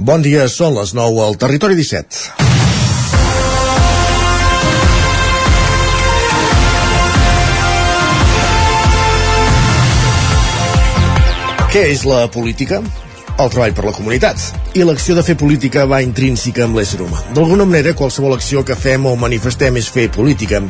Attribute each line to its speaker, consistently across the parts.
Speaker 1: Bon dia, són les 9 al Territori 17. Què és la política? El treball per la comunitat. I l'acció de fer política va intrínseca amb l'ésser humà. D'alguna manera, qualsevol acció que fem o manifestem és fer política.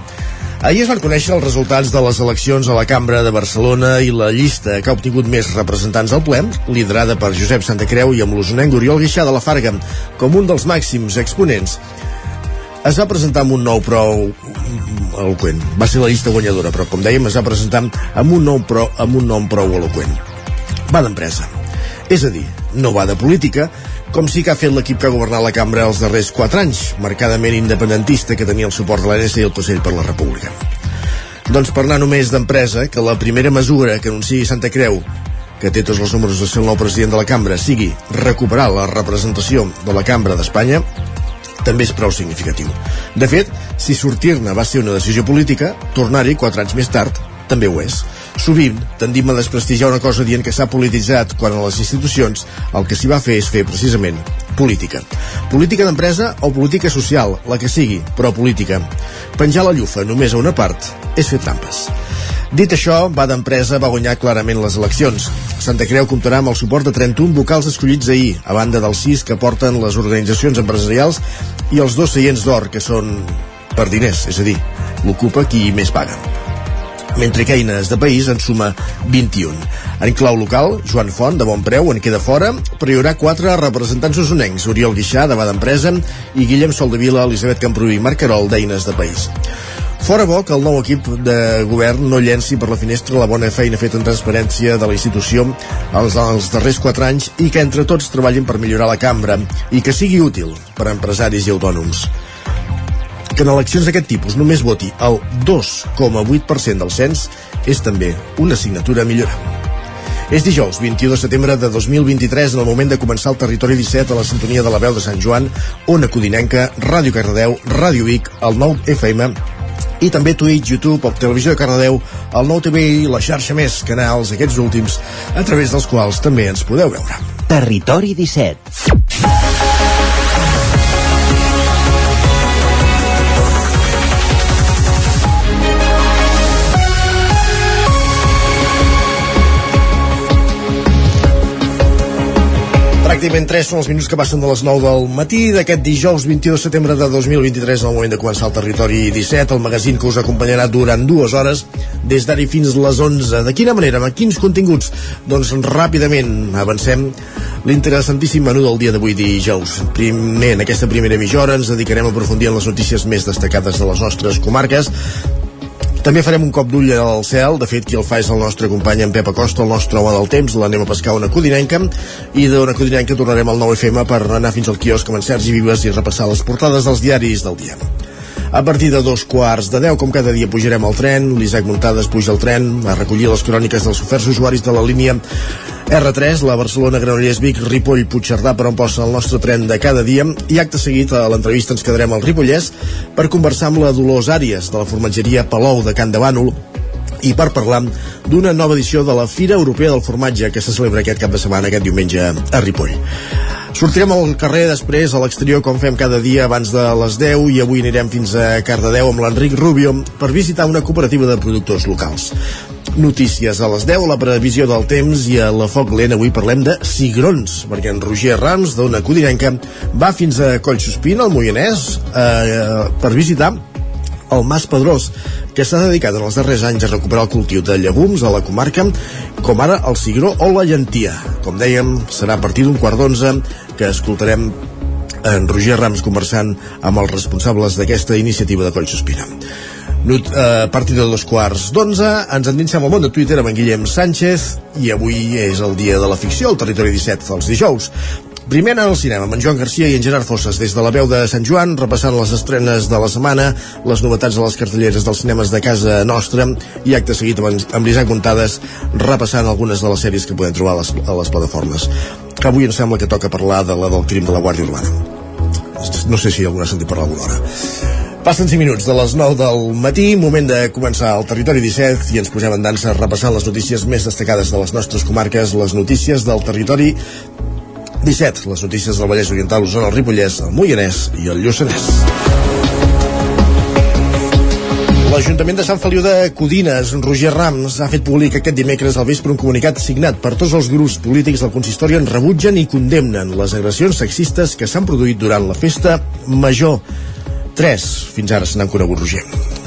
Speaker 1: Ahir es van conèixer els resultats de les eleccions a la Cambra de Barcelona i la llista que ha obtingut més representants al ple, liderada per Josep Santacreu i amb l'usonenc Oriol Guixà de la Farga, com un dels màxims exponents, es va presentar amb un nou prou eloquent. Va ser la llista guanyadora, però com dèiem es va presentar amb un, nou pro, amb un nom prou eloquent. Va d'empresa. És a dir, no va de política, com sí que ha fet l'equip que ha governat la cambra els darrers 4 anys, marcadament independentista que tenia el suport de l'ANS i el Consell per la República. Doncs parlar només d'empresa, que la primera mesura que anunciï Santa Creu que té tots els números de ser el nou president de la cambra sigui recuperar la representació de la cambra d'Espanya també és prou significatiu. De fet, si sortir-ne va ser una decisió política, tornar-hi quatre anys més tard també ho és. Sovint tendim a desprestigiar una cosa dient que s'ha polititzat quan a les institucions el que s'hi va fer és fer precisament política. Política d'empresa o política social, la que sigui, però política. Penjar la llufa només a una part és fer trampes. Dit això, va d'empresa va guanyar clarament les eleccions. Santa Creu comptarà amb el suport de 31 vocals escollits ahir, a banda dels 6 que porten les organitzacions empresarials i els dos seients d'or, que són per diners, és a dir, l'ocupa qui més paga mentre que Eines de País en suma 21. En clau local, Joan Font, de bon preu, en queda fora, però hi haurà quatre representants usonencs, Oriol Guixà, de Bada Empresa, i Guillem Soldevila, Elisabet Camprú i Marc Carol, d'Eines de País. Fora bo que el nou equip de govern no llenci per la finestra la bona feina feta en transparència de la institució els, els darrers quatre anys i que entre tots treballin per millorar la cambra i que sigui útil per a empresaris i autònoms que en eleccions d'aquest tipus només voti el 2,8% del cens és també una assignatura a. És dijous, 22 de setembre de 2023, en el moment de començar el Territori 17 a la sintonia de la veu de Sant Joan, Ona Codinenca, Ràdio Cardedeu, Ràdio Vic, el 9 FM i també Twitch, YouTube, o Televisió de Cardedeu, el nou TV i la xarxa més canals, aquests últims, a través dels quals també ens podeu veure.
Speaker 2: Territori 17
Speaker 1: Pràcticament 3 són els minuts que passen de les 9 del matí d'aquest dijous 22 de setembre de 2023 al moment de començar el Territori 17, el magazín que us acompanyarà durant dues hores des d'ara fins les 11. De quina manera, amb quins continguts? Doncs ràpidament avancem l'interessantíssim menú del dia d'avui dijous. Primer, en aquesta primera mitja hora ens dedicarem a aprofundir en les notícies més destacades de les nostres comarques també farem un cop d'ull al cel, de fet qui el fa és el nostre company en Pep Acosta, el nostre home del temps, l'anem a pescar una codinenca, i d'una codinenca tornarem al 9FM per anar fins al quiosc amb en Sergi Vives i repassar les portades dels diaris del dia. A partir de dos quarts de deu, com cada dia pujarem al tren, l'Isaac Muntades puja al tren a recollir les cròniques dels oferts usuaris de la línia R3, la Barcelona Granollers Vic, Ripoll, Puigcerdà per on posa el nostre tren de cada dia i acte seguit a l'entrevista ens quedarem al Ripollès per conversar amb la Dolors Àries de la formatgeria Palou de Can de Bànol i per parlar d'una nova edició de la Fira Europea del Formatge que se celebra aquest cap de setmana, aquest diumenge a Ripoll. Sortirem al carrer després a l'exterior com fem cada dia abans de les 10 i avui anirem fins a Cardedeu amb l'Enric Rubio per visitar una cooperativa de productors locals. Notícies a les 10, la previsió del temps i a la Foc Lent avui parlem de cigrons, perquè en Roger Rams, d'Ona Codinenca, va fins a Collsospina, al Moianès, eh, per visitar el Mas Pedrós, que s'ha dedicat en els darrers anys a recuperar el cultiu de llegums a la comarca, com ara el cigró o la llentia. Com dèiem, serà a partir d'un quart d'onze que escoltarem en Roger Rams conversant amb els responsables d'aquesta iniciativa de Collsospina. Nut, eh, a partir de dos quarts d'onze ens endinsem al món de Twitter amb en Guillem Sánchez i avui és el dia de la ficció al Territori 17 dels dijous Primer al cinema amb en Joan Garcia i en Gerard Fosses des de la veu de Sant Joan, repassant les estrenes de la setmana, les novetats de les cartelleres dels cinemes de casa nostra i acte seguit amb, amb l'Isaac Montades repassant algunes de les sèries que podem trobar a les, a les plataformes. Que avui em sembla que toca parlar de la del crim de la Guàrdia Urbana. No sé si algú ha sentit parlar alguna hora. Passen 5 minuts de les 9 del matí, moment de començar el Territori 17 i ens posem en dansa repassant les notícies més destacades de les nostres comarques, les notícies del territori 17, les notícies del Vallès Oriental, Osona, el Ripollès, el Moianès i el Lluçanès. L'Ajuntament de Sant Feliu de Codines, Roger Rams, ha fet públic aquest dimecres al vespre un comunicat signat per tots els grups polítics del consistori on rebutgen i condemnen les agressions sexistes que s'han produït durant la festa major. Tres, fins ara se n'han conegut, Roger.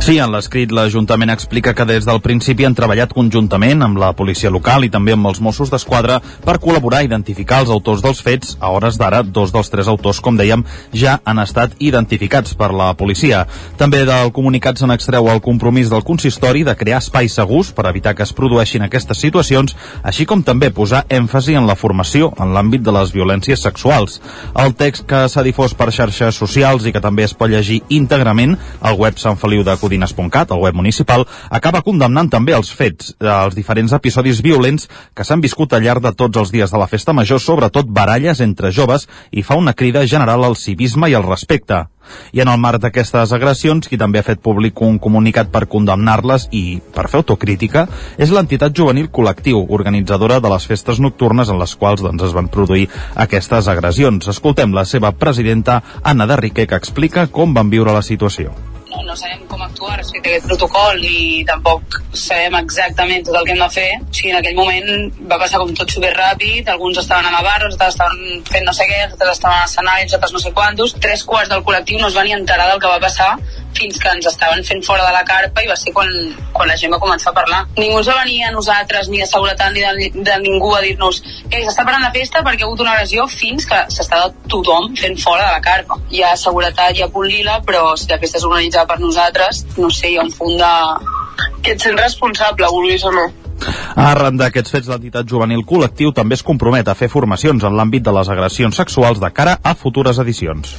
Speaker 3: Sí, en l'escrit l'Ajuntament explica que des del principi han treballat conjuntament amb la policia local i també amb els Mossos d'Esquadra per col·laborar a identificar els autors dels fets. A hores d'ara, dos dels tres autors, com dèiem, ja han estat identificats per la policia. També del comunicat se n'extreu el compromís del consistori de crear espais segurs per evitar que es produeixin aquestes situacions, així com també posar èmfasi en la formació en l'àmbit de les violències sexuals. El text que s'ha difós per xarxes socials i que també es pot llegir íntegrament al web Sant Feliu de Codines codines.cat, el web municipal, acaba condemnant també els fets, els diferents episodis violents que s'han viscut al llarg de tots els dies de la festa major, sobretot baralles entre joves, i fa una crida general al civisme i al respecte. I en el marc d'aquestes agressions, qui també ha fet públic un comunicat per condemnar-les i per fer autocrítica és l'entitat juvenil col·lectiu, organitzadora de les festes nocturnes en les quals doncs, es van produir aquestes agressions. Escoltem la seva presidenta, Anna de Riquer, que explica com van viure la situació
Speaker 4: no, no sabem com actuar respecte a aquest protocol i tampoc sabem exactament tot el que hem de fer. O sigui, en aquell moment va passar com tot super ràpid, alguns estaven a la barra, altres estaven fent no sé què, altres estaven a escenaris, altres no sé quantos. Tres quarts del col·lectiu no es van ni enterar del que va passar fins que ens estaven fent fora de la carpa i va ser quan, quan la gent va començar a parlar. Ningú ens va venir a nosaltres, ni de seguretat, ni de, de ningú a dir-nos que s'està parant la festa perquè ha hagut una agressió fins que s'està tothom fent fora de la carpa. Hi ha seguretat, hi ha punt però si la festa és organitzada per nosaltres, no sé, hi ha un punt de... que ets responsable, vulguis o no.
Speaker 3: Arran d'aquests fets, l'entitat juvenil col·lectiu també es compromet a fer formacions en l'àmbit de les agressions sexuals de cara a futures edicions.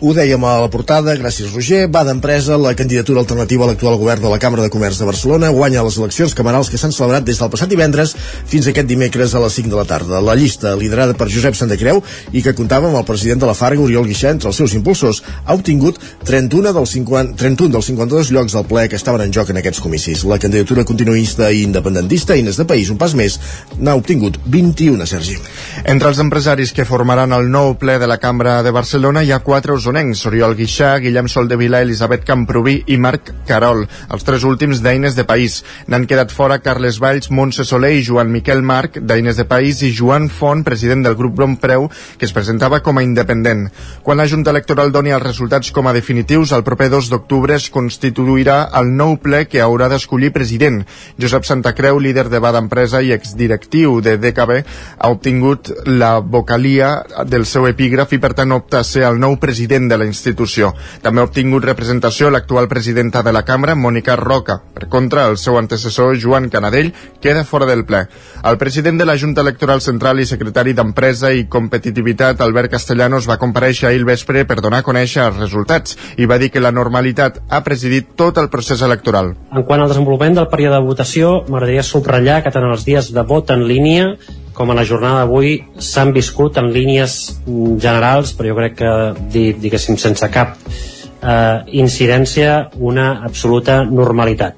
Speaker 1: Ho dèiem a la portada, gràcies Roger, va d'empresa la candidatura alternativa a l'actual govern de la Cambra de Comerç de Barcelona guanya les eleccions camerals que s'han celebrat des del passat divendres fins aquest dimecres a les 5 de la tarda. La llista, liderada per Josep Santacreu i que comptava amb el president de la Farga, Oriol Guixà, entre els seus impulsors, ha obtingut 31 dels, 50, 31 dels 52 llocs del ple que estaven en joc en aquests comicis. La candidatura continuista i independentista Eines de País, un pas més, n'ha obtingut 21, Sergi.
Speaker 5: Entre els empresaris que formaran el nou ple de la Cambra de Barcelona hi ha quatre usonencs, Oriol Guixà, Guillem Soldevila, Elisabet Camproví i Marc Carol, els tres últims d'Eines de País. N'han quedat fora Carles Valls, Montse Soler i Joan Miquel Marc, d'Eines de País, i Joan Font, president del grup Preu, que es presentava com a independent. Quan la Junta Electoral doni els resultats com a definitius, el proper 2 d'octubre es constituirà el nou ple que haurà d'escollir president. Josep Santacreu, líder líder de Bada Empresa i exdirectiu de DKB, ha obtingut la vocalia del seu epígraf i per tant opta a ser el nou president de la institució. També ha obtingut representació l'actual presidenta de la Cambra, Mònica Roca. Per contra, el seu antecessor, Joan Canadell, queda fora del ple. El president de la Junta Electoral Central i secretari d'Empresa i Competitivitat, Albert Castellanos, va compareixer ahir al vespre per donar a conèixer els resultats i va dir que la normalitat ha presidit tot el procés electoral.
Speaker 6: En quant al desenvolupament del període de votació, m'agradaria subratllar que tant els dies de vot en línia com a la jornada d'avui s'han viscut en línies generals, però jo crec que, diguéssim, sense cap eh, incidència, una absoluta normalitat.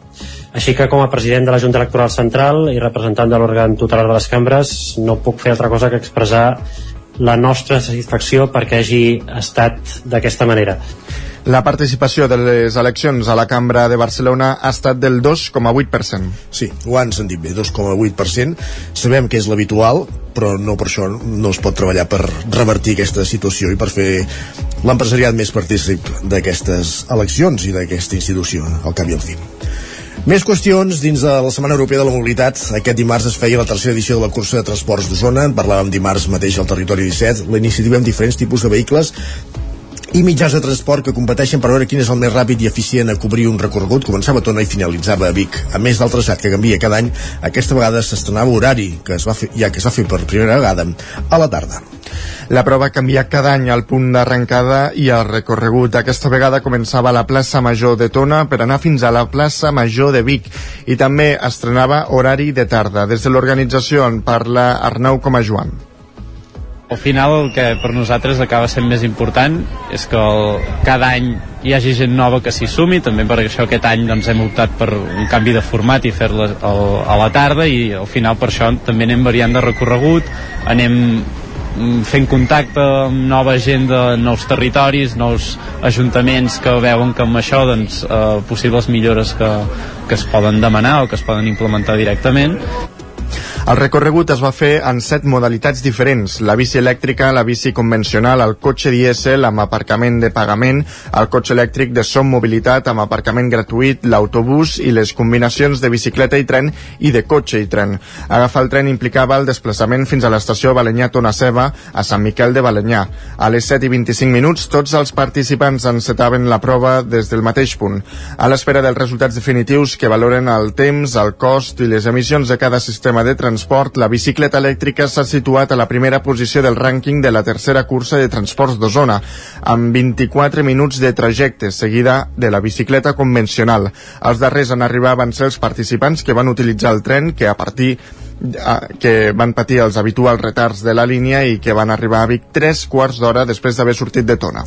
Speaker 6: Així que com a president de la Junta Electoral Central i representant de l'òrgan tutelar de les cambres no puc fer altra cosa que expressar la nostra satisfacció perquè hagi estat d'aquesta manera.
Speaker 5: La participació de les eleccions a la Cambra de Barcelona ha estat del 2,8%.
Speaker 1: Sí, ho han sentit bé, 2,8%. Sabem que és l'habitual, però no per això no es pot treballar per revertir aquesta situació i per fer l'empresariat més partícip d'aquestes eleccions i d'aquesta institució, al cap i al fi. Més qüestions dins de la Setmana Europea de la Mobilitat. Aquest dimarts es feia la tercera edició de la cursa de transports d'Osona. En parlàvem dimarts mateix al territori 17. La iniciativa amb diferents tipus de vehicles i mitjans de transport que competeixen per veure quin és el més ràpid i eficient a cobrir un recorregut. Començava a Tona i finalitzava a Vic. A més del traçat que canvia cada any, aquesta vegada s'estrenava horari, que es va fer, ja que es va fer per primera vegada a la tarda.
Speaker 5: La prova canvia cada any al punt d'arrencada i el recorregut. Aquesta vegada començava a la plaça Major de Tona per anar fins a la plaça Major de Vic i també estrenava horari de tarda. Des de l'organització en parla Arnau com a Joan.
Speaker 7: Al final el que per nosaltres acaba sent més important és que el, cada any hi hagi gent nova que s'hi sumi, també per això aquest any doncs, hem optat per un canvi de format i fer-la a la tarda i al final per això també anem variant de recorregut, anem mm, fent contacte amb nova gent de nous territoris, nous ajuntaments que veuen que amb això doncs, eh, possibles millores que, que es poden demanar o que es poden implementar directament
Speaker 5: el recorregut es va fer en set modalitats diferents, la bici elèctrica, la bici convencional, el cotxe dièsel amb aparcament de pagament, el cotxe elèctric de som mobilitat amb aparcament gratuït, l'autobús i les combinacions de bicicleta i tren i de cotxe i tren. Agafar el tren implicava el desplaçament fins a l'estació Balanyà Tona Ceba a Sant Miquel de Balanyà. A les 7 i 25 minuts tots els participants encetaven la prova des del mateix punt. A l'espera dels resultats definitius que valoren el temps, el cost i les emissions de cada sistema de transport transport, la bicicleta elèctrica s'ha situat a la primera posició del rànquing de la tercera cursa de transports d'Osona, amb 24 minuts de trajecte, seguida de la bicicleta convencional. Els darrers en arribar van ser els participants que van utilitzar el tren que a partir que van patir els habituals retards de la línia i que van arribar a Vic tres quarts d'hora després d'haver sortit de Tona.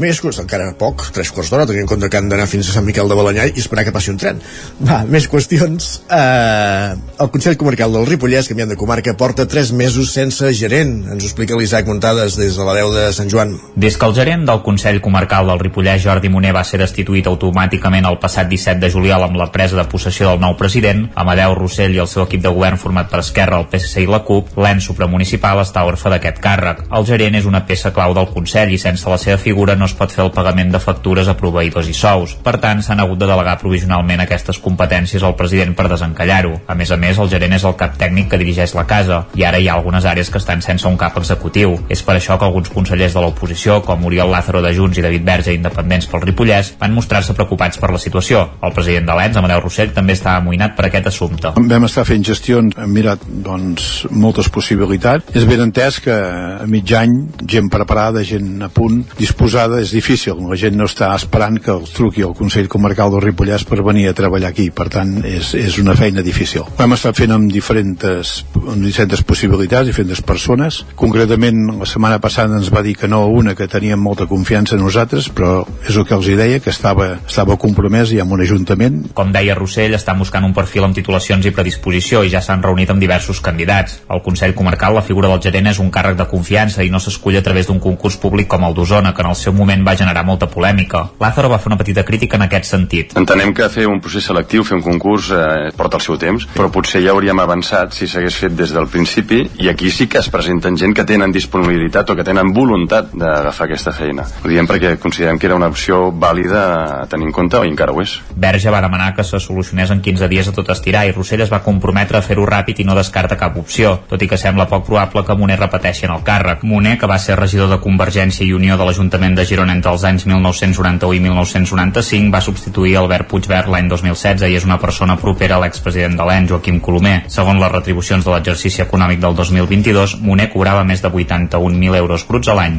Speaker 1: Més, encara poc, tres quarts d'hora, tenint en compte que han d'anar fins a Sant Miquel de Balanyà i esperar que passi un tren. Va, més qüestions. Eh, el Consell Comarcal del Ripollès, canviant de comarca, porta tres mesos sense gerent. Ens ho explica l'Isaac Muntades des de la veu de Sant Joan.
Speaker 8: Des que el gerent del Consell Comarcal del Ripollès, Jordi Moner, va ser destituït automàticament el passat 17 de juliol amb la presa de possessió del nou president, Amadeu Rossell i el seu equip de govern format per Esquerra, el PSC i la CUP, l'ens supramunicipal està orfe d'aquest càrrec. El gerent és una peça clau del Consell i sense la seva figura no es pot fer el pagament de factures a proveïdors i sous. Per tant, s'han hagut de delegar provisionalment aquestes competències al president per desencallar-ho. A més a més, el gerent és el cap tècnic que dirigeix la casa i ara hi ha algunes àrees que estan sense un cap executiu. És per això que alguns consellers de l'oposició, com Oriol Lázaro de Junts i David Verge, independents pel Ripollès, van mostrar-se preocupats per la situació. El president de l'ENS, Amadeu Rossell, també està amoïnat per aquest assumpte.
Speaker 9: Vam estar fent gestions, hem mirat doncs, moltes possibilitats. És ben entès que a mig any gent preparada, gent a punt, disposada, és difícil la gent no està esperant que els truqui el Consell Comarcal del Ripollès per venir a treballar aquí, per tant és, és una feina difícil. Ho hem estat fent amb diferents, amb diferents possibilitats, diferents persones, concretament la setmana passada ens va dir que no una que teníem molta confiança en nosaltres, però és el que els deia, que estava, estava compromès i amb un ajuntament.
Speaker 8: Com deia Rossell, està buscant un perfil amb titulacions i predisposició i ja s'han reunit amb diversos candidats. El Consell Comarcal, la figura del gerent és un càrrec de confiança i no s'escull a través d'un concurs públic com el d'Osona, que en el seu moment va generar molta polèmica. Lázaro va fer una petita crítica en aquest sentit.
Speaker 10: Entenem que fer un procés selectiu, fer un concurs, eh, porta el seu temps, però potser ja hauríem avançat si s'hagués fet des del principi i aquí sí que es presenten gent que tenen disponibilitat o que tenen voluntat d'agafar aquesta feina. Ho diem perquè considerem que era una opció vàlida a tenir en compte i encara ho és.
Speaker 8: Verge va demanar que se solucionés en 15 dies a tot estirar i Rossell es va comprometre a fer-ho ràpid i no descarta cap opció, tot i que sembla poc probable que Moner repeteixi en el càrrec. Moner, que va ser regidor de Convergència i Unió de l'Ajuntament de Girona entre els anys 1991 i 1995 va substituir Albert Puigverd l'any 2016 i és una persona propera a l'expresident de l'EN, Joaquim Colomer. Segons les retribucions de l'exercici econòmic del 2022, Moner cobrava més de 81.000 euros bruts a l'any.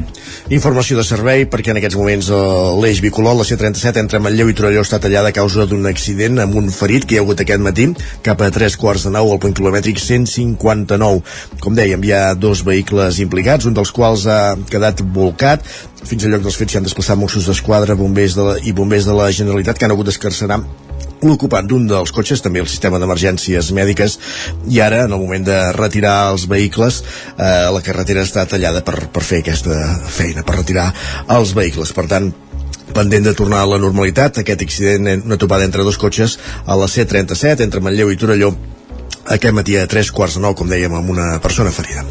Speaker 1: Informació de servei perquè en aquests moments eh, l'eix bicolor, la C-37 entre Manlleu i Torelló està tallada a causa d'un accident amb un ferit que hi ha hagut aquest matí cap a 3 quarts de 9 al punt quilomètric 159. Com dèiem, hi ha dos vehicles implicats, un dels quals ha quedat volcat fins al lloc dels fets s'hi han desplaçat Mossos d'Esquadra bombers de la, i bombers de la Generalitat que han hagut d'escarcerar l'ocupant d'un dels cotxes, també el sistema d'emergències mèdiques, i ara, en el moment de retirar els vehicles, eh, la carretera està tallada per, per fer aquesta feina, per retirar els vehicles. Per tant, pendent de tornar a la normalitat, aquest accident, una topada entre dos cotxes a la C-37, entre Manlleu i Torelló, aquest matí a tres quarts de nou, com dèiem, amb una persona ferida.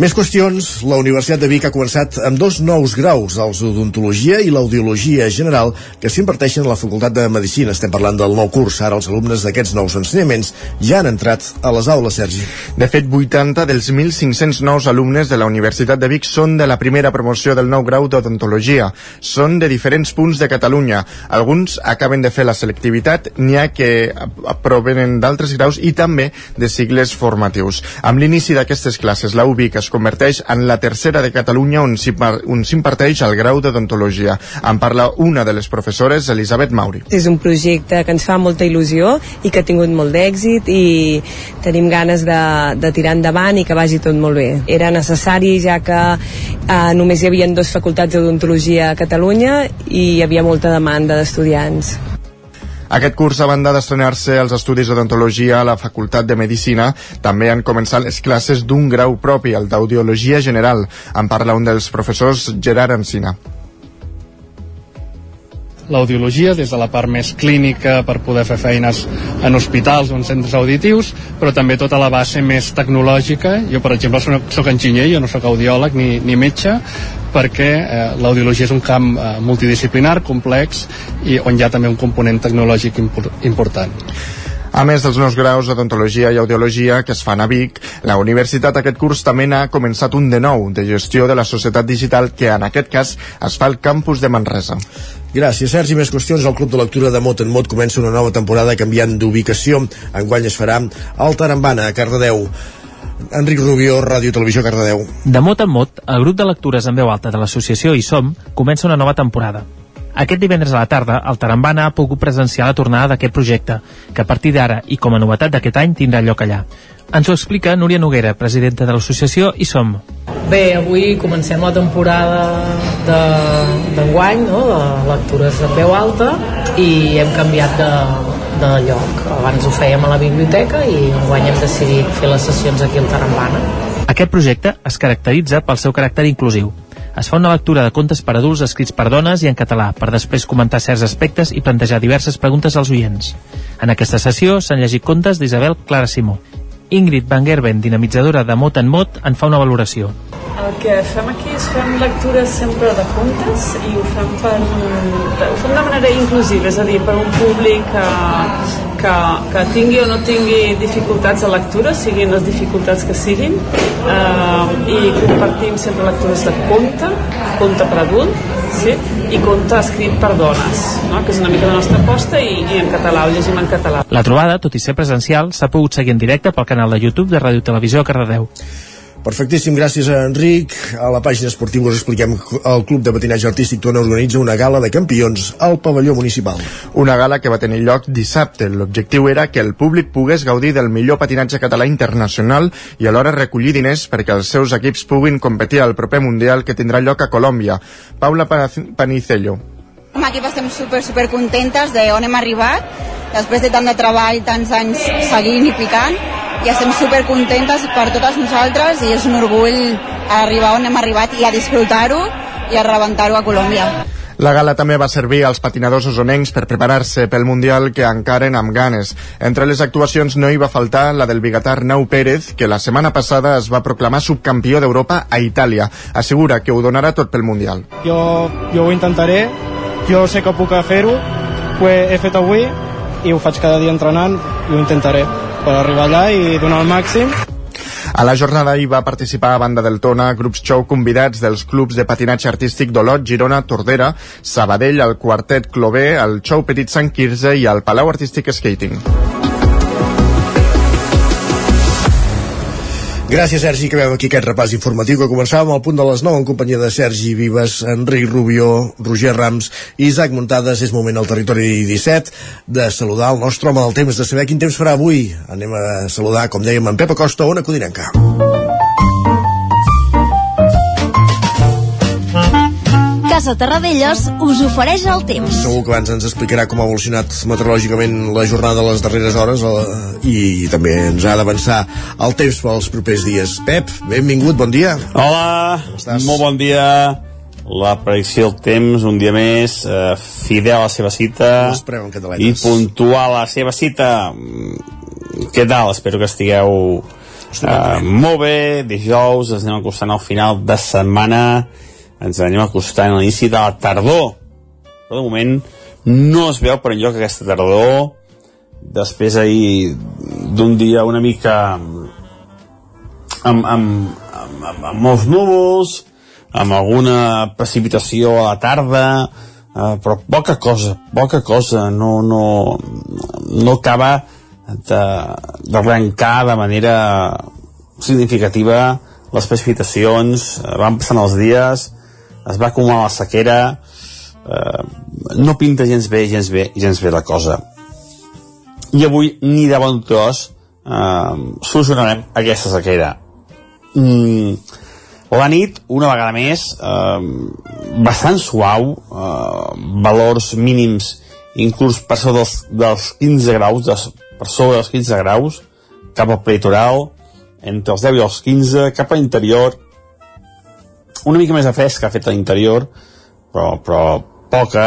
Speaker 1: Més qüestions. La Universitat de Vic ha començat amb dos nous graus, els d'odontologia i l'audiologia general, que s'imparteixen a la Facultat de Medicina. Estem parlant del nou curs. Ara els alumnes d'aquests nous ensenyaments ja han entrat a les aules, Sergi.
Speaker 5: De fet, 80 dels 1.500 nous alumnes de la Universitat de Vic són de la primera promoció del nou grau d'odontologia. Són de diferents punts de Catalunya. Alguns acaben de fer la selectivitat, n'hi ha que provenen d'altres graus i també de cicles formatius. Amb l'inici d'aquestes classes, la UBIC es converteix en la tercera de Catalunya on s'imparteix el grau d'odontologia. En parla una de les professores, Elisabet Mauri.
Speaker 11: És un projecte que ens fa molta il·lusió i que ha tingut molt d'èxit i tenim ganes de, de tirar endavant i que vagi tot molt bé. Era necessari ja que eh, només hi havia dues facultats d'odontologia a Catalunya i hi havia molta demanda d'estudiants.
Speaker 5: Aquest curs, a banda d'estrenar-se els estudis d'odontologia a la Facultat de Medicina, també han començat les classes d'un grau propi, el d'Audiologia General. En parla un dels professors, Gerard Encina
Speaker 12: l'audiologia des de la part més clínica per poder fer feines en hospitals o en centres auditius, però també tota la base més tecnològica. Jo, per exemple, soc enginyer, jo no sóc audiòleg ni, ni metge, perquè eh, l'audiologia és un camp eh, multidisciplinar, complex, i on hi ha també un component tecnològic impor important.
Speaker 5: A més dels nous graus d'odontologia i audiologia que es fan a Vic, la universitat aquest curs també n'ha començat un de nou, de gestió de la societat digital, que en aquest cas es fa al campus de Manresa.
Speaker 1: Gràcies, Sergi. Més qüestions. El Club de Lectura de Mot en Mot comença una nova temporada canviant d'ubicació. Enguany es farà al Tarambana, a Cardedeu. Enric Rubió, Ràdio Televisió, Cardedeu.
Speaker 13: De mot en mot, el grup de lectures en veu alta de l'associació I Som comença una nova temporada. Aquest divendres a la tarda, el Tarambana ha pogut presenciar la tornada d'aquest projecte, que a partir d'ara i com a novetat d'aquest any tindrà lloc allà. Ens ho explica Núria Noguera, presidenta de l'associació I Som.
Speaker 14: Bé, avui comencem la temporada d'enguany, de, no?, de lectures de veu alta, i hem canviat de, de lloc. Abans ho fèiem a la biblioteca i enguany hem decidit fer les sessions aquí al Tarambana.
Speaker 13: Aquest projecte es caracteritza pel seu caràcter inclusiu es fa una lectura de contes per adults escrits per dones i en català, per després comentar certs aspectes i plantejar diverses preguntes als oients. En aquesta sessió s'han llegit contes d'Isabel Clara Simó. Ingrid Van Gerben, dinamitzadora de Mot en Mot, en fa una valoració.
Speaker 15: El que fem aquí és fem lectures sempre de contes i ho fem, per, ho fem de manera inclusiva, és a dir, per un públic que, que, que tingui o no tingui dificultats de lectura, siguin les dificultats que siguin, eh, i compartim sempre lectures de conte, conte per adult, sí? i conte escrit per dones, no? que és una mica la nostra aposta i, i en català, ho llegim en català.
Speaker 13: La trobada, tot i ser presencial, s'ha pogut seguir en directe pel canal de YouTube de Ràdio Televisió Cardedeu.
Speaker 1: Perfectíssim, gràcies a Enric. A la pàgina esportiva us expliquem que el Club de Patinatge Artístic Tona organitza una gala de campions al pavelló municipal.
Speaker 5: Una gala que va tenir lloc dissabte. L'objectiu era que el públic pogués gaudir del millor patinatge català internacional i alhora recollir diners perquè els seus equips puguin competir al proper Mundial que tindrà lloc a Colòmbia. Paula Panicello.
Speaker 16: Com a equip estem super, super contentes d'on hem arribat, després de tant de treball, tants anys seguint i picant, i estem super contentes per totes nosaltres i és un orgull arribar on hem arribat i a disfrutar-ho i a rebentar-ho a Colòmbia.
Speaker 5: La gala també va servir als patinadors osonencs per preparar-se pel Mundial que encaren amb ganes. Entre les actuacions no hi va faltar la del bigatar Nau Pérez, que la setmana passada es va proclamar subcampió d'Europa a Itàlia. Assegura que ho donarà tot pel Mundial.
Speaker 17: Jo, jo ho intentaré, jo sé que puc fer-ho, ho he, he fet avui i ho faig cada dia entrenant i ho intentaré per arribar allà i donar el màxim.
Speaker 5: A la jornada hi va participar a banda del Tona grups show convidats dels clubs de patinatge artístic d'Olot, Girona, Tordera, Sabadell, el Quartet Clové, el Show Petit Sant Quirze i el Palau Artístic Skating.
Speaker 1: Gràcies, Sergi, que veiem aquí aquest repàs informatiu que començàvem al punt de les 9 en companyia de Sergi Vives, Enric Rubió, Roger Rams i Isaac Muntades. És moment al territori 17 de saludar el nostre home del temps, de saber quin temps farà avui. Anem a saludar, com dèiem, en Pep Acosta, una codinenca.
Speaker 18: Casa Terradellos us ofereix el temps.
Speaker 1: Segur que abans ens explicarà com ha evolucionat meteorològicament la jornada de les darreres hores eh, i també ens ha d'avançar el temps pels propers dies. Pep, benvingut, bon dia.
Speaker 19: Hola, molt bon dia. La predicció del temps, un dia més, eh, fidel a la seva cita i puntual a la seva cita. Mm, què tal? Espero que estigueu eh, molt bé. Dijous ens anem acostant al final de setmana ens anem acostant a l'inici de la tardor. Però de moment no es veu per enlloc aquesta tardor. Després ahir d'un dia una mica amb, amb, amb, amb, amb molts núvols amb alguna precipitació a la tarda eh, però poca cosa poca cosa. No, no, no acaba d'arrencar de, de manera significativa les precipitacions. Van passant els dies es va acumular la sequera. Eh, no pinta gens bé, gens bé, gens bé la cosa. I avui ni de bon tros eh, solucionarem aquesta sequera. Mm, la nit, una vegada més eh, bastant suau eh, valors mínims inclús per sobre dels, dels 15 graus, des, per sobre dels 15 graus, cap al peritoral, entre els 10 i els 15, cap a l'interior, una mica més de fresca ha fet a l'interior, però, però poca,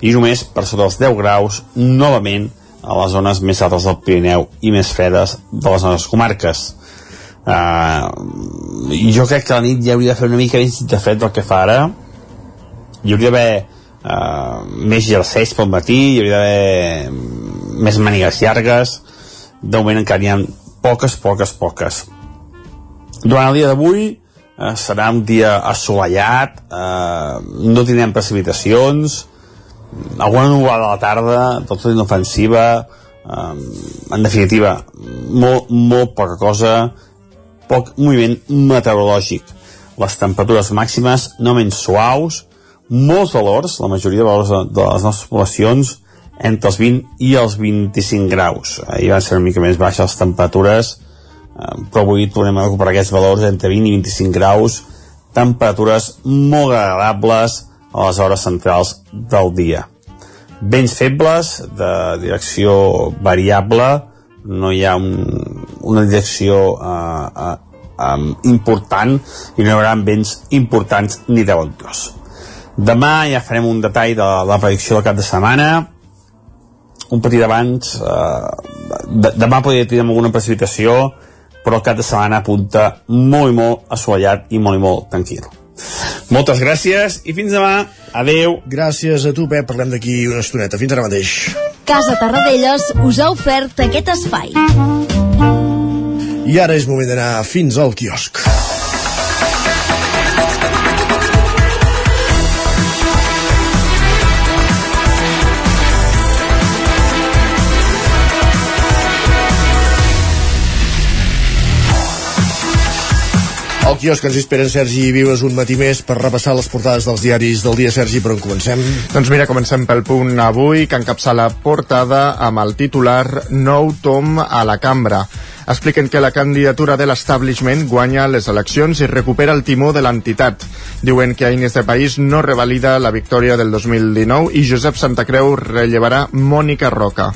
Speaker 19: i només per sota dels 10 graus, novament, a les zones més altes del Pirineu i més fredes de les nostres comarques. Uh, jo crec que la nit ja hauria de fer una mica més de fred del que fa ara. Hi hauria d'haver uh, més jerseis pel matí hi hauria d'haver més manigues llargues. De moment encara hi ha poques, poques, poques. Durant el dia d'avui uh, serà un dia assolellat uh, no tindrem precipitacions alguna nuvolada a la tarda tot inofensiva uh, en definitiva molt, molt poca cosa poc moviment meteorològic. Les temperatures màximes no menys suaus, molts valors, la majoria de valors de les nostres poblacions, entre els 20 i els 25 graus. Ahir van ser una mica més baixes les temperatures, eh, però avui tornem a recuperar aquests valors entre 20 i 25 graus, temperatures molt agradables a les hores centrals del dia. Vents febles, de direcció variable, no hi ha un, una direcció uh, uh, um, important i no hi haurà vents importants ni de ventós. Demà ja farem un detall de la predicció del cap de setmana un petit abans de, demà podria tenir alguna precipitació però el cap de setmana apunta molt i molt assolellat i molt i molt tranquil. Moltes gràcies i fins demà. Adeu.
Speaker 1: Gràcies a tu, Pep. Parlem d'aquí una estoneta. Fins ara mateix.
Speaker 18: Casa Tarradellas us ha ofert aquest espai.
Speaker 1: I ara és moment d'anar fins al quiosc. Al quiosc ens esperen Sergi i Vives un matí més per repassar les portades dels diaris del dia. Sergi, per on comencem?
Speaker 5: Doncs mira, comencem pel punt avui, que encapçala portada amb el titular Nou tom a la cambra. Expliquen que la candidatura de l'establishment guanya les eleccions i recupera el timó de l'entitat. Diuen que Aines de País no revalida la victòria del 2019 i Josep Santacreu rellevarà Mònica Roca.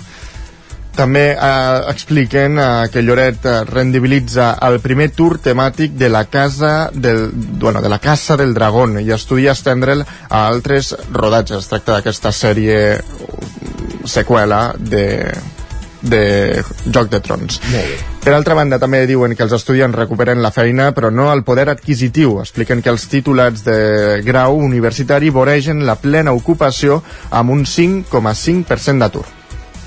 Speaker 5: També eh, expliquen eh, que Lloret eh, rendibilitza el primer tour temàtic de la casa del, bueno, de la Casa del Dragón i estudia estendre'l a altres rodatges. Es tracta d'aquesta sèrie uh, seqüela de, de Joc de Trons. Per altra banda, també diuen que els estudiants recuperen la feina, però no el poder adquisitiu. Expliquen que els titulats de grau universitari voregen la plena ocupació amb un 5,5% d'atur.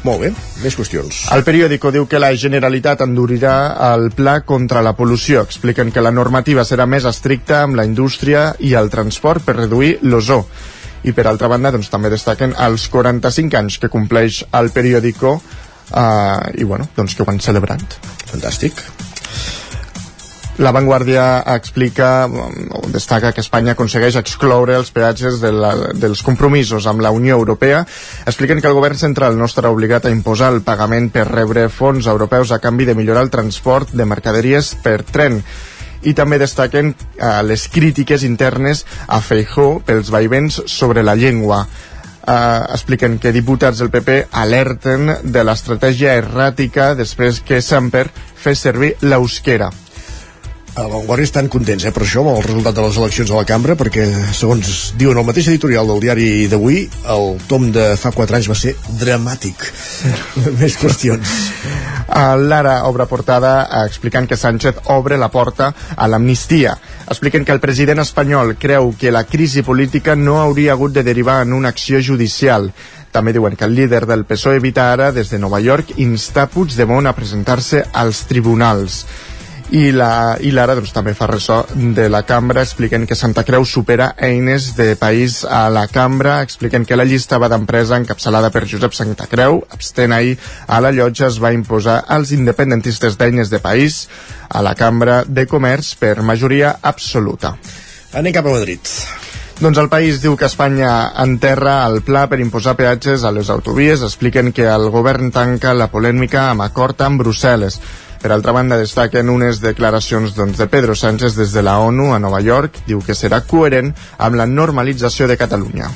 Speaker 1: Molt bé, més qüestions.
Speaker 5: El periòdico diu que la Generalitat endurirà el pla contra la pol·lució. Expliquen que la normativa serà més estricta amb la indústria i el transport per reduir l'ozó. I per altra banda, doncs, també destaquen els 45 anys que compleix el periòdico eh, i bueno, doncs que ho han celebrat.
Speaker 1: Fantàstic.
Speaker 5: La Vanguardia explica o destaca que Espanya aconsegueix excloure els peatges de la, dels compromisos amb la Unió Europea. Expliquen que el govern central no estarà obligat a imposar el pagament per rebre fons europeus a canvi de millorar el transport de mercaderies per tren i també destaquen eh, les crítiques internes a Feijó pels vaivents sobre la llengua. Uh, expliquen que diputats del PP alerten de l'estratègia erràtica després que Samper fes servir l'eusquera
Speaker 1: a l'Avantguardia estan contents eh, per això, amb el resultat de les eleccions a la cambra, perquè, segons diuen el mateix editorial del diari d'avui, el tom de fa 4 anys va ser dramàtic. Més qüestions.
Speaker 5: L'Ara obre portada explicant que Sánchez obre la porta a l'amnistia. Expliquen que el president espanyol creu que la crisi política no hauria hagut de derivar en una acció judicial. També diuen que el líder del PSOE evita ara, des de Nova York, instar Puigdemont a presentar-se als tribunals i la i l'ara doncs, també fa ressò de la cambra expliquen que Santa Creu supera eines de país a la cambra expliquen que la llista va d'empresa encapçalada per Josep Santa Creu abstent ahir a la llotja es va imposar als independentistes d'eines de país a la cambra de comerç per majoria absoluta
Speaker 1: Anem cap a Madrid
Speaker 5: doncs el país diu que Espanya enterra el pla per imposar peatges a les autovies. Expliquen que el govern tanca la polèmica amb acord amb Brussel·les. Per altra banda, destaquen unes declaracions doncs, de Pedro Sánchez des de la ONU a Nova York. Diu que serà coherent amb la normalització de Catalunya.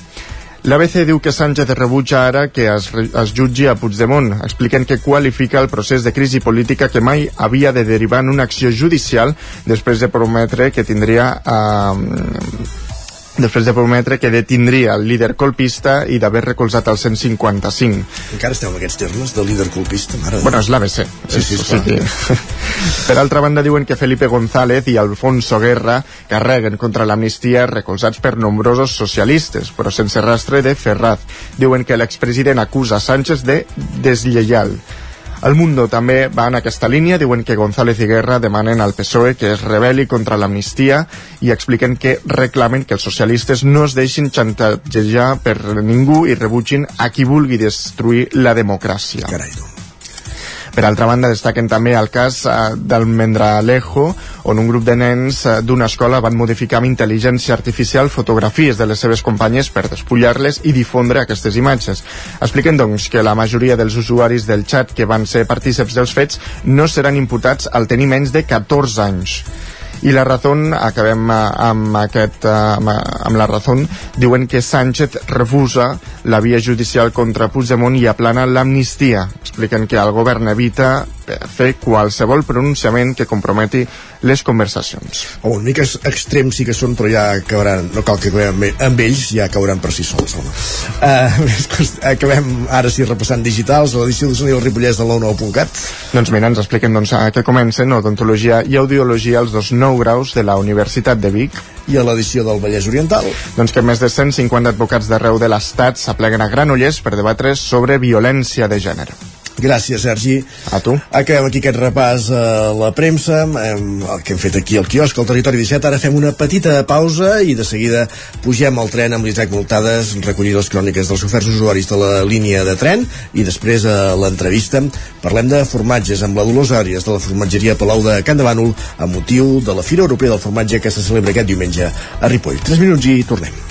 Speaker 5: L'ABC diu que Sánchez rebutja ara que es, es jutgi a Puigdemont, expliquen que qualifica el procés de crisi política que mai havia de derivar en una acció judicial després de prometre que tindria eh, després de prometre que detindria el líder colpista i d'haver recolzat el 155.
Speaker 1: Encara esteu en aquests termes de líder colpista? Mare
Speaker 5: Bueno, és l'ABC.
Speaker 1: Sí, sí,
Speaker 5: que... per altra banda, diuen que Felipe González i Alfonso Guerra carreguen contra l'amnistia recolzats per nombrosos socialistes, però sense rastre de Ferraz. Diuen que l'expresident acusa Sánchez de deslleial. El Mundo també va en aquesta línia, diuen que González i Guerra demanen al PSOE que es rebeli contra l'amnistia i expliquen que reclamen que els socialistes no es deixin xantatgejar per ningú i rebutgin a qui vulgui destruir la democràcia.
Speaker 1: Carai,
Speaker 5: Per altra banda, destaquen també el cas eh, del Mendralejo, on un grup de nens eh, d'una escola van modificar amb intel·ligència artificial fotografies de les seves companyes per despullar-les i difondre aquestes imatges. Expliquen, doncs, que la majoria dels usuaris del xat que van ser partíceps dels fets no seran imputats al tenir menys de 14 anys. I la Razón, acabem eh, amb, aquest, eh, amb, amb la Razón, diuen que Sánchez refusa la via judicial contra Puigdemont i aplana l'amnistia. Expliquen que el govern evita fer qualsevol pronunciament que comprometi les conversacions.
Speaker 1: Oh, una mica extrems sí que són, però ja acabaran, no cal que acabem amb- amb ells, ja cauran per si sols, home. Uh, acabem ara sí repassant digitals, a l'edició de del Ripollès de l'ONU.cat.
Speaker 5: Doncs mira, ens expliquen doncs, a què comencen odontologia i audiologia als dos nou graus de la Universitat de Vic.
Speaker 1: I a l'edició del Vallès Oriental.
Speaker 5: Doncs que més de 150 advocats d'arreu de l'Estat s'apleguen a Granollers per debatre sobre violència de gènere.
Speaker 1: Gràcies, Sergi.
Speaker 5: A tu.
Speaker 1: Acabem aquí aquest repàs a la premsa, hem, el que hem fet aquí al quiosc, al Territori 17. Ara fem una petita pausa i de seguida pugem al tren amb l'Isaac Multades, recollir les cròniques dels oferts usuaris de la línia de tren i després a l'entrevista parlem de formatges amb la Dolors Àries de la formatgeria Palau de Can de Bànol amb motiu de la Fira Europea del Formatge que se celebra aquest diumenge a Ripoll. 3 minuts i tornem.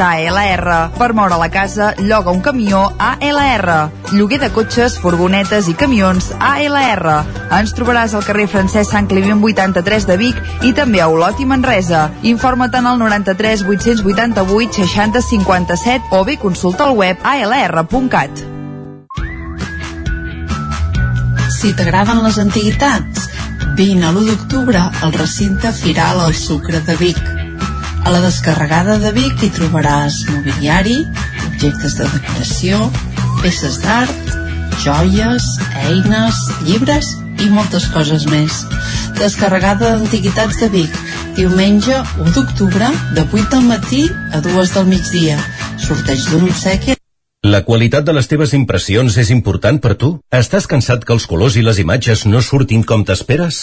Speaker 20: ALR. Per moure la casa, lloga un camió ALR. Lloguer de cotxes, furgonetes i camions ALR. Ens trobaràs al carrer Francesc Sant Climent 83 de Vic i també a Olot i Manresa. Informa't en el 93 888 60 57 o bé consulta el web alr.cat.
Speaker 21: Si t'agraden les antiguitats, vine a l'1 d'octubre al recinte Firal al Sucre de Vic. A la descarregada de Vic hi trobaràs mobiliari, objectes de decoració, peces d'art, joies, eines, llibres i moltes coses més. Descarregada d'Antiguitats de Vic, diumenge 1 d'octubre, de 8 del matí a 2 del migdia. Sorteig d'un obsequi
Speaker 22: La qualitat de les teves impressions és important per tu? Estàs cansat que els colors i les imatges no surtin com t'esperes?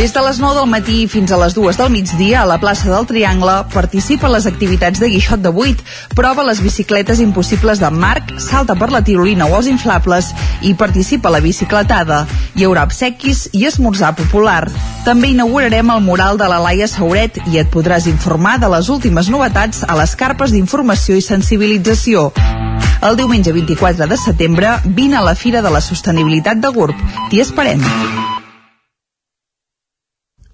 Speaker 20: Des de les 9 del matí fins a les 2 del migdia a la plaça del Triangle participa en les activitats de guixot de 8, prova les bicicletes impossibles de Marc, salta per la tirolina o els inflables i participa a la bicicletada. Hi haurà obsequis i esmorzar popular. També inaugurarem el mural de la Laia Sauret i et podràs informar de les últimes novetats a les carpes d'informació i sensibilització. El diumenge 24 de setembre vine a la Fira de la Sostenibilitat de GURB. T'hi esperem.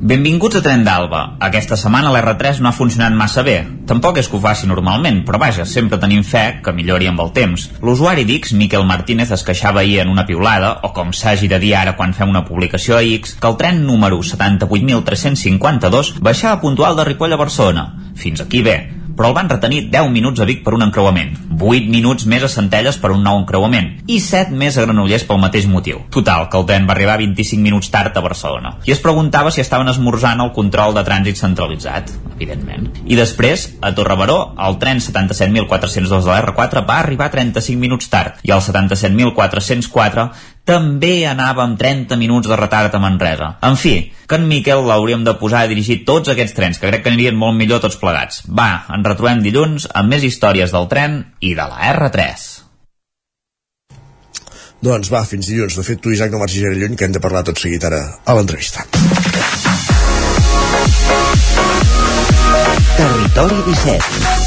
Speaker 8: Benvinguts a Tren d'Alba. Aquesta setmana l'R3 no ha funcionat massa bé. Tampoc és que ho faci normalment, però vaja, sempre tenim fe que millori amb el temps. L'usuari d'X, Miquel Martínez, es queixava ahir en una piulada, o com s'hagi de dir ara quan fem una publicació a X, que el tren número 78.352 baixava puntual de Ripoll a Barcelona. Fins aquí bé, però el van retenir 10 minuts a Vic per un encreuament, 8 minuts més a Centelles per un nou encreuament i 7 més a Granollers pel mateix motiu. Total, que el tren va arribar 25 minuts tard a Barcelona. I es preguntava si estaven esmorzant el control de trànsit centralitzat, evidentment. I després, a Torrebaró, el tren 77.402 de l'R4 va arribar 35 minuts tard i el 77.404 també anava amb 30 minuts de retard a Manresa. En fi, que en Miquel l'hauríem de posar a dirigir tots aquests trens, que crec que anirien molt millor tots plegats. Va, ens retrobem dilluns amb més històries del tren i de la R3.
Speaker 1: Doncs va, fins dilluns. De fet, tu, Isaac, no marxis gaire lluny, que hem de parlar tot seguit ara a l'entrevista.
Speaker 23: Territori 17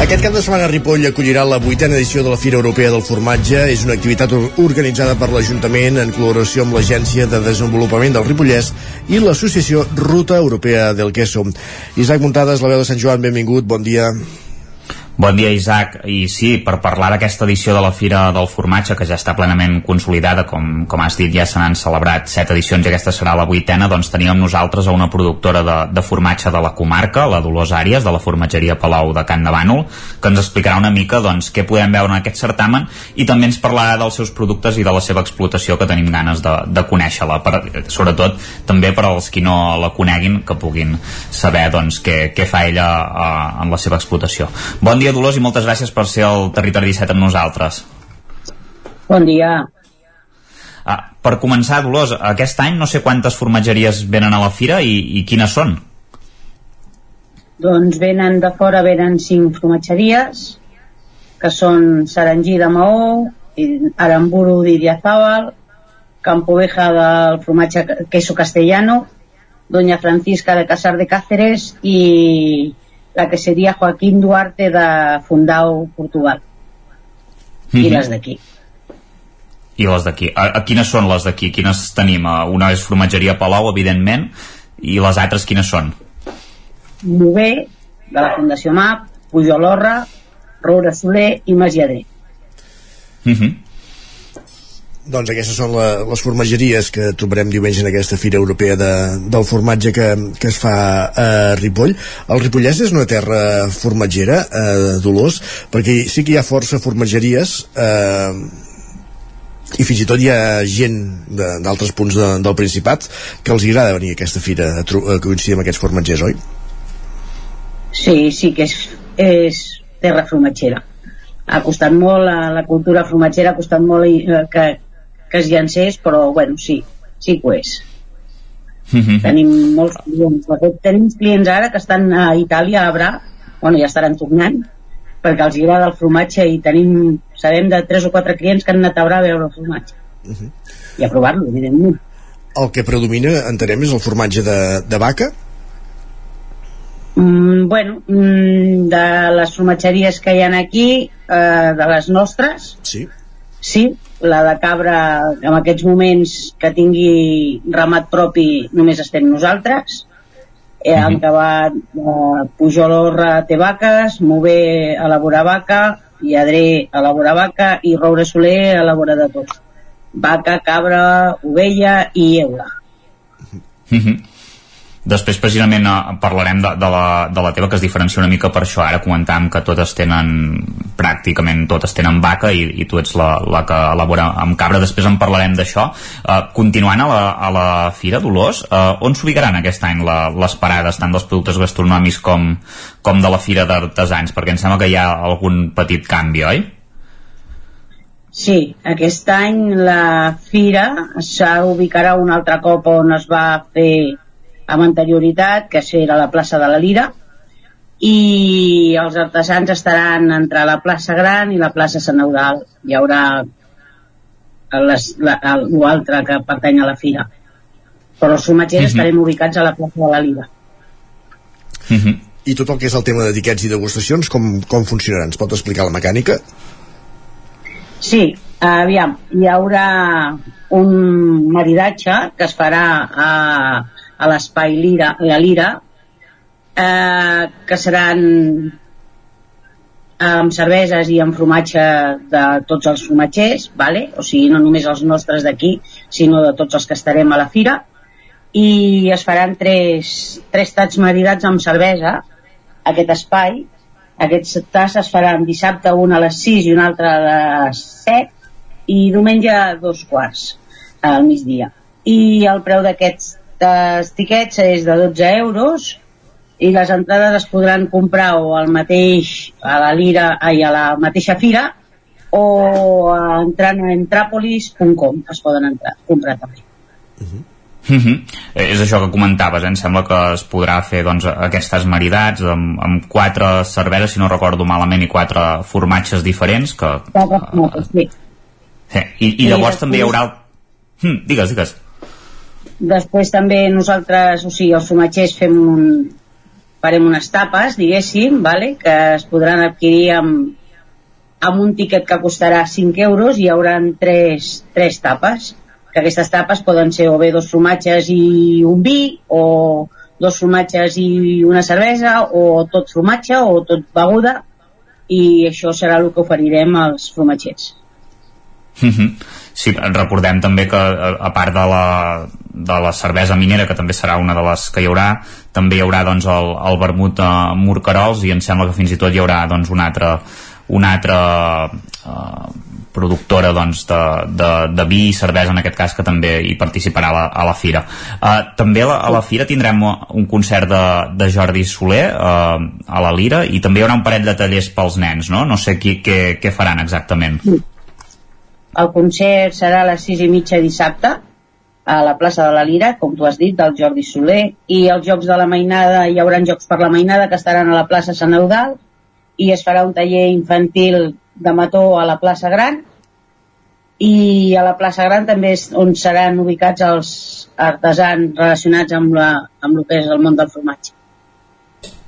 Speaker 1: Aquest cap de setmana Ripoll acollirà la vuitena edició de la Fira Europea del Formatge. És una activitat organitzada per l'Ajuntament en col·laboració amb l'Agència de Desenvolupament del Ripollès i l'Associació Ruta Europea del Queso. Isaac Muntades, la veu de Sant Joan, benvingut, bon dia.
Speaker 8: Bon dia, Isaac. I sí, per parlar d'aquesta edició de la Fira del Formatge, que ja està plenament consolidada, com, com has dit, ja se n'han celebrat set edicions i aquesta serà la vuitena, doncs teníem nosaltres a una productora de, de formatge de la comarca, la Dolors Àries, de la formatgeria Palau de Can de Bànol, que ens explicarà una mica doncs, què podem veure en aquest certamen i també ens parlarà dels seus productes i de la seva explotació, que tenim ganes de, de conèixer-la, sobretot també per als qui no la coneguin, que puguin saber doncs, què, què fa ella uh, en la seva explotació. Bon dia, Dolors, i moltes gràcies per ser al Territori 17 amb nosaltres.
Speaker 24: Bon dia.
Speaker 8: Ah, per començar, Dolors, aquest any no sé quantes formatgeries venen a la fira i, i quines són?
Speaker 24: Doncs venen de fora, venen cinc formatgeries, que són Sarangí de Maó, Aramburu d'Iriazábal, Campoveja del formatge queso castellano, Doña Francisca de Casar de Cáceres i la que seria Joaquín Duarte de Fundau, Portugal. Mm -hmm. I les d'aquí.
Speaker 8: I les d'aquí. A, a quines són les d'aquí? Quines tenim? Una és formatgeria Palau, evidentment, i les altres quines són?
Speaker 24: Bové, de la Fundació MAP, Pujolorra, Roura Soler i Magiadrer.
Speaker 8: Mm -hmm.
Speaker 1: Doncs aquestes són la, les formatgeries que trobarem diumenge en aquesta Fira Europea de, del formatge que, que es fa a Ripoll. El Ripollès és una terra formatgera, eh, Dolors, perquè sí que hi ha força formatgeries eh, i fins i tot hi ha gent d'altres punts de, del Principat que els agrada venir a aquesta fira a, a coincidir amb aquests formatgers, oi?
Speaker 24: Sí, sí que és, és terra formatgera ha costat molt, la, la cultura formatgera ha costat molt eh, que, que es llancés, però bueno, sí, sí que ho és.
Speaker 8: Mm -hmm.
Speaker 24: Tenim molts clients. De fet, tenim clients ara que estan a Itàlia, a Bra, bueno, ja estaran tornant, perquè els agrada el formatge i tenim, sabem de tres o quatre clients que han anat a Bra a veure el formatge.
Speaker 1: Uh -huh.
Speaker 24: I a provar-lo, evidentment.
Speaker 1: El que predomina, entenem, és el formatge de, de vaca?
Speaker 24: Mm, bueno, mm, de les formatgeries que hi ha aquí, eh, de les nostres,
Speaker 1: sí.
Speaker 24: sí, la de cabra en aquests moments que tingui ramat propi només estem nosaltres eh, han acabat eh, Pujol Orra té vaques, Mové elabora vaca, i Adré elabora vaca i Roure Soler elabora de tot. Vaca, cabra, ovella i eula.
Speaker 8: Després precisament eh, parlarem de, de, la, de la teva que es diferencia una mica per això, ara comentàvem que totes tenen pràcticament totes tenen vaca i, i tu ets la, la que elabora amb cabra, després en parlarem d'això. Uh, continuant a la, a la Fira Dolors, uh, on s'ubicaran aquest any la, les parades tant dels productes gastronòmics com, com de la Fira d'Artesans, perquè em sembla que hi ha algun petit canvi, oi?
Speaker 24: Sí, aquest any la Fira s'ubicarà un altre cop on es va fer amb anterioritat, que era la plaça de la Lira, i els artesans estaran entre la plaça Gran i la plaça Sant Eudal. Hi haurà l'altre que pertany a la fira. Però els formatgers uh -huh. estarem ubicats a la plaça de la Lira.
Speaker 1: Uh -huh. I tot el que és el tema d'etiquets i degustacions, com, com funcionaran? Ens pot explicar la mecànica?
Speaker 24: Sí, aviam, hi haurà un maridatge que es farà a, a l'espai Lira, la Lira, eh, que seran amb cerveses i amb formatge de tots els formatgers, vale? o sigui, no només els nostres d'aquí, sinó de tots els que estarem a la fira, i es faran tres, tres tats maridats amb cervesa, aquest espai, aquests tas es faran dissabte un a les 6 i un altre a les 7 i diumenge a dos quarts al migdia. I el preu d'aquests els tiquets és de 12 euros i les entrades es podran comprar o al mateix a la Lira i a la mateixa fira o entrant a entrapolis.com es poden entrar, comprar també
Speaker 8: uh -huh. Uh -huh. És això que comentaves, eh? em sembla que es podrà fer doncs, aquestes maridats amb, amb quatre cerveses, si no recordo malament, i quatre formatges diferents. Que,
Speaker 24: uh, sí.
Speaker 8: sí. I, I llavors sí, també hi haurà... Hm, digues, digues.
Speaker 24: Després també nosaltres, o sigui, els formatgers fem un, farem unes tapes, diguéssim, vale? que es podran adquirir amb, amb un tiquet que costarà 5 euros i hi haurà tres, tres tapes que aquestes tapes poden ser o bé dos formatges i un vi o dos formatges i una cervesa o tot formatge o tot beguda i això serà el que oferirem als formatgers.
Speaker 8: -hmm. Sí, recordem també que a part de la, de la cervesa minera, que també serà una de les que hi haurà, també hi haurà doncs, el, el vermut a Morcarols i em sembla que fins i tot hi haurà doncs, una altra, una altra eh, productora doncs, de, de, de vi i cervesa en aquest cas que també hi participarà a la, a la fira. Uh, també a la, a la fira tindrem un concert de, de Jordi Soler uh, a la Lira i també hi haurà un parell de tallers pels nens no, no sé qui, què, què faran exactament.
Speaker 24: El concert serà a les 6 i mitja dissabte a la plaça de la Lira, com tu has dit, del Jordi Soler, i els Jocs de la Mainada, hi haurà Jocs per la Mainada que estaran a la plaça Sant Eudal, i es farà un taller infantil de mató a la plaça Gran, i a la plaça Gran també és on seran ubicats els artesans relacionats amb, la, amb el que és el món del formatge.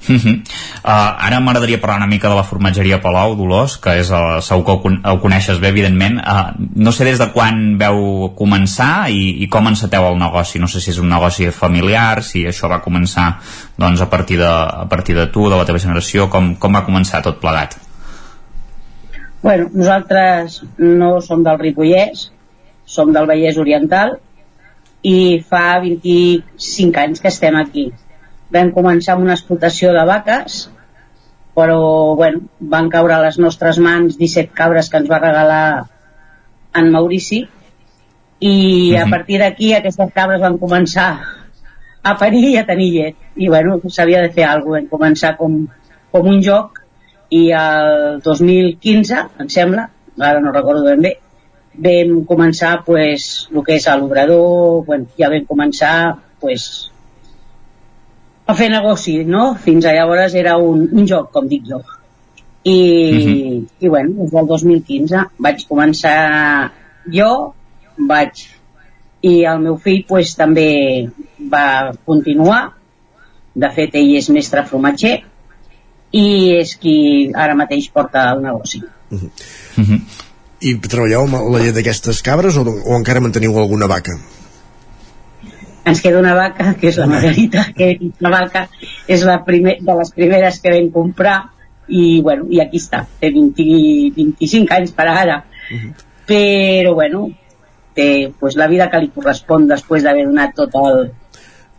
Speaker 8: Uh -huh. uh, ara m'agradaria parlar una mica de la formatgeria Palau, Dolors, que és el, uh, segur que ho, coneixes bé, evidentment. Uh, no sé des de quan veu començar i, i com enceteu el negoci. No sé si és un negoci familiar, si això va començar doncs, a, partir de, a partir de tu, de la teva generació, com, com va començar tot plegat?
Speaker 24: Bueno, nosaltres no som del Ripollès, som del Vallès Oriental i fa 25 anys que estem aquí vam començar amb una explotació de vaques però bueno, van caure a les nostres mans 17 cabres que ens va regalar en Maurici i uh -huh. a mhm. partir d'aquí aquestes cabres van començar a parir i a tenir llet i bueno, s'havia de fer alguna cosa vam començar com, com un joc i el 2015 em sembla, ara no recordo ben bé vam començar pues, el que és l'obrador bueno, ja vam començar pues, a fer negoci, no? Fins a llavors era un, un joc, com dic jo. I, uh mhm. -huh. i bueno, des del 2015 vaig començar jo, vaig i el meu fill pues, també va continuar de fet ell és mestre formatger i és qui ara mateix porta el negoci uh -huh.
Speaker 1: Uh -huh. I treballeu amb la llet d'aquestes cabres o, o encara manteniu alguna vaca?
Speaker 24: Ens queda una vaca, que és la Margarita, que la vaca és la primer, de les primeres que vam comprar i, bueno, i aquí està, té 20, 25 anys per ara. Uh -huh. Però, bueno, té pues, la vida que li correspon després d'haver donat tot el,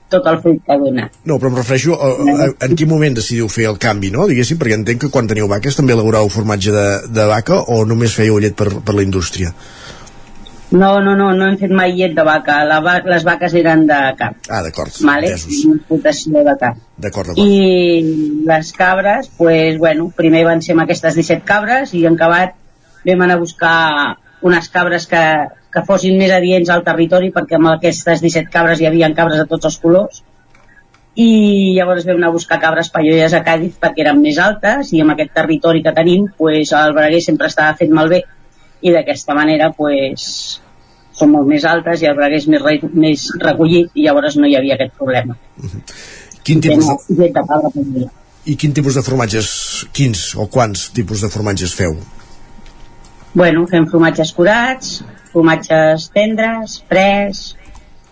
Speaker 24: tot el fruit que dona.
Speaker 1: No, però em refereixo a, a, a, en quin moment decidiu fer el canvi, no? Diguéssim, perquè entenc que quan teniu vaques també elaborau formatge de, de vaca o només fèieu llet per, per la indústria?
Speaker 24: No, no, no, no hem fet mai llet de vaca. La va les vaques eren de carn.
Speaker 1: Ah, d'acord.
Speaker 24: Vale? Explotació de carn.
Speaker 1: D'acord, d'acord.
Speaker 24: I les cabres, pues, bueno, primer van ser amb aquestes 17 cabres i en acabat vam anar a buscar unes cabres que, que fossin més adients al territori perquè amb aquestes 17 cabres hi havia cabres de tots els colors i llavors vam anar a buscar cabres paiolles a Càdiz perquè eren més altes i amb aquest territori que tenim pues, el Braguer sempre estava fet malbé i d'aquesta manera pues, són molt més altes i el braguer és més, re, més recollit i llavors no hi havia aquest problema.
Speaker 1: Quin tipus de... de I quin tipus de formatges, quins o quants tipus de formatges feu?
Speaker 24: Bueno, fem formatges curats, formatges tendres, fres,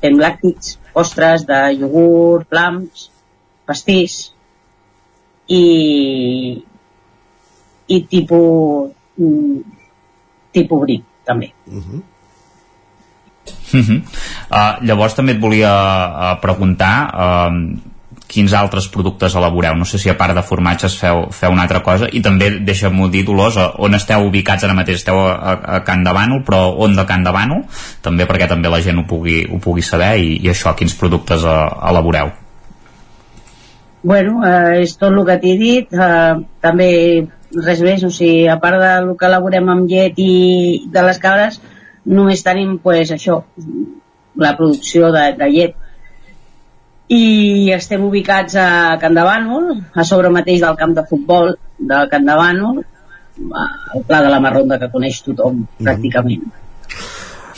Speaker 24: fem làctics, ostres de iogurt, plams, pastís i i tipus mm, tipus bric també. Uh -huh.
Speaker 8: Uh -huh. uh, llavors també et volia uh, preguntar uh, quins altres productes elaboreu. No sé si a part de formatges feu, feu una altra cosa. I també deixa'm-ho dir Dolors on esteu ubicats ara mateix? Esteu a, a Can de Bànol però on de Can de Bànol també perquè també la gent ho pugui, ho pugui saber. I, i això, quins productes uh, elaboreu?
Speaker 24: Bueno, eh, és tot el que t'he dit eh, també res més, o sigui, a part del que elaborem amb llet i de les cabres només tenim pues, això, la producció de, de llet i estem ubicats a Can de Bànol, a sobre mateix del camp de futbol de Can de Bànol, al pla de la Marronda que coneix tothom, mm -hmm. pràcticament.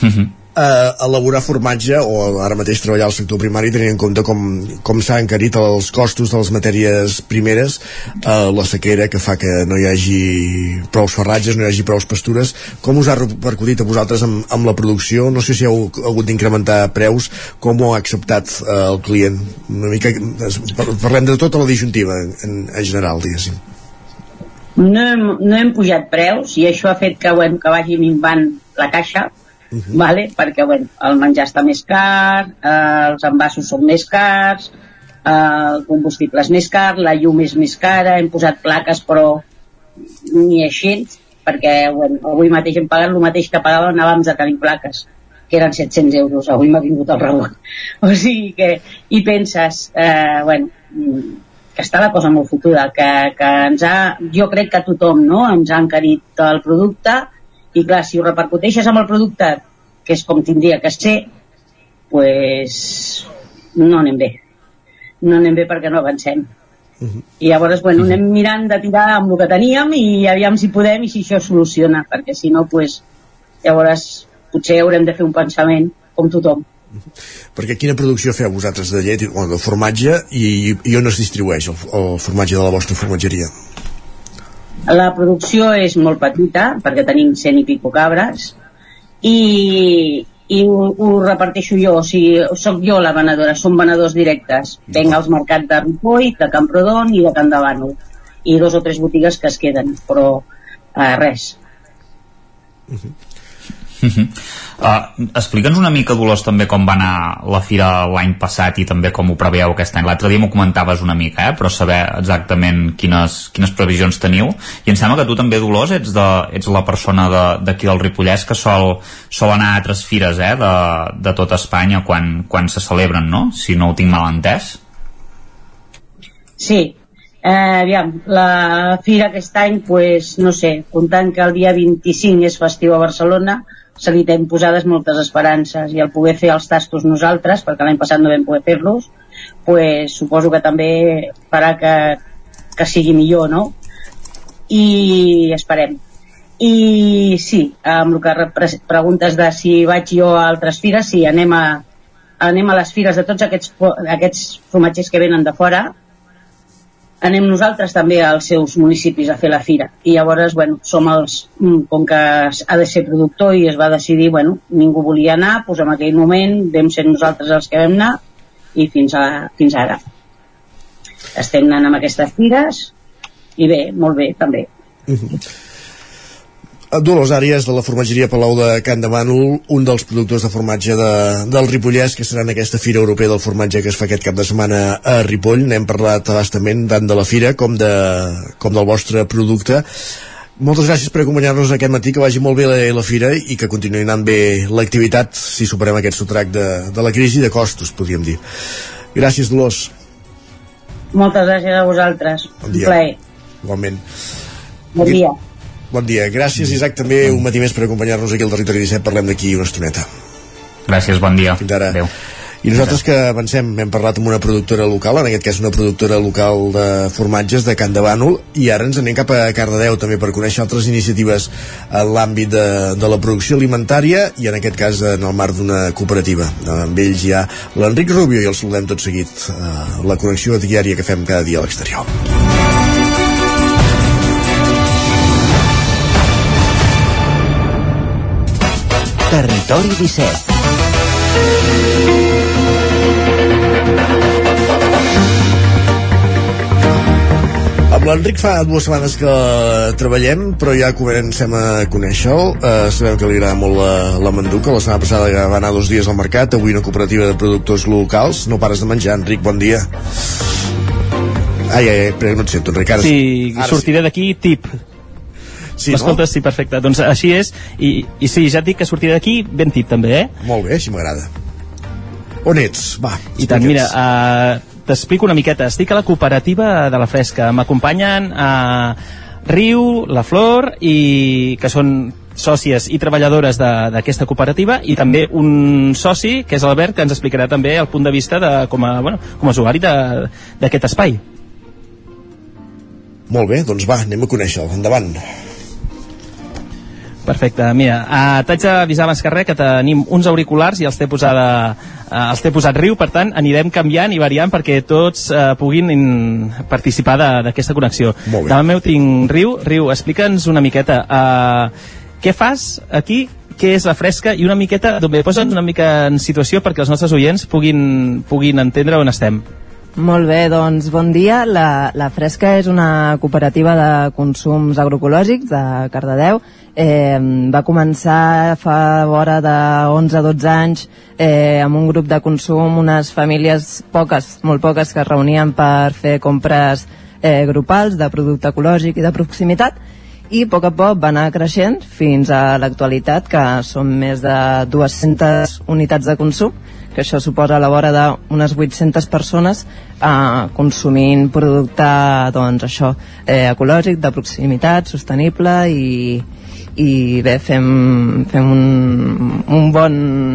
Speaker 1: Mm -hmm eh, elaborar formatge o ara mateix treballar al sector primari tenint en compte com, com s'ha encarit els costos de les matèries primeres eh, la sequera que fa que no hi hagi prou ferratges, no hi hagi prou pastures com us ha repercutit a vosaltres amb, amb la producció? No sé si heu hagut d'incrementar preus, com ho ha acceptat eh, el client? Una mica, parlem de tota la disjuntiva en, en general, diguéssim.
Speaker 24: No hem, no hem pujat preus i això ha fet que, bueno, que vagi minvant la caixa uh -huh. vale? perquè bueno, el menjar està més car, eh, els envasos són més cars, eh, el combustible és més car, la llum és més cara, hem posat plaques però ni així, perquè bueno, avui mateix hem pagat el mateix que pagàvem abans de tenir plaques que eren 700 euros, avui m'ha vingut el rebot o sigui que, i penses eh, bueno, que està la cosa molt fotuda, que, que ens ha, jo crec que tothom no, ens ha encarit el producte i clar, si ho repercuteixes amb el producte que és com tindria que ser pues no anem bé no anem bé perquè no avancem uh -huh. i llavors bueno, uh -huh. anem mirant de tirar amb el que teníem i aviam si podem i si això soluciona perquè si no pues, llavors potser haurem de fer un pensament com tothom
Speaker 1: perquè quina producció feu vosaltres de llet o de formatge i, i on es distribueix el, el formatge de la vostra formatgeria?
Speaker 24: La producció és molt petita, perquè tenim cent i pico cabres, i, i ho, ho reparteixo jo, o sigui, sóc jo la venedora, són venedors directes. Venc als mercats de Ripoll, de Camprodon i de Can. I dos o tres botigues que es queden, però eh, res.
Speaker 8: -huh. Uh -huh. uh, Explica'ns una mica, Dolors, també com va anar la fira l'any passat i també com ho preveu aquest any. L'altre dia m'ho comentaves una mica, eh? però saber exactament quines, quines previsions teniu. I em sembla que tu també, Dolors, ets, de, ets la persona d'aquí de, del Ripollès que sol, sol anar a altres fires eh? de, de tota Espanya quan, quan se celebren, no? Si no ho tinc mal entès.
Speaker 24: Sí, Eh, aviam, la fira aquest any, pues, no sé, comptant que el dia 25 és festiu a Barcelona, se li tenen posades moltes esperances i el poder fer els tastos nosaltres, perquè l'any passat no vam poder fer-los, pues, suposo que també farà que, que sigui millor, no? I esperem. I sí, amb el que preguntes de si vaig jo a altres fires, sí, anem a, anem a les fires de tots aquests, aquests formatgers que venen de fora, anem nosaltres també als seus municipis a fer la fira. I llavors bueno, som els mm, com que ha de ser productor i es va decidir bueno, ningú volia anar doncs en aquell moment vam ser nosaltres els que vam anar i fins, a, fins ara. Estem anant amb aquestes fires i bé, molt bé també. Uh -huh.
Speaker 1: Dolors Àries de la formatgeria Palau de Can de Mànol, un dels productors de formatge de, del Ripollès que serà en aquesta Fira Europea del Formatge que es fa aquest cap de setmana a Ripoll. N'hem parlat abastament tant de la Fira com, de, com del vostre producte. Moltes gràcies per acompanyar-nos aquest matí, que vagi molt bé la, la Fira i que continuï anant bé l'activitat si superem aquest sotrac de, de la crisi de costos, podríem dir. Gràcies, Dolors.
Speaker 24: Moltes gràcies a vosaltres.
Speaker 1: Bon dia.
Speaker 24: Un plaer.
Speaker 1: Igualment.
Speaker 24: Bon dia.
Speaker 1: Bon dia. Gràcies, Isaac, també un matí més per acompanyar-nos aquí al Territori 17. Parlem d'aquí una estoneta.
Speaker 8: Gràcies, bon dia.
Speaker 1: Fins ara.
Speaker 8: Adéu.
Speaker 1: I nosaltres que avancem, hem parlat amb una productora local, en aquest cas una productora local de formatges de Can de Bànol, i ara ens anem cap a Cardedeu també per conèixer altres iniciatives en l'àmbit de, de la producció alimentària i en aquest cas en el marc d'una cooperativa. Amb ells hi ha l'Enric Rubio i el saludem tot seguit a la connexió diària que fem cada dia a l'exterior.
Speaker 23: Territori 17
Speaker 1: Amb l'Enric fa dues setmanes que treballem, però ja comencem a conèixer-lo. Uh, sabem que li agrada molt la, la manduca. La setmana passada va anar dos dies al mercat, avui una cooperativa de productors locals. No pares de menjar, Enric, bon dia. Ai, ai, ai, però no et sento, Enric. Ara,
Speaker 13: sí, ara sortiré sí. d'aquí tip
Speaker 1: Sí,
Speaker 13: M'escoltes? No? Sí, perfecte. Doncs així és, i, i sí, ja et dic que sortiré d'aquí ben tip també, eh?
Speaker 1: Molt bé, així m'agrada. On ets? Va,
Speaker 13: I tant, mira, uh, t'explico una miqueta. Estic a la cooperativa de la Fresca. M'acompanyen a uh, Riu, La Flor, i que són sòcies i treballadores d'aquesta cooperativa i també un soci, que és l'Albert, que ens explicarà també el punt de vista de, com, a, bueno, com a usuari d'aquest espai.
Speaker 1: Molt bé, doncs va, anem a conèixer-lo. Endavant.
Speaker 13: Perfecte, mira, uh, t'haig d'avisar abans que res que tenim uns auriculars i els t'he posada, uh, els t'he posat riu, per tant anirem canviant i variant perquè tots uh, puguin in, participar d'aquesta connexió. Davant meu tinc Riu. Riu, explica'ns una miqueta uh, què fas aquí què és la fresca i una miqueta, doncs posa'ns una mica en situació perquè els nostres oients puguin, puguin entendre on estem.
Speaker 25: Molt bé, doncs bon dia. La, la Fresca és una cooperativa de consums agroecològics de Cardedeu. Eh, va començar fa vora de 11-12 anys eh, amb un grup de consum, unes famílies poques, molt poques, que es reunien per fer compres eh, grupals de producte ecològic i de proximitat i a poc a poc va anar creixent fins a l'actualitat que són més de 200 unitats de consum que això suposa a la vora d'unes 800 persones eh, consumint producte doncs això, eh, ecològic, de proximitat, sostenible i, i bé, fem, fem un, un bon,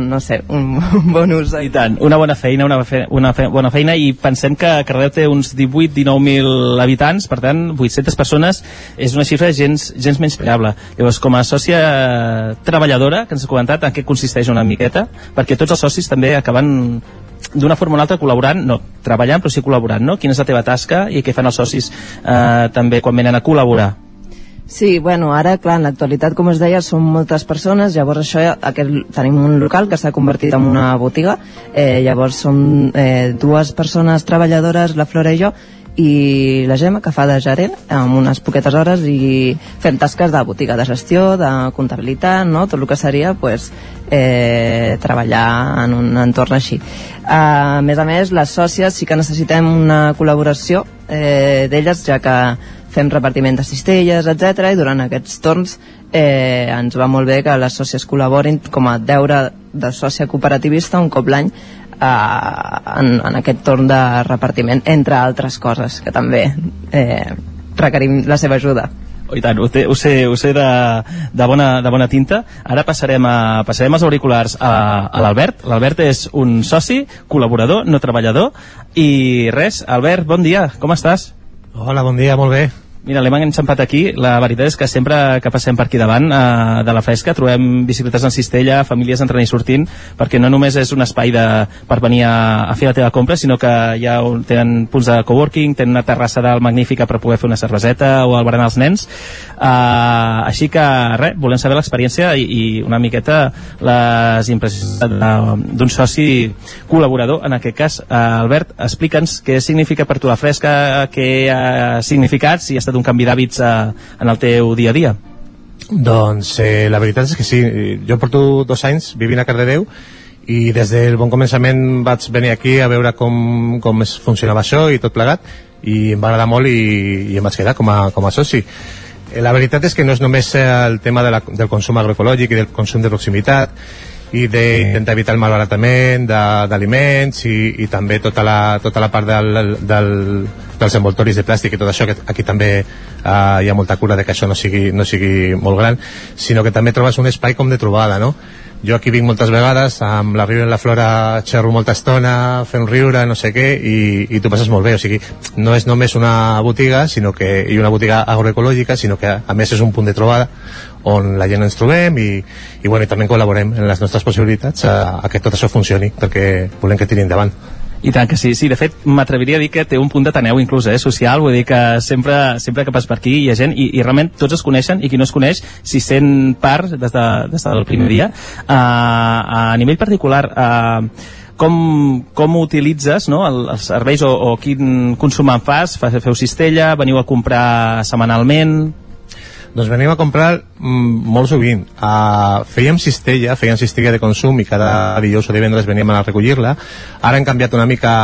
Speaker 25: no sé, un, un bon ús.
Speaker 13: I tant, una bona feina, una, fe, una fe, bona feina i pensem que Cardeu té uns 18-19.000 habitants, per tant, 800 persones és una xifra gens, gens menys preable. Llavors, com a sòcia treballadora, que ens ha comentat, en què consisteix una miqueta? Perquè tots els socis també acaben d'una forma o una altra col·laborant, no treballant però sí col·laborant, no? Quina és la teva tasca i què fan els socis eh, també quan venen a col·laborar?
Speaker 25: Sí, bueno, ara, clar, en l'actualitat, com es deia, són moltes persones, llavors això, aquest, tenim un local que s'ha convertit en una botiga, eh, llavors som eh, dues persones treballadores, la Flora i jo, i la Gemma, que fa de gerent, amb unes poquetes hores i fem tasques de botiga, de gestió, de comptabilitat, no? tot el que seria pues, eh, treballar en un entorn així. A més a més, les sòcies sí que necessitem una col·laboració eh, d'elles, ja que fem repartiment de cistelles, etc. i durant aquests torns eh, ens va molt bé que les sòcies col·laborin com a deure de sòcia cooperativista un cop l'any eh, en, en aquest torn de repartiment, entre altres coses que també eh, requerim la seva ajuda.
Speaker 13: Oh, I tant, ho, té, ho sé, ho sé de, de, bona, de bona tinta. Ara passarem, a, passarem els auriculars a, a l'Albert. L'Albert és un soci, col·laborador, no treballador. I res, Albert, bon dia, com estàs?
Speaker 26: Hola, bon dia, molt bé.
Speaker 13: Mira, l'hem enxampat aquí. La veritat és que sempre que passem per aquí davant eh, de la fresca trobem bicicletes en cistella, famílies entrant i sortint, perquè no només és un espai de, per venir a, a fer la teva compra, sinó que ja tenen punts de coworking, tenen una terrassa dalt magnífica per poder fer una cerveseta o el als nens. Eh, així que, res, volem saber l'experiència i, i una miqueta les impressions d'un soci col·laborador, en aquest cas. Eh, Albert, explica'ns què significa per tu la fresca, què ha significat, si ha estat un canvi d'hàbits eh, en el teu dia a dia?
Speaker 26: Doncs eh, la veritat és que sí, jo porto dos anys vivint a Cardedeu i des del bon començament vaig venir aquí a veure com, com es funcionava això i tot plegat i em va agradar molt i, i em vaig quedar com a, com a soci. Eh, la veritat és que no és només el tema de la, del consum agroecològic i del consum de proximitat, i d'intentar evitar el malbaratament d'aliments i, i també tota la, tota la part del, del, dels envoltoris de plàstic i tot això, que aquí també uh, hi ha molta cura de que això no sigui, no sigui molt gran, sinó que també trobes un espai com de trobada, no? jo aquí vinc moltes vegades, amb la Riu i la Flora xerro molta estona, fent riure, no sé què, i, i tu passes molt bé, o sigui, no és només una botiga, sinó que, i una botiga agroecològica, sinó que a més és un punt de trobada on la gent ens trobem i, i, bueno, i també col·laborem en les nostres possibilitats a, a que tot això funcioni perquè volem que tiri endavant
Speaker 13: i tant que sí, sí, de fet m'atreviria a dir que té un punt d'ateneu inclús, eh, social, vull dir que sempre, sempre que pas per aquí hi ha gent i, i realment tots es coneixen i qui no es coneix s'hi sent part des, de, des del primer dia. Uh, a nivell particular, uh, com, com utilitzes no, el, els serveis o, o quin consum en fas? Feu cistella? Veniu a comprar setmanalment?
Speaker 26: Doncs venim a comprar mm, molt sovint. Uh, fèiem cistella, fèiem cistella de consum i cada dijous o divendres veníem a recollir-la. Ara hem canviat una mica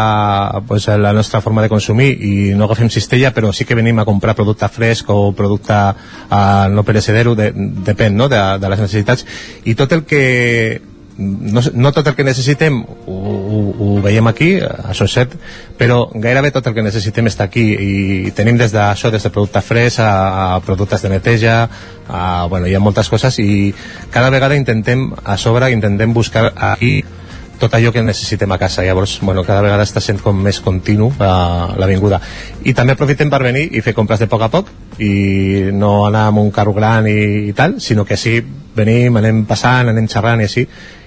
Speaker 26: pues, la nostra forma de consumir i no agafem cistella, però sí que venim a comprar producte fresc o producte uh, no perecedero, de, depèn no? de, de les necessitats. I tot el que no, no tot el que necessitem ho, ho, ho veiem aquí, és cert, però gairebé tot el que necessitem està aquí i tenim des d'això, des de producte fresc a, a productes de neteja, a, bueno, hi ha moltes coses i cada vegada intentem, a sobre, intentem buscar aquí tot allò que necessitem a casa. Llavors bueno, cada vegada està sent com més continu uh, l'avinguda. I també aprofitem per venir i fer compres de poc a poc i no anar amb un carro gran i, i tal, sinó que així venim, anem passant, anem xerrant i així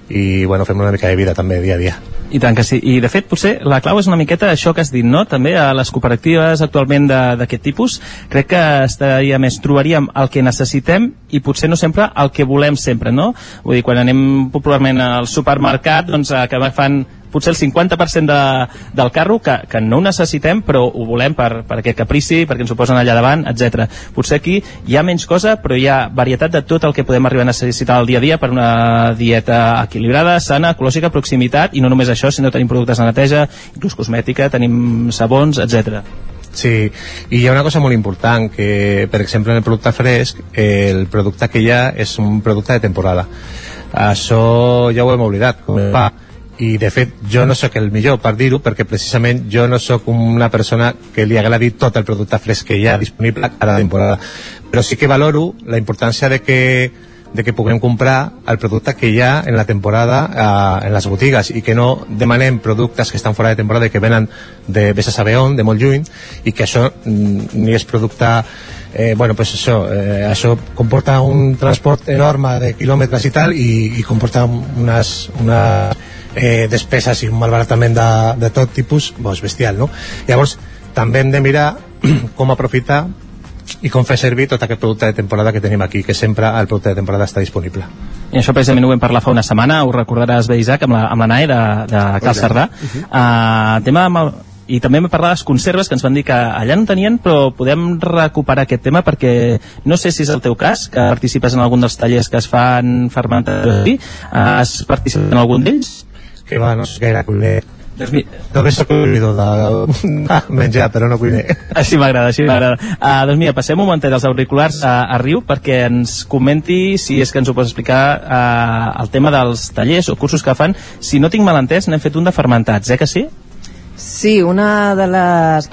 Speaker 26: i bueno, fem una mica de vida també dia a dia.
Speaker 13: I tant que sí. I de fet, potser la clau és una miqueta això que has dit, no? També a les cooperatives actualment d'aquest tipus, crec que estaria més, trobaríem el que necessitem i potser no sempre el que volem sempre, no? Vull dir, quan anem popularment al supermercat, doncs que fan potser el 50% de, del carro que, que no ho necessitem però ho volem per, per aquest caprici, perquè ens ho posen allà davant, etc. Potser aquí hi ha menys cosa però hi ha varietat de tot el que podem arribar a necessitar al dia a dia per una dieta equilibrada, sana, ecològica, proximitat i no només això, sinó tenim productes de neteja, inclús cosmètica, tenim sabons, etc.
Speaker 26: Sí, i hi ha una cosa molt important, que per exemple en el producte fresc, el producte que hi ha és un producte de temporada. Això ja ho hem oblidat, com pa i de fet jo no sóc el millor per dir-ho perquè precisament jo no sóc una persona que li agradi tot el producte fresc que hi ha disponible cada temporada. Però sí que valoro la importància de que de que puguem comprar el producte que hi ha en la temporada eh, en les botigues i que no demanem productes que estan fora de temporada i que venen de vés a saber on, de molt lluny i que això mm, ni és producte eh, bueno, pues això, eh, això comporta un transport enorme de quilòmetres i tal i, i comporta unes, unes eh, despeses i un malbaratament de, de tot tipus doncs bestial, no? Llavors, també hem de mirar com aprofitar i com fer servir tot aquest producte de temporada que tenim aquí, que sempre el producte de temporada està disponible.
Speaker 13: I això precisament ho vam parlar fa una setmana, ho recordaràs bé, Isaac, amb la, amb la NAE de, de Cal Cerdà. Uh -huh. uh, tema amb el, i també m'he parlat de les conserves que ens van dir que allà no tenien però podem recuperar aquest tema perquè no sé si és el teu cas que participes en algun dels tallers que es fan fermentats has participat en algun d'ells?
Speaker 26: Que va, no sé gaire cuiner doncs mi... També soc cuinador de menjar, però no cuiner.
Speaker 13: Així m'agrada, així m'agrada. Uh, doncs mira, passem un momentet dels auriculars a, a Riu perquè ens comenti, si és que ens ho pots explicar, uh, el tema dels tallers o cursos que fan. Si no tinc mal entès, n'hem fet un de fermentats, eh que sí?
Speaker 25: Sí, una de les...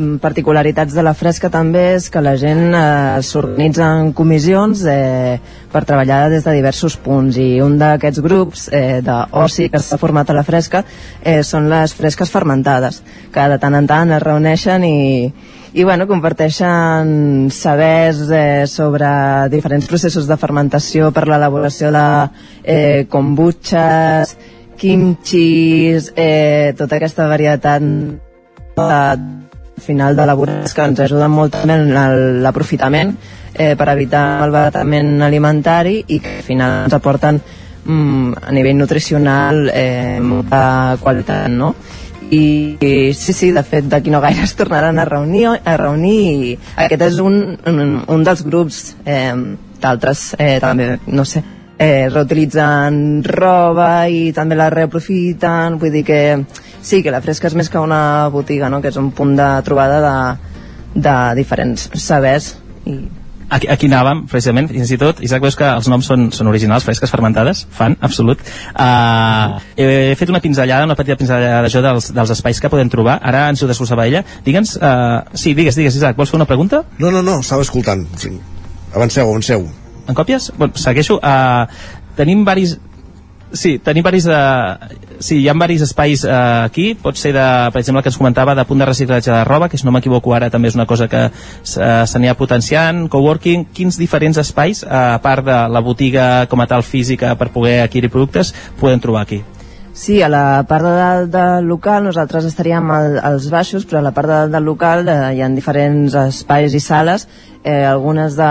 Speaker 25: Mm, particularitats de la fresca també és que la gent eh, s'organitza en comissions eh, per treballar des de diversos punts i un d'aquests grups eh, d'oci que s'ha format a la fresca eh, són les fresques fermentades que de tant en tant es reuneixen i, i bueno, comparteixen sabers eh, sobre diferents processos de fermentació per l'elaboració de eh, kombuchas, kimchis, eh, tota aquesta varietat de final d'elaborats que ens ajuden molt també en l'aprofitament eh, per evitar el baratament alimentari i que al final ens aporten mm, a nivell nutricional eh, molta qualitat, no? I, i sí, sí, de fet d'aquí no gaire es tornaran a reunir, a reunir i aquest és un, un, un dels grups eh, d'altres eh, també, no sé eh, reutilitzen roba i també la reaprofiten vull dir que sí, que la Fresca és més que una botiga, no? que és un punt de trobada de, de diferents sabers i
Speaker 13: aquí, aquí anàvem, precisament, fins i tot Isaac, veus que els noms són, són originals, fresques fermentades fan, absolut uh, he, he fet una pinzellada, una petita pinzellada jo dels, dels espais que podem trobar ara ens ho desglossava ella, digue'ns uh, sí, digues, digues Isaac, vols fer una pregunta?
Speaker 1: No, no, no, estava escoltant sí. avanceu, avanceu
Speaker 13: en còpies? Bueno, segueixo uh, tenim varis Sí, tenim varis de... Sí, hi ha varis espais eh, aquí, pot ser de, per exemple, que ens comentava de punt de reciclatge de roba, que si no m'equivoco ara també és una cosa que s'anirà potenciant, coworking, quins diferents espais, eh, a part de la botiga com a tal física per poder adquirir productes, podem trobar aquí?
Speaker 25: Sí, a la part de dalt del local nosaltres estaríem al, als baixos, però a la part de dalt del local eh, hi ha diferents espais i sales eh, algunes de,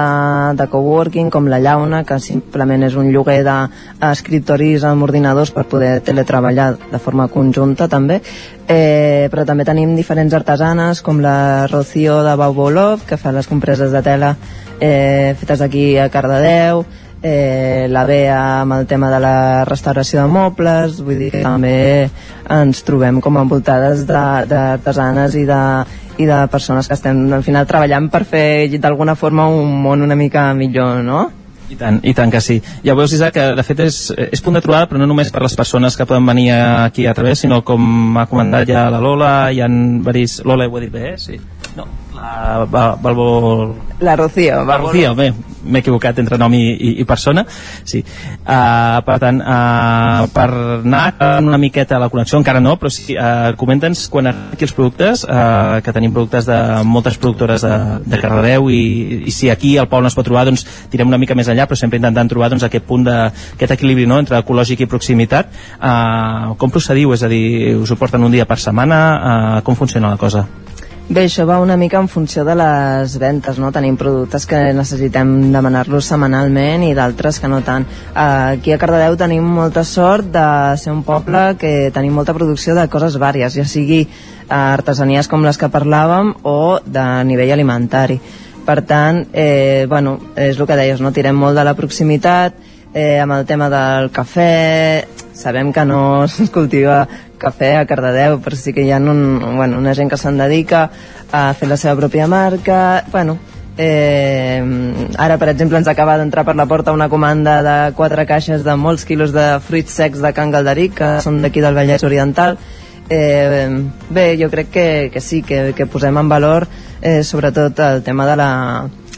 Speaker 25: de coworking com la Llauna que simplement és un lloguer d'escriptoris amb ordinadors per poder teletreballar de forma conjunta també. Eh, però també tenim diferents artesanes com la Rocío de Baubolov que fa les compreses de tela eh, fetes aquí a Cardedeu. Eh, la Bea amb el tema de la restauració de mobles, vull dir que també ens trobem com envoltades d'artesanes i de, i de persones que estem al final treballant per fer d'alguna forma un món una mica millor, no?
Speaker 13: I tant, i tant que sí. Ja veus, Isaac, que de fet és, és punt de trobada, però no només per les persones que poden venir aquí a través, sinó com ha comentat ja la Lola, hi ha varis... Lola, ho he dit bé, eh? Sí. No, la Balbol...
Speaker 25: La Rocío.
Speaker 13: La Rocío, bé, m'he equivocat entre nom i, i, i persona. Sí. Uh, per tant, uh, per anar una miqueta a la connexió, encara no, però sí, uh, comenta'ns quan aquí els productes, uh, que tenim productes de moltes productores de, de Cardedeu i, i si aquí al Pol no es pot trobar, doncs tirem una mica més enllà, però sempre intentant trobar doncs, aquest punt de, aquest equilibri no?, entre ecològic i proximitat. Uh, com procediu? És a dir, us ho porten un dia per setmana? Uh, com funciona la cosa?
Speaker 25: Bé, això va una mica en funció de les ventes, no? Tenim productes que necessitem demanar-los setmanalment i d'altres que no tant. Aquí a Cardedeu tenim molta sort de ser un poble que tenim molta producció de coses vàries, ja sigui artesanies com les que parlàvem o de nivell alimentari. Per tant, eh, bueno, és el que deies, no? Tirem molt de la proximitat, eh, amb el tema del cafè, sabem que no es cultiva cafè a Cardedeu, però sí que hi ha un, bueno, una gent que se'n dedica a fer la seva pròpia marca, bueno, Eh, ara, per exemple, ens acaba d'entrar per la porta una comanda de quatre caixes de molts quilos de fruits secs de Can Galderic, que són d'aquí del Vallès Oriental. Eh, bé, jo crec que, que sí, que, que posem en valor eh, sobretot el tema de la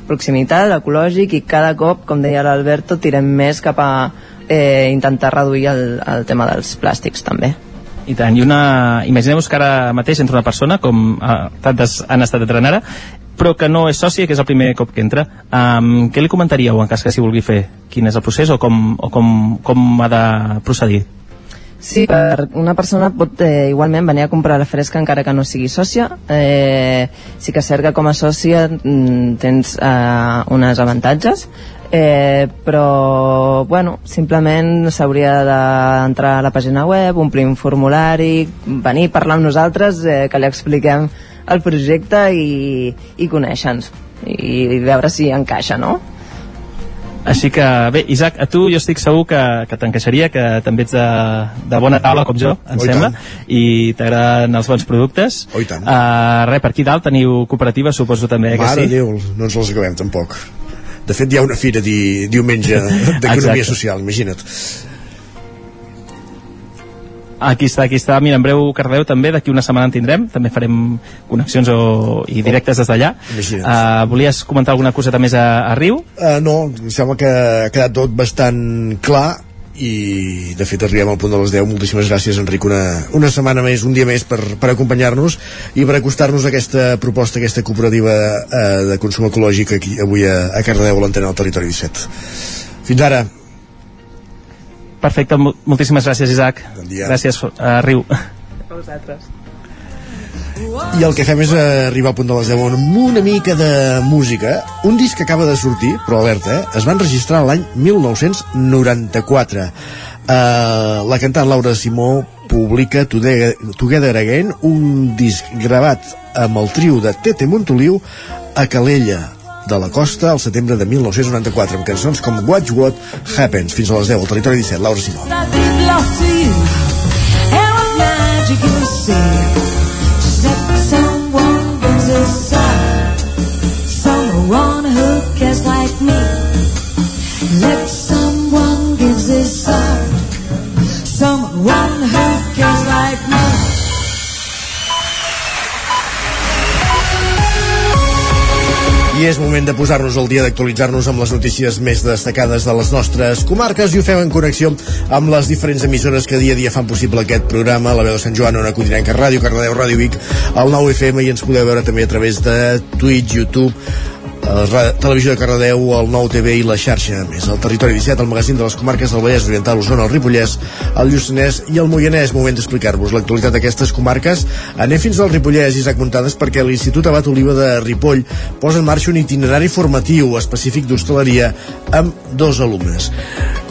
Speaker 25: proximitat, ecològic, i cada cop, com deia l'Alberto, tirem més cap a eh, intentar reduir el, el tema dels plàstics també.
Speaker 13: I tant, i una... Imagineu-vos que ara mateix entra una persona, com eh, tantes han estat entrant ara, però que no és sòcia, que és el primer cop que entra. Um, què li comentaríeu en cas que s'hi vulgui fer? Quin és el procés o com, o com, com ha de procedir?
Speaker 25: Sí, per una persona pot eh, igualment venir a comprar la fresca encara que no sigui sòcia. Eh, sí que que com a sòcia mm, tens eh, uns avantatges, eh, però bueno, simplement s'hauria d'entrar a la pàgina web, omplir un formulari, venir a parlar amb nosaltres, eh, que li expliquem el projecte i, i conèixer-nos i veure si encaixa, no?
Speaker 13: Així que, bé, Isaac, a tu jo estic segur que, que t'encaixaria, que també ets de, de bona taula com jo, em oh, sembla, i, i t'agraden els bons productes.
Speaker 1: Oh, tant.
Speaker 13: Uh, res, per aquí dalt teniu cooperativa, suposo també,
Speaker 1: eh,
Speaker 13: que sí?
Speaker 1: Mare Déu, no ens les acabem tampoc. De fet, hi ha una fira di, diumenge d'economia social, imagina't.
Speaker 13: Aquí està, aquí està. Mira, en breu Cardeu també, d'aquí una setmana en tindrem. També farem connexions o, i directes des d'allà. Uh, volies comentar alguna coseta més a, a Riu?
Speaker 1: Uh, no, em sembla que ha quedat tot bastant clar i de fet arribem al punt de les 10 moltíssimes gràcies Enric. Una, una setmana més, un dia més per, per acompanyar-nos i per acostar-nos a aquesta proposta aquesta cooperativa eh, de consum ecològic aquí avui a, a Cardedeu a l'antena del Territori 17 fins ara.
Speaker 13: Perfecte, moltíssimes gràcies Isaac.
Speaker 1: Bon dia.
Speaker 13: gràcies uh, Riu. A vosaltres
Speaker 1: i el que fem és arribar al punt de les 10 amb una mica de música. Un disc que acaba de sortir, però alerta, eh? es van registrar l'any 1994. Uh, la cantant Laura Simó publica Together Again, un disc gravat amb el trio de Tete Montoliu a Calella, de la Costa al setembre de 1994 amb cançons com Watch What Happens fins a les 10 al territori 17, Laura Simó I és moment de posar-nos al dia d'actualitzar-nos amb les notícies més destacades de les nostres comarques i ho fem en connexió amb les diferents emissores que dia a dia fan possible aquest programa, la veu de Sant Joan, Ona Codinenca, Ràdio, Cardedeu, Ràdio Vic, el 9 FM i ens podeu veure també a través de Twitch, YouTube, la Televisió de Cardedeu, el Nou TV i la xarxa més. El Territori 17, el magazín de les comarques del Vallès Oriental, Osona, el Ripollès, el Lluçanès i el Moianès. Moment d'explicar-vos l'actualitat d'aquestes comarques. Anem fins al Ripollès, Isaac Muntades, perquè l'Institut Abat Oliva de Ripoll posa en marxa un itinerari formatiu específic d'hostaleria amb dos alumnes.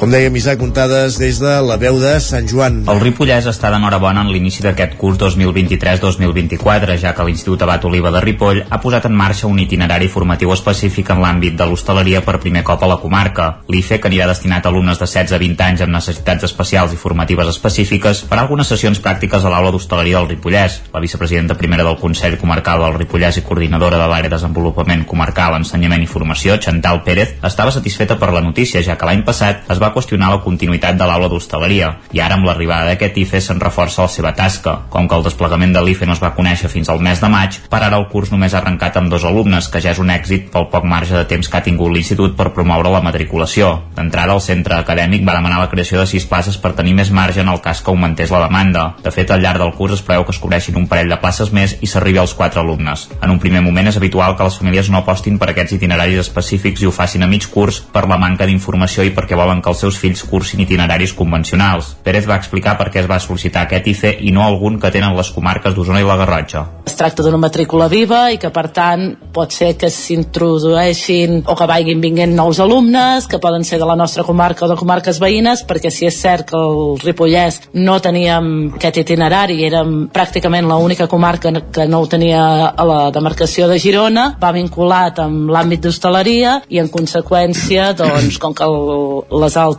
Speaker 1: Com dèiem, Isaac Muntades, des de la veu de Sant Joan.
Speaker 8: El Ripollès està d'enhorabona en l'inici d'aquest curs 2023-2024, ja que l'Institut Abat Oliva de Ripoll ha posat en marxa un itinerari formatiu específic en l'àmbit de l'hostaleria per primer cop a la comarca. L'IFE, que anirà destinat a alumnes de 16 a 20 anys amb necessitats especials i formatives específiques, farà algunes sessions pràctiques a l'aula d'hostaleria del Ripollès. La vicepresidenta primera del Consell Comarcal del Ripollès i coordinadora de l'àrea de desenvolupament comarcal, ensenyament i formació, Chantal Pérez, estava satisfeta per la notícia, ja que l'any passat es va qüestionar la continuïtat de l'aula d'hostaleria i ara amb l'arribada d'aquest IFE se'n reforça la seva tasca. Com que el desplegament de l'IFE no es va conèixer fins al mes de maig, per ara el curs només ha arrencat amb dos alumnes, que ja és un èxit pel poc marge de temps que ha tingut l'Institut per promoure la matriculació. D'entrada, el centre acadèmic va demanar la creació de sis places per tenir més marge en el cas que augmentés la demanda. De fet, al llarg del curs es preveu que es cobreixin un parell de places més i s'arribi als quatre alumnes. En un primer moment és habitual que les famílies no apostin per aquests itineraris específics i ho facin a mig curs per la manca d'informació i perquè volen que els seus fills cursin itineraris convencionals. Pérez va explicar per què es va sol·licitar aquest IFE i no algun que tenen les comarques d'Osona i la Garrotxa.
Speaker 27: Es tracta d'una matrícula viva i que per tant pot ser que s'introdueixin o que vagin vinguent nous alumnes que poden ser de la nostra comarca o de comarques veïnes perquè si és cert que el Ripollès no teníem aquest itinerari érem pràcticament l'única comarca que no ho tenia a la demarcació de Girona va vinculat amb l'àmbit d'hostaleria i en conseqüència doncs com que el, les altres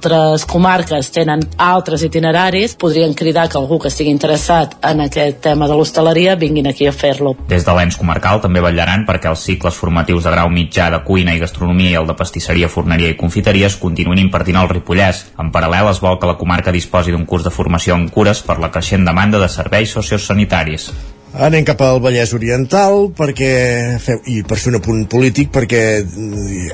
Speaker 27: comarques tenen altres itineraris podrien cridar que algú que estigui interessat en aquest tema de l'hostaleria vinguin aquí a fer-lo.
Speaker 8: Des de l'ENS comarcal també vetllaran perquè els cicles formatius de grau mitjà de cuina i gastronomia i el de pastisseria, forneria i confiteria es continuïn impartint al Ripollès. En paral·lel es vol que la comarca disposi d'un curs de formació en cures per la creixent demanda de serveis sociosanitaris.
Speaker 1: Anem cap al Vallès Oriental perquè fem, i per fer un apunt polític perquè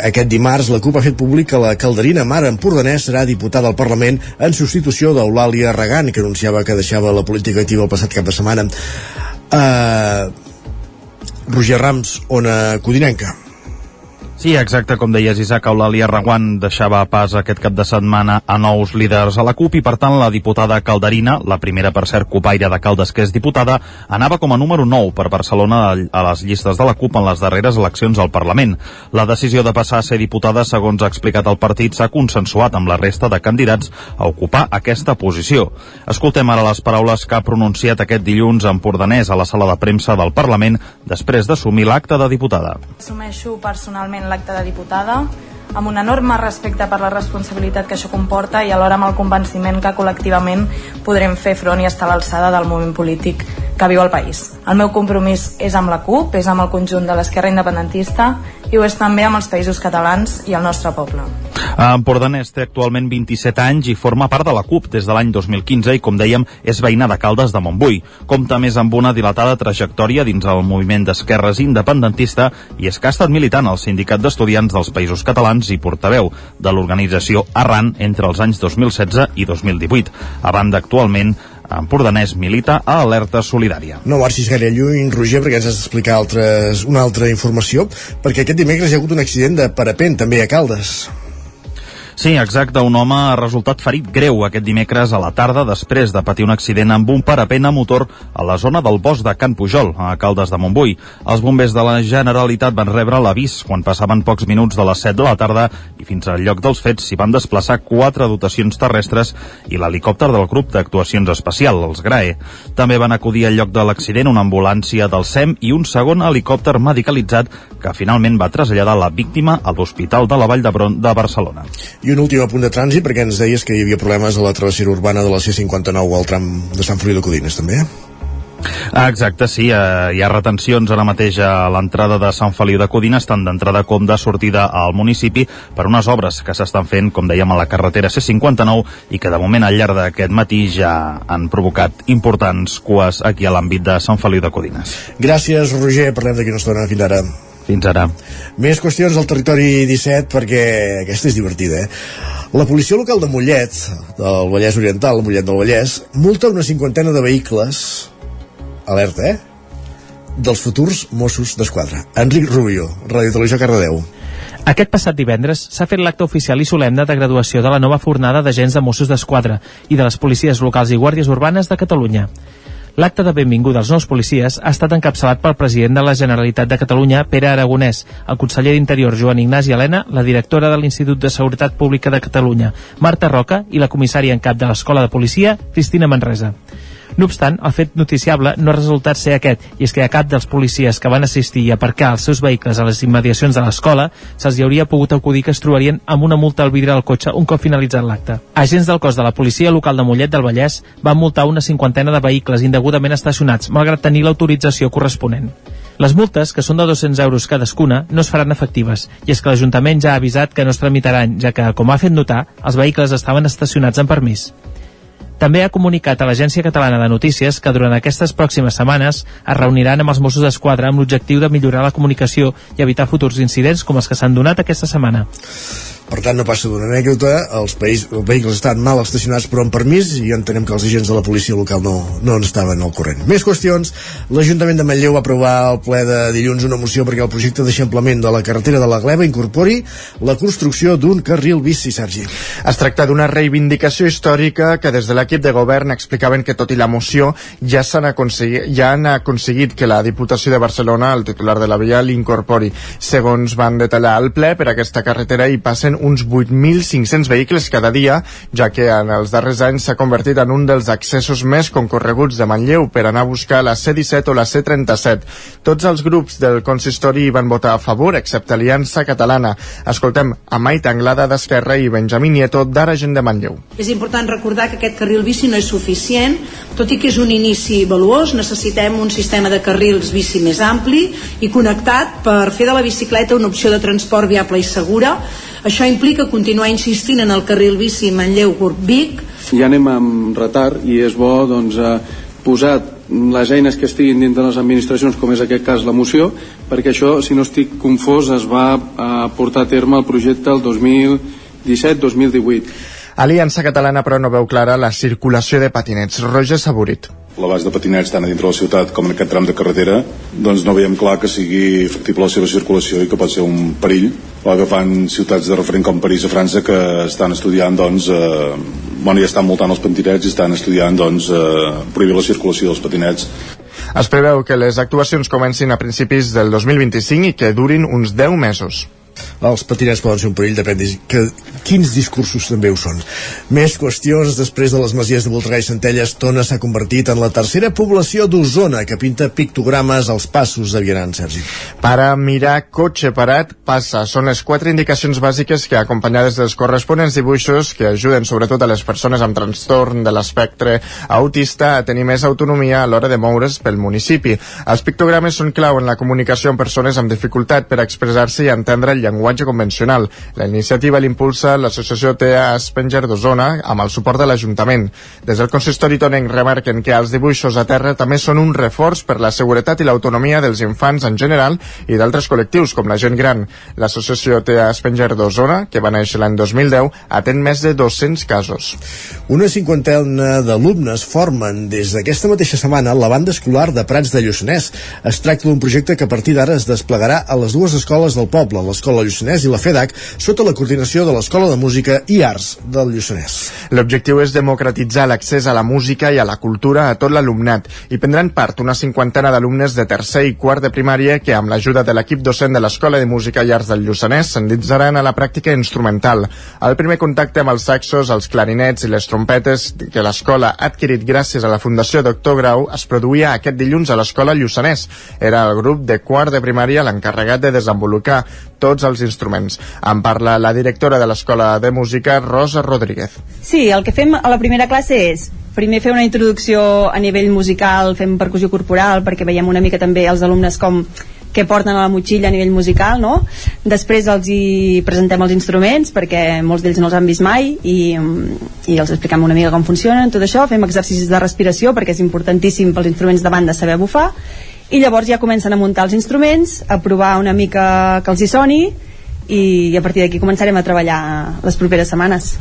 Speaker 1: aquest dimarts la CUP ha fet públic que la calderina Mar Empordanès serà diputada al Parlament en substitució d'Eulàlia Regan que anunciava que deixava la política activa el passat cap de setmana. Uh, Roger Rams, Ona Codinenca
Speaker 3: Sí, exacte, com deies, Isaac Eulàlia Reguant deixava pas aquest cap de setmana a nous líders a la CUP i, per tant, la diputada Calderina, la primera, per cert, copaire de Caldes que és diputada, anava com a número 9 per Barcelona a les llistes de la CUP en les darreres eleccions al Parlament. La decisió de passar a ser diputada, segons ha explicat el partit, s'ha consensuat amb la resta de candidats a ocupar aquesta posició. Escoltem ara les paraules que ha pronunciat aquest dilluns en Pordanès a la sala de premsa del Parlament després d'assumir l'acte de diputada.
Speaker 28: Assumeixo personalment l'acte de diputada amb un enorme respecte per la responsabilitat que això comporta i alhora amb el convenciment que col·lectivament podrem fer front i estar a l'alçada del moment polític que viu el país. El meu compromís és amb la CUP, és amb el conjunt de l'esquerra independentista i ho és també amb els països catalans i el nostre poble.
Speaker 3: Empordanès té actualment 27 anys i forma part de la CUP des de l'any 2015 i, com dèiem, és veïna de Caldes de Montbui. Compta més amb una dilatada trajectòria dins el moviment d'esquerres independentista i és que ha estat militant al Sindicat d'Estudiants dels Països Catalans i portaveu de l'organització Arran entre els anys 2016 i 2018. A banda, actualment, Empordanès milita a Alerta Solidària.
Speaker 1: No marxis gaire lluny, Roger, perquè ens has d'explicar altres, una altra informació, perquè aquest dimecres hi ha hagut un accident de parapent també a Caldes.
Speaker 3: Sí, exacte. Un home ha resultat ferit greu aquest dimecres a la tarda després de patir un accident amb un parapent a motor a la zona del bosc de Can Pujol, a Caldes de Montbui. Els bombers de la Generalitat van rebre l'avís quan passaven pocs minuts de les 7 de la tarda i fins al lloc dels fets s'hi van desplaçar quatre dotacions terrestres i l'helicòpter del grup d'actuacions especial, els GRAE. També van acudir al lloc de l'accident una ambulància del SEM i un segon helicòpter medicalitzat que finalment va traslladar la víctima a l'Hospital de la Vall d'Hebron de Barcelona.
Speaker 1: I un últim apunt de trànsit, perquè ens deies que hi havia problemes a la travessera urbana de la C59 al tram de Sant Feliu de Codines, també, eh?
Speaker 3: Ah, exacte, sí, eh, hi ha retencions ara mateix a l'entrada de Sant Feliu de Codines, tant d'entrada com de sortida al municipi, per unes obres que s'estan fent, com dèiem, a la carretera C59 i que de moment al llarg d'aquest matí ja han provocat importants cues aquí a l'àmbit de Sant Feliu de Codines.
Speaker 1: Gràcies, Roger, parlem d'aquí una estona. Fins ara.
Speaker 3: Fins ara.
Speaker 1: Més qüestions al territori 17 perquè aquesta és divertida, eh? La policia local de Mollet, del Vallès Oriental, Mollet del Vallès, multa una cinquantena de vehicles, alerta, eh? dels futurs Mossos d'Esquadra. Enric Rubio, Ràdio Televisió Cardedeu.
Speaker 13: Aquest passat divendres s'ha fet l'acte oficial i solemne de graduació de la nova fornada d'agents de Mossos d'Esquadra i de les policies locals i guàrdies urbanes de Catalunya. L'acte de benvinguda als nous policies ha estat encapçalat pel president de la Generalitat de Catalunya, Pere Aragonès, el conseller d'Interior, Joan Ignasi Helena, la directora de l'Institut de Seguretat Pública de Catalunya, Marta Roca, i la comissària en cap de l'Escola de Policia, Cristina Manresa. No obstant, el fet noticiable no ha resultat ser aquest, i és que a cap dels policies que van assistir i aparcar els seus vehicles a les immediacions de l'escola se'ls hi hauria pogut acudir que es trobarien amb una multa al vidre del cotxe un cop finalitzat l'acte. Agents del cos de la policia local de Mollet del Vallès van multar una cinquantena de vehicles indegudament estacionats, malgrat tenir l'autorització corresponent. Les multes, que són de 200 euros cadascuna, no es faran efectives, i és que l'Ajuntament ja ha avisat que no es tramitaran, ja que, com ha fet notar, els vehicles estaven estacionats amb permís. També ha comunicat a l'Agència Catalana de Notícies que durant aquestes pròximes setmanes es reuniran amb els Mossos d'Esquadra amb l'objectiu de millorar la comunicació i evitar futurs incidents com els que s'han donat aquesta setmana.
Speaker 1: Per tant, no passa d'una anècdota, els, país, els vehicles estan mal estacionats però amb permís i entenem que els agents de la policia local no, no en estaven al corrent. Més qüestions, l'Ajuntament de Manlleu va aprovar al ple de dilluns una moció perquè el projecte d'eixamplament de la carretera de la Gleva incorpori la construcció d'un carril bici, Sergi.
Speaker 5: Es tracta d'una reivindicació històrica que des de l'equip de govern explicaven que tot i la moció ja s'han aconseguit, ja han aconseguit que la Diputació de Barcelona, el titular de la via, l'incorpori. Segons van detallar al ple, per aquesta carretera hi passen uns 8.500 vehicles cada dia, ja que en els darrers anys s'ha convertit en un dels accessos més concorreguts de Manlleu per anar a buscar la C-17 o la C-37. Tots els grups del consistori van votar a favor, excepte Aliança Catalana. Escoltem a Maite Anglada d'Esquerra i Benjamí Nieto d'Ara Gent de Manlleu.
Speaker 29: És important recordar que aquest carril bici no és suficient, tot i que és un inici valuós, necessitem un sistema de carrils bici més ampli i connectat per fer de la bicicleta una opció de transport viable i segura. Això implica continuar insistint en el carril bici Manlleu-Vic.
Speaker 30: Ja anem amb retard i és bo doncs, eh, posar les eines que estiguin dintre de les administracions, com és aquest cas la moció, perquè això, si no estic confós, es va eh, portar a terme el projecte el 2017-2018.
Speaker 5: Aliança Catalana, però, no veu clara la circulació de patinets. Roger Saborit
Speaker 31: l'abast de patinets tant a dintre de la ciutat com en aquest tram de carretera doncs no veiem clar que sigui factible la seva circulació i que pot ser un perill. O agafant ciutats de referent com París a França que estan estudiant doncs eh, bueno, ja estan multant els patinets i estan estudiant doncs eh, prohibir la circulació dels patinets.
Speaker 5: Es preveu que les actuacions comencin a principis del 2025 i que durin uns 10 mesos
Speaker 1: els patinets poden ser un perill, depèn de que, quins discursos també ho són. Més qüestions, després de les masies de Voltregà i Centelles, Tona s'ha convertit en la tercera població d'Osona que pinta pictogrames als passos de Vianant, Sergi.
Speaker 5: Para mirar cotxe parat, passa. Són les quatre indicacions bàsiques que, acompanyades dels corresponents dibuixos, que ajuden sobretot a les persones amb trastorn de l'espectre autista a tenir més autonomia a l'hora de moure's pel municipi. Els pictogrames són clau en la comunicació amb persones amb dificultat per expressar-se i entendre el llenguatge convencional. La iniciativa l'impulsa l'associació TEA Spenger d'Osona amb el suport de l'Ajuntament. Des del consistori tonenc remarquen que els dibuixos a terra també són un reforç per la seguretat i l'autonomia dels infants en general i d'altres col·lectius com la gent gran. L'associació TEA Spenger d'Osona, que va néixer l'any 2010, atén més de 200 casos.
Speaker 1: Una cinquantena d'alumnes formen des d'aquesta mateixa setmana la banda escolar de Prats de Lluçanès. Es tracta d'un projecte que a partir d'ara es desplegarà a les dues escoles del poble, l'Escola Lluçanès i la FEDAC, sota la coordinació de l'Escola de Música i Arts del Lluçanès.
Speaker 5: L'objectiu és democratitzar l'accés a la música i a la cultura a tot l'alumnat i prendran part una cinquantena d'alumnes de tercer i quart de primària que amb l'ajuda de l'equip docent de l'Escola de Música i Arts del Lluçanès s'endinsaran a la pràctica instrumental. El primer contacte amb els saxos, els clarinets i les trompetes que l'escola ha adquirit gràcies a la Fundació Doctor Grau es produïa aquest dilluns a l'escola Lluçanès. Era el grup de quart de primària l'encarregat de desenvolupar tots els instruments. En parla la directora de l'Escola de Música, Rosa Rodríguez.
Speaker 29: Sí, el que fem a la primera classe és primer fer una introducció a nivell musical, fem percussió corporal perquè veiem una mica també els alumnes com què porten a la motxilla a nivell musical, no? Després els hi presentem els instruments perquè molts d'ells no els han vist mai i, i els expliquem una mica com funcionen, tot això, fem exercicis de respiració perquè és importantíssim pels instruments de banda saber bufar i llavors ja comencen a muntar els instruments, a provar una mica que els hi soni i a partir d'aquí començarem a treballar les properes setmanes.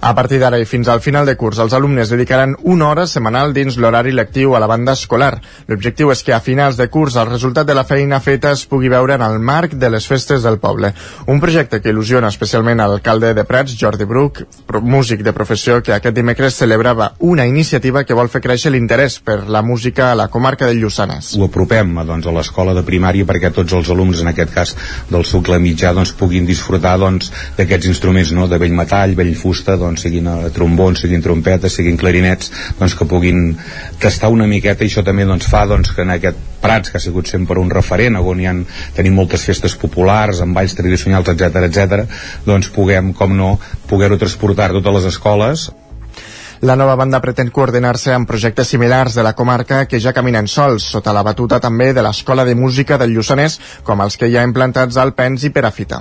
Speaker 5: A partir d'ara i fins al final de curs, els alumnes dedicaran una hora setmanal dins l'horari lectiu a la banda escolar. L'objectiu és que a finals de curs el resultat de la feina feta es pugui veure en el marc de les festes del poble. Un projecte que il·lusiona especialment l'alcalde de Prats, Jordi Bruc, músic de professió que aquest dimecres celebrava una iniciativa que vol fer créixer l'interès per la música a la comarca del Lluçanès.
Speaker 31: Ho apropem doncs, a l'escola de primària perquè tots els alumnes, en aquest cas del sucle mitjà, doncs, puguin disfrutar doncs, d'aquests doncs, instruments no? de vell metall, vell fusta, doncs, siguin eh, trombons, siguin trompetes, siguin clarinets, doncs que puguin tastar una miqueta. I això també doncs, fa doncs, que en aquest Prats, que ha sigut sempre un referent, on hi ha, tenim moltes festes populars, amb balls tradicionals, etc etc, doncs puguem, com no, poder-ho transportar a totes les escoles
Speaker 5: la nova banda pretén coordinar-se amb projectes similars de la comarca que ja caminen sols, sota la batuta també de l'Escola de Música del Lluçanès, com els que hi ha implantats al Pens i Perafita.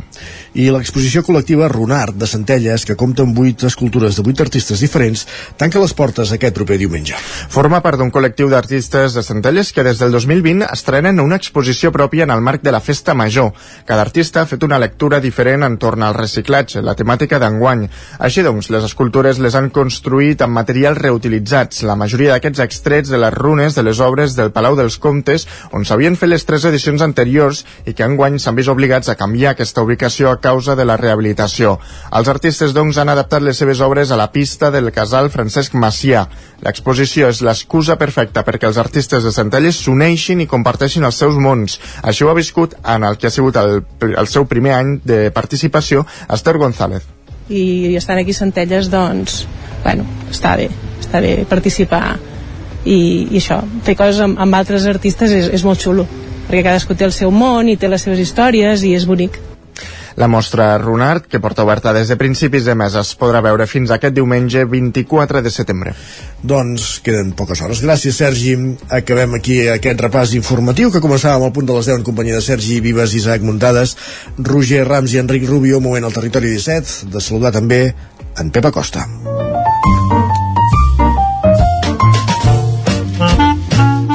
Speaker 1: I l'exposició col·lectiva Runart de Centelles, que compta amb vuit escultures de vuit artistes diferents, tanca les portes aquest proper diumenge.
Speaker 5: Forma part d'un col·lectiu d'artistes de Centelles que des del 2020 estrenen una exposició pròpia en el marc de la Festa Major. Cada artista ha fet una lectura diferent entorn al reciclatge, la temàtica d'enguany. Així doncs, les escultures les han construït amb materials reutilitzats, la majoria d'aquests extrets de les runes de les obres del Palau dels Comtes, on s'havien fet les tres edicions anteriors i que enguany s'han vist obligats a canviar aquesta ubicació a causa de la rehabilitació. Els artistes, doncs, han adaptat les seves obres a la pista del casal Francesc Macià. L'exposició és l'excusa perfecta perquè els artistes de Centelles s'uneixin i comparteixin els seus mons. Així ho ha viscut en el que ha sigut el, el seu primer any de participació Esther González
Speaker 32: i estant aquí Centelles doncs, bueno, està bé està bé participar i, i això, fer coses amb, amb altres artistes és, és molt xulo perquè cadascú té el seu món i té les seves històries i és bonic
Speaker 5: la mostra Runart, que porta oberta des de principis de mes, es podrà veure fins aquest diumenge 24 de setembre.
Speaker 1: Doncs queden poques hores. Gràcies, Sergi. Acabem aquí aquest repàs informatiu que començàvem al punt de les 10 en companyia de Sergi Vives, Isaac Muntades, Roger Rams i Enric Rubio, moment al territori 17, de saludar també en Pepa Costa.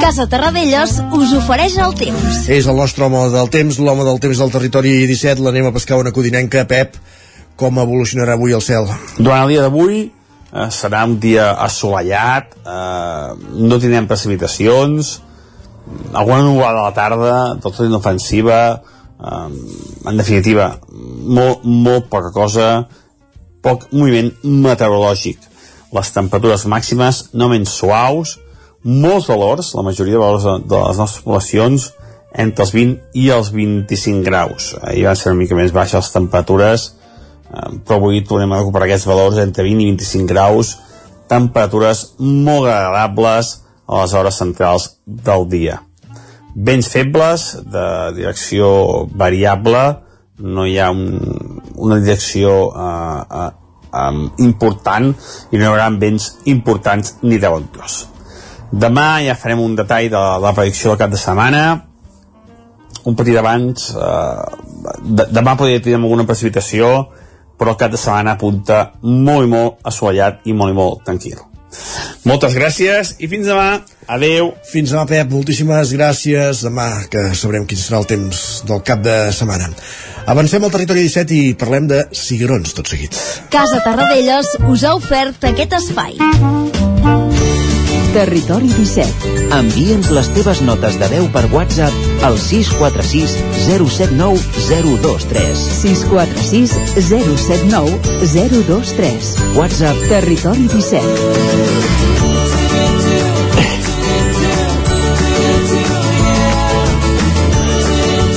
Speaker 33: Casa Terradellos us ofereix el temps.
Speaker 1: És el nostre home del temps, l'home del temps del territori 17, l'anem a pescar una codinenca. Pep, com evolucionarà avui el cel?
Speaker 19: Durant el dia d'avui eh, serà un dia assolellat, eh, no tindrem precipitacions, alguna nuvolada a la tarda, tot inofensiva, eh, en definitiva, molt, molt poca cosa, poc moviment meteorològic. Les temperatures màximes no menys suaus, molts valors, la majoria de valors de, les nostres poblacions, entre els 20 i els 25 graus. Ahir van ser una mica més baixes les temperatures, eh, però avui tornem a recuperar aquests valors entre 20 i 25 graus, temperatures molt agradables a les hores centrals del dia. Vents febles, de direcció variable, no hi ha un, una direcció eh, eh, important i no hi haurà vents importants ni de bon tros. Demà ja farem un detall de la predicció del cap de setmana. Un petit abans, eh,
Speaker 34: de, demà podria tenir alguna precipitació però el cap de setmana apunta molt i molt assolellat i molt i molt tranquil moltes gràcies i fins demà adeu
Speaker 1: Fins demà, Pep, moltíssimes gràcies. Demà que sabrem quin serà el temps del cap de setmana. Avancem al territori 17 i parlem de cigrons tot seguit.
Speaker 35: Casa Tarradellas us ha ofert aquest espai.
Speaker 23: Territori 17. Envia'ns les teves notes de veu per WhatsApp al 646 079 023.
Speaker 33: 646 079 023.
Speaker 23: WhatsApp
Speaker 33: Territori 17.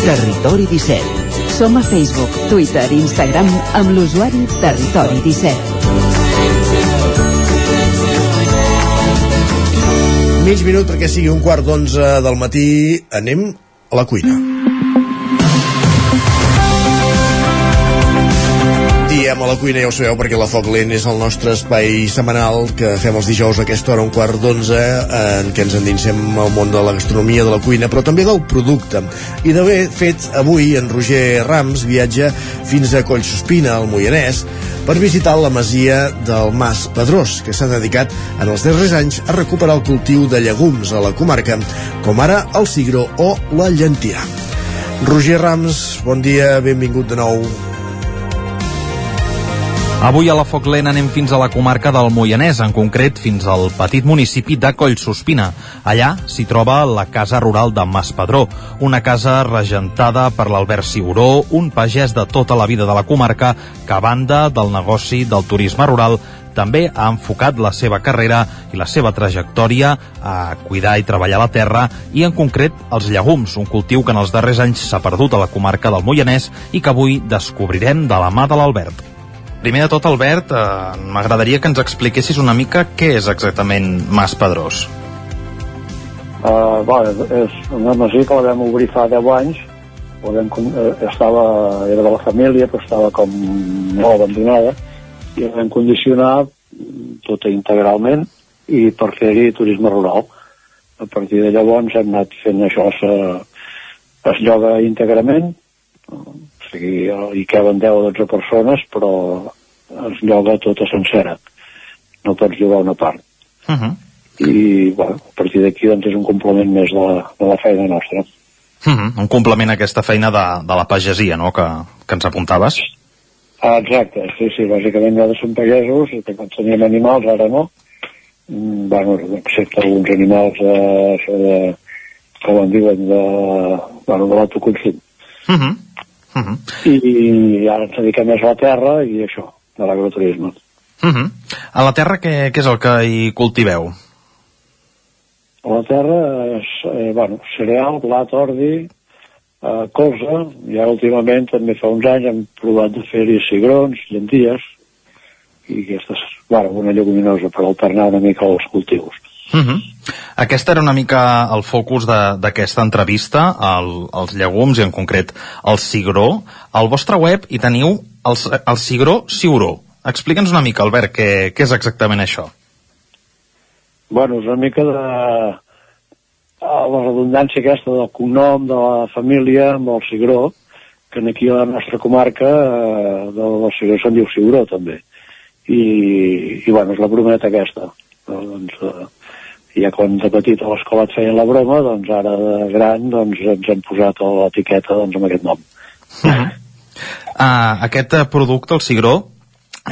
Speaker 23: Territori 17.
Speaker 33: Som a Facebook, Twitter i Instagram amb l'usuari Territori 17.
Speaker 1: Mig minut perquè sigui un quart d'onze del matí. Anem a la cuina. Diem a la cuina, ja ho sabeu, perquè la Foc Lent és el nostre espai setmanal que fem els dijous a aquesta hora, un quart d'onze, en què ens endinsem al món de la gastronomia, de la cuina, però també del producte. I d'haver fet avui, en Roger Rams viatja fins a Collsospina, al Moianès, per visitar la masia del Mas Pedrós, que s'ha dedicat en els darrers anys a recuperar el cultiu de llegums a la comarca, com ara el cigró o la llentia. Roger Rams, bon dia, benvingut de nou.
Speaker 3: Avui a la Foc Lent anem fins a la comarca del Moianès, en concret fins al petit municipi de Collsospina. Allà s'hi troba la casa rural de Maspadró, una casa regentada per l'Albert Siguró, un pagès de tota la vida de la comarca que a banda del negoci del turisme rural també ha enfocat la seva carrera i la seva trajectòria a cuidar i treballar la terra i en concret els llegums, un cultiu que en els darrers anys s'ha perdut a la comarca del Moianès i que avui descobrirem de la mà de l'Albert. Primer de tot, Albert, eh, m'agradaria que ens expliquessis una mica què és exactament Mas Pedrós.
Speaker 36: Uh, bueno, és una masia que la vam obrir fa 10 anys, vam, eh, estava, era de la família, però estava com molt abandonada, i la vam condicionar tota integralment i per fer-hi turisme rural. A partir de llavors hem anat fent això, se- es lloga íntegrament, sigui, hi caben 10 o 12 persones, però es lloga tota sencera. No pots llogar una part
Speaker 3: Uh -huh.
Speaker 36: i bueno, a partir d'aquí doncs és un complement més de la, de la feina nostra
Speaker 3: Uh -huh. Un complement a aquesta feina de, de la pagesia, no?, que, que ens apuntaves.
Speaker 36: ah, exacte, sí, sí, bàsicament nosaltres som pagesos i quan teníem animals, ara no Mm, bueno, excepte alguns animals eh, això de, com en diuen de, bueno, de l'autoconsum
Speaker 3: Uh -huh. Uh -huh.
Speaker 36: i ara ens dediquem més a la terra i això, de l'agroturisme
Speaker 3: Uh -huh. A la terra què, què és el que hi cultiveu?
Speaker 36: a la terra és, eh, bueno, cereal, blat, ordi, eh, colza, i ara últimament, també fa uns anys, hem provat de fer-hi cigrons, llenties, i aquestes, bueno, una lleguminosa per alternar una mica els cultius.
Speaker 3: Uh -huh. Aquesta era una mica el focus de- d'aquesta entrevista, el, els llegums i en concret el cigró. Al vostre web hi teniu el, el cigró ciuró. Explica'ns una mica, Albert, què, què és exactament això.
Speaker 36: Bueno, és una mica de la redundància aquesta del cognom de la família amb el cigró, que aquí a la nostra comarca eh, del cigró se'n diu cigró també. I, i bueno, és la brometa aquesta. No? Doncs, eh, ja quan de petit a l'escola et feien la broma, doncs ara de gran doncs, ens hem posat l'etiqueta doncs, amb aquest nom.
Speaker 3: Uh, aquest eh, producte, el cigró,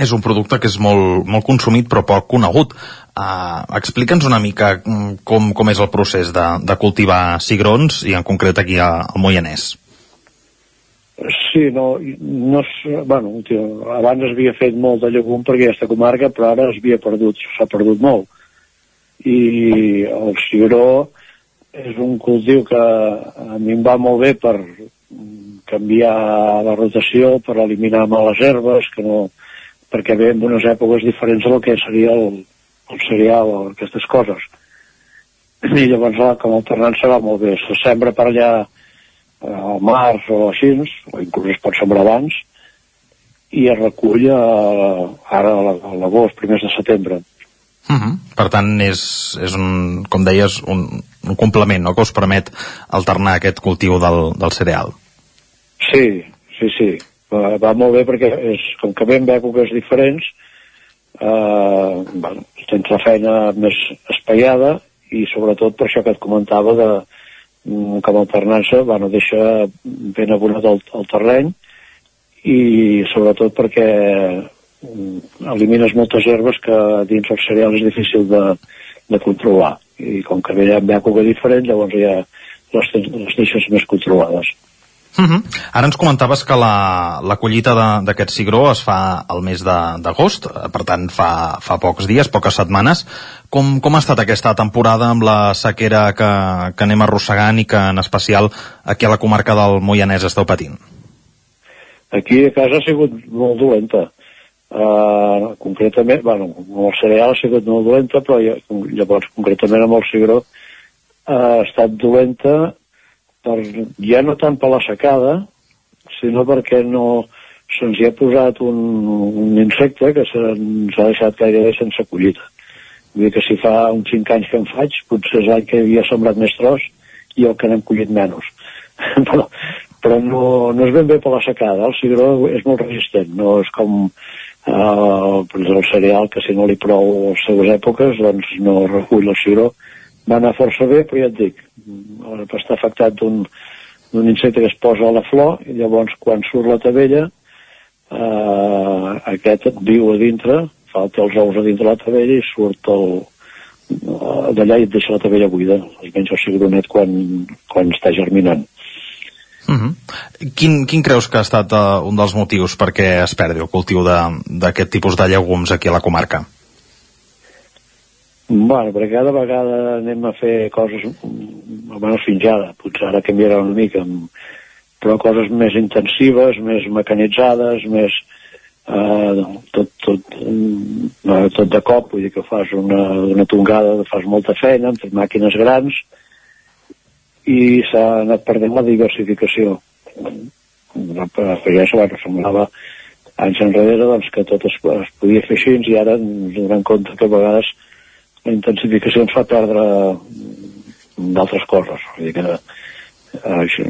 Speaker 3: és un producte que és molt, molt consumit però poc conegut. Uh, Explica'ns una mica mm, com, com és el procés de, de cultivar cigrons i en concret aquí a, al Moianès.
Speaker 36: Sí, no, no bueno, tio, abans es havia fet molt de llegum per aquesta comarca, però ara es havia perdut, s'ha perdut molt. I el cigró és un cultiu que a mi em va molt bé per canviar la rotació, per eliminar males herbes, que no, perquè ve en unes èpoques diferents del que seria el, el cereal o aquestes coses. I llavors, ah, com a alternança va molt bé. Se sembra per allà eh, al març o així, o inclús es pot sembrar abans, i es recull eh, ara a la- a l'agost, primers de setembre.
Speaker 3: Uh -huh. Per tant, és, és un, com deies, un, un complement no? que us permet alternar aquest cultiu del, del cereal.
Speaker 36: Sí, sí, sí. Va, va molt bé perquè és, com que ve en èpoques diferents, eh, bueno, tens la feina més espaiada i sobretot per això que et comentava de, mm, com a alternança, bueno, deixa ben abonat el, el terreny i sobretot perquè mm, elimines moltes herbes que dins el cereal és difícil de, de controlar i com que ve en època diferent llavors ja les, les deixes més controlades
Speaker 3: Uh -huh. Ara ens comentaves que la, la collita d'aquest cigró es fa al mes de- d'agost, eh, per tant fa, fa pocs dies, poques setmanes. Com, com ha estat aquesta temporada amb la sequera que, que anem arrossegant i que en especial aquí a la comarca del Moianès esteu patint?
Speaker 36: aquí a casa ha sigut molt dolenta uh, concretament, bueno, amb el cereal ha sigut molt dolenta però llavors concretament amb el cigró uh, ha estat dolenta per, ja no tant per la secada sinó perquè no se'ns hi ha posat un, un insecte que se'ns ha deixat gairebé sense collita vull dir que si fa uns 5 anys que en faig potser és l'any que havia sembrat més tros i el que n'hem collit menys. Però, però no, no és ben bé per la secada. El cigró és molt resistent no és com eh, doncs el cereal que si no li prou les seves èpoques doncs no recull el cigró va anar força bé però ja et dic mm, està afectat d'un insecte que es posa a la flor i llavors quan surt la tabella eh, aquest viu a dintre fa els ous a dintre la tabella i surt el eh, d'allà i et deixa la tabella buida menja el cigronet quan, quan està germinant
Speaker 3: Uh -huh. quin, quin creus que ha estat uh, un dels motius perquè es perdi el cultiu d'aquest tipus de llegums aquí a la comarca?
Speaker 36: Bueno, perquè cada vegada anem a fer coses, almenys fins ara, potser ara canviarà una mica, però coses més intensives, més mecanitzades, més eh, tot, tot, no, tot de cop, vull dir que fas una, una tongada, fas molta feina amb màquines grans i s'ha anat perdent la diversificació. No, per, per això bueno, semblava anys enrere doncs, que tot es, es podia fer així i ara ens donem compte que a vegades la intensificació ens fa perdre d'altres coses. Vull dir que eh,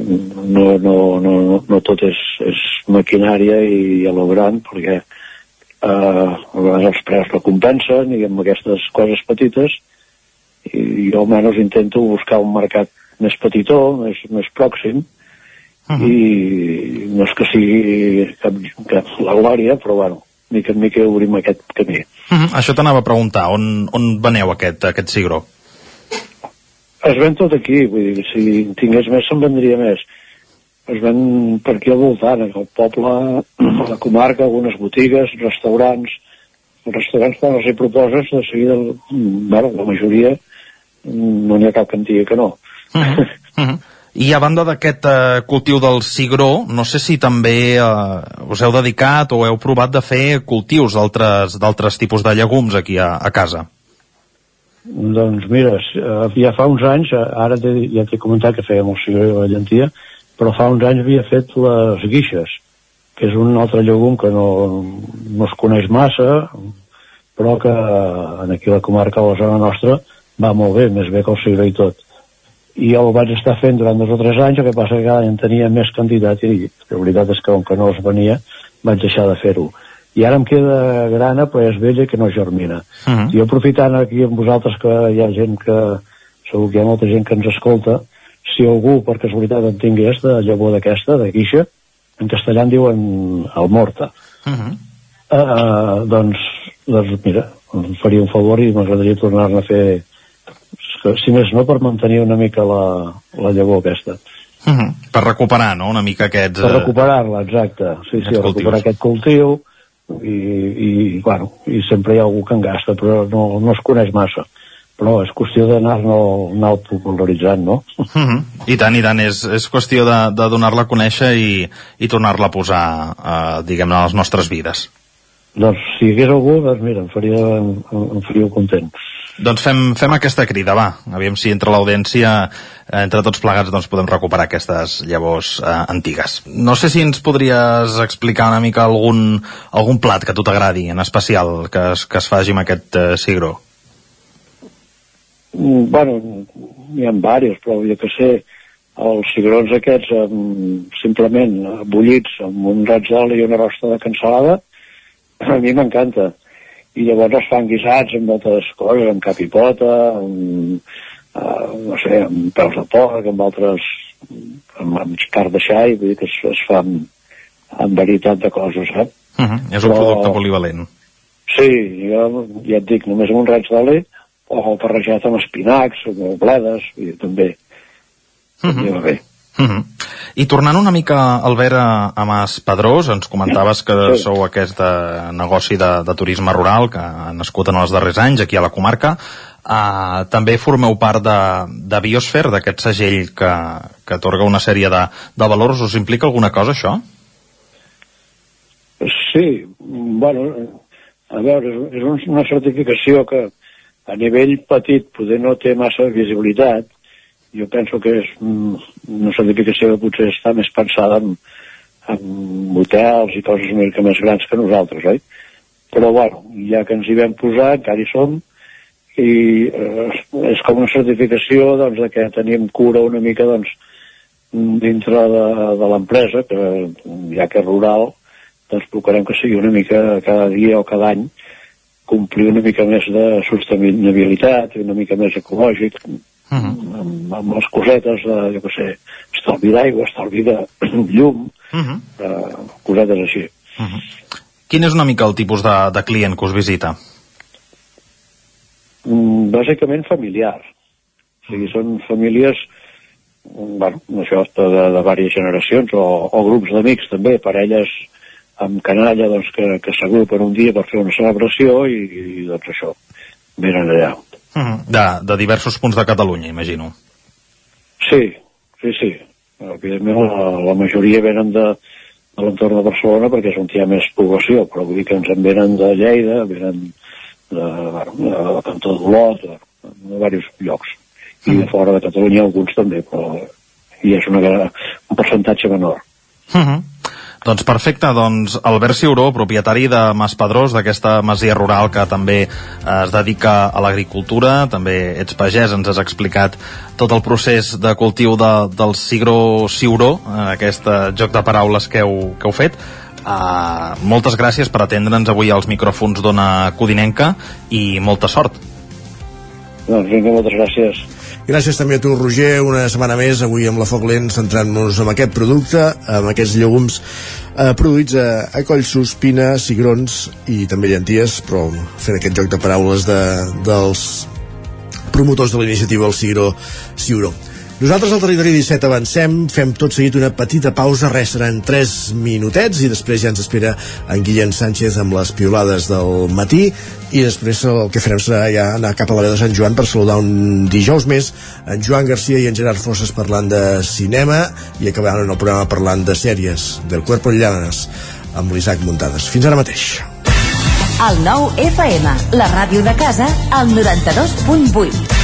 Speaker 36: no, no, no, no, tot és, és maquinària i a lo gran, perquè eh, a vegades els preus no compensen i amb aquestes coses petites i jo almenys intento buscar un mercat més petitó, més, més pròxim uh -huh. i no és que sigui cap, cap la glòria, però bueno, mica en mica obrim aquest camí.
Speaker 3: Uh -huh. Això t'anava a preguntar, on, on veneu aquest, aquest cigró?
Speaker 36: Es ven tot aquí, vull dir, si en tingués més se'n vendria més. Es ven per aquí al voltant, al poble, a la comarca, algunes botigues, restaurants. Els restaurants, quan els hi proposes, de seguida, mm, bueno, la majoria, mm, no n'hi ha cap que en digui que no.
Speaker 3: Uh -huh. Uh -huh. I a banda d'aquest eh, cultiu del cigró, no sé si també eh, us heu dedicat o heu provat de fer cultius d'altres tipus de llegums aquí a, a casa.
Speaker 36: Doncs mira, eh, ja fa uns anys, ara ja t'he comentat que fèiem el cigró i la llentia, però fa uns anys havia fet les guixes, que és un altre llegum que no, no es coneix massa, però que en aquí la comarca, a la zona nostra, va molt bé, més bé que el cigró i tot. I el vaig estar fent durant dos o tres anys, el que passa que cada any en tenia més quantitat i la veritat és que com que no es venia, vaig deixar de fer-ho. I ara em queda grana, però és vella que no germina.
Speaker 3: Uh -huh.
Speaker 36: I jo aprofitant aquí amb vosaltres que hi ha gent que segur que hi ha molta gent que ens escolta si algú per casualitat en tingués de llavor d'aquesta, de guixa en castellà en diuen almorta
Speaker 3: Uh -huh.
Speaker 36: uh, doncs, doncs mira em faria un favor i m'agradaria tornar-ne a fer si més no per mantenir una mica la, la llavor aquesta
Speaker 3: Uh -huh. Per recuperar, no?, una mica aquests...
Speaker 36: per
Speaker 3: eh,
Speaker 36: recuperar-la, exacte sí, sí, recuperar
Speaker 3: cultius.
Speaker 36: aquest cultiu i, i, bueno, i sempre hi ha algú que en gasta però no, no es coneix massa però és qüestió d'anar-lo anar popularitzant, no?
Speaker 3: Uh -huh. I tant, i tant, és, és qüestió de, de donar-la a conèixer i, i tornar-la a posar, eh, diguem-ne, a les nostres vides.
Speaker 36: Doncs si hi hagués algú, doncs mira, em faria, em, em faria content.
Speaker 3: Doncs fem, fem aquesta crida, va. Aviam si entre l'audiència, eh, entre tots plegats, doncs podem recuperar aquestes llavors eh, antigues. No sé si ens podries explicar una mica algun, algun plat que a tu t'agradi, en especial, que es, que es faci amb aquest eh, cigró.
Speaker 36: Mm, Bueno, n'hi ha diversos, però jo que sé, els cigrons aquests amb, simplement bullits amb un raig d'oli i una rosta de cansalada, a mi m'encanta. I llavors es fan guisats amb moltes coses, amb cap i pota, amb, uh, no sé, amb peus de porc, amb altres, amb, amb carn de xai, vull dir que es, es fa amb, amb varietat de coses, eh?
Speaker 3: Uh -huh. És un
Speaker 36: Però-
Speaker 3: producte polivalent.
Speaker 36: Sí, jo ja et dic, només amb un raig d'oli o barrejat amb espinacs, o bledes, i també, també va bé.
Speaker 3: Uh -huh. I tornant una mica, Albert, a, Mas Pedrós, ens comentaves que sou aquest eh, negoci de, de turisme rural que ha nascut en els darrers anys aquí a la comarca. Uh, també formeu part de, de Biosfer, d'aquest segell que, que atorga una sèrie de, de valors. Us implica alguna cosa, això?
Speaker 36: Sí, bueno, a veure, és, és un- una certificació que a nivell petit poder no té massa visibilitat. Jo penso que és una certificació que potser està més pensada en, en hotels i coses una mica més grans que nosaltres, oi? Però, bueno, ja que ens hi vam posar, encara hi som, i eh, és com una certificació doncs, de que tenim cura una mica doncs, dintre de, de l'empresa, que ja que és rural, doncs procurem que sigui una mica cada dia o cada any complir una mica més de sostenibilitat una mica més ecològic
Speaker 3: Uh -huh.
Speaker 36: amb, amb les cosetes de, jo què sé, estalvi d'aigua, estalvi de llum,
Speaker 3: Uh -huh.
Speaker 36: eh, cosetes així.
Speaker 3: Quin és una mica el tipus de, de client que us visita?
Speaker 36: Mm, bàsicament familiar. O sigui, són famílies mm, bueno, això, de, de, de diverses generacions o, o grups d'amics també, parelles amb canalla doncs, que, que s'agrupen un dia per fer una celebració i, i doncs això, venen allà.
Speaker 3: -huh. de, de diversos punts de Catalunya, imagino.
Speaker 36: Sí, sí, sí. Evidentment la, la majoria venen de, de l'entorn de Barcelona perquè és on hi ha més població, però vull dir que ens en venen de Lleida, venen de, de, de Cantó d'Olot, de, de diversos llocs. I de fora de Catalunya alguns també, però i és una, un percentatge menor.
Speaker 3: Uh -huh. Doncs perfecte, doncs Albert Ciuró, propietari de Mas Pedrós, d'aquesta masia rural que també eh, es dedica a l'agricultura, també ets pagès, ens has explicat tot el procés de cultiu de, del cigró ciuró, eh, aquest eh, joc de paraules que heu, que heu fet. Uh, moltes gràcies per atendre'ns avui als micròfons d'Ona Codinenca i molta sort.
Speaker 36: Doncs vinga, moltes gràcies.
Speaker 1: Gràcies també a tu, Roger, una setmana més, avui amb la Foc Lent, centrant-nos en aquest producte, amb aquests llegums eh, produïts a, a Collsos, Pina, Cigrons i també llenties, però fent aquest joc de paraules de, dels promotors de la iniciativa El Cigró Ciuró. Nosaltres al Territori 17 avancem, fem tot seguit una petita pausa, res seran 3 minutets i després ja ens espera en Guillem Sánchez amb les piolades del matí i després el que farem serà ja anar cap a la veu de Sant Joan per saludar un dijous més en Joan Garcia i en Gerard Fosses parlant de cinema i acabaran el programa parlant de sèries del Cuerpo en Llanes amb l'Isaac Muntades. Fins ara mateix.
Speaker 33: El nou FM, la ràdio de casa, al 92.8.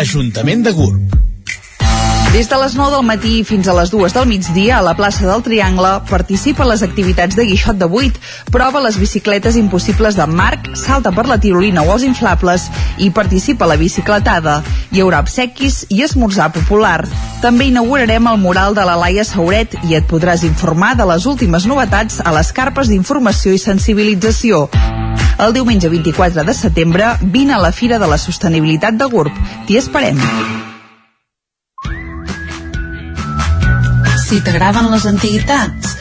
Speaker 37: Ajuntament de Gurb.
Speaker 20: Des de les 9 del matí fins a les 2 del migdia a la plaça del Triangle participa en les activitats de Guixot de 8, prova les bicicletes impossibles de Marc, salta per la tirolina o els inflables i participa a la bicicletada. Hi haurà obsequis i esmorzar popular. També inaugurarem el mural de la Laia Sauret i et podràs informar de les últimes novetats a les carpes d'informació i sensibilització. El diumenge 24 de setembre vine a la Fira de la Sostenibilitat de Gurb. T'hi esperem.
Speaker 21: Si t'agraden les antiguitats,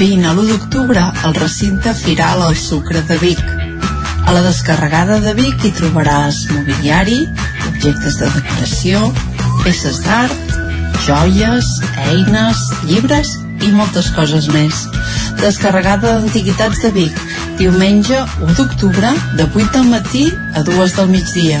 Speaker 21: vine a l'1 d'octubre al recinte Firal al Sucre de Vic. A la descarregada de Vic hi trobaràs mobiliari, objectes de decoració, peces d'art, joies, eines, llibres i moltes coses més. Descarregada d'Antiguitats de Vic.
Speaker 38: Diumenge 1 d'octubre, de 8 del matí a 2 del migdia.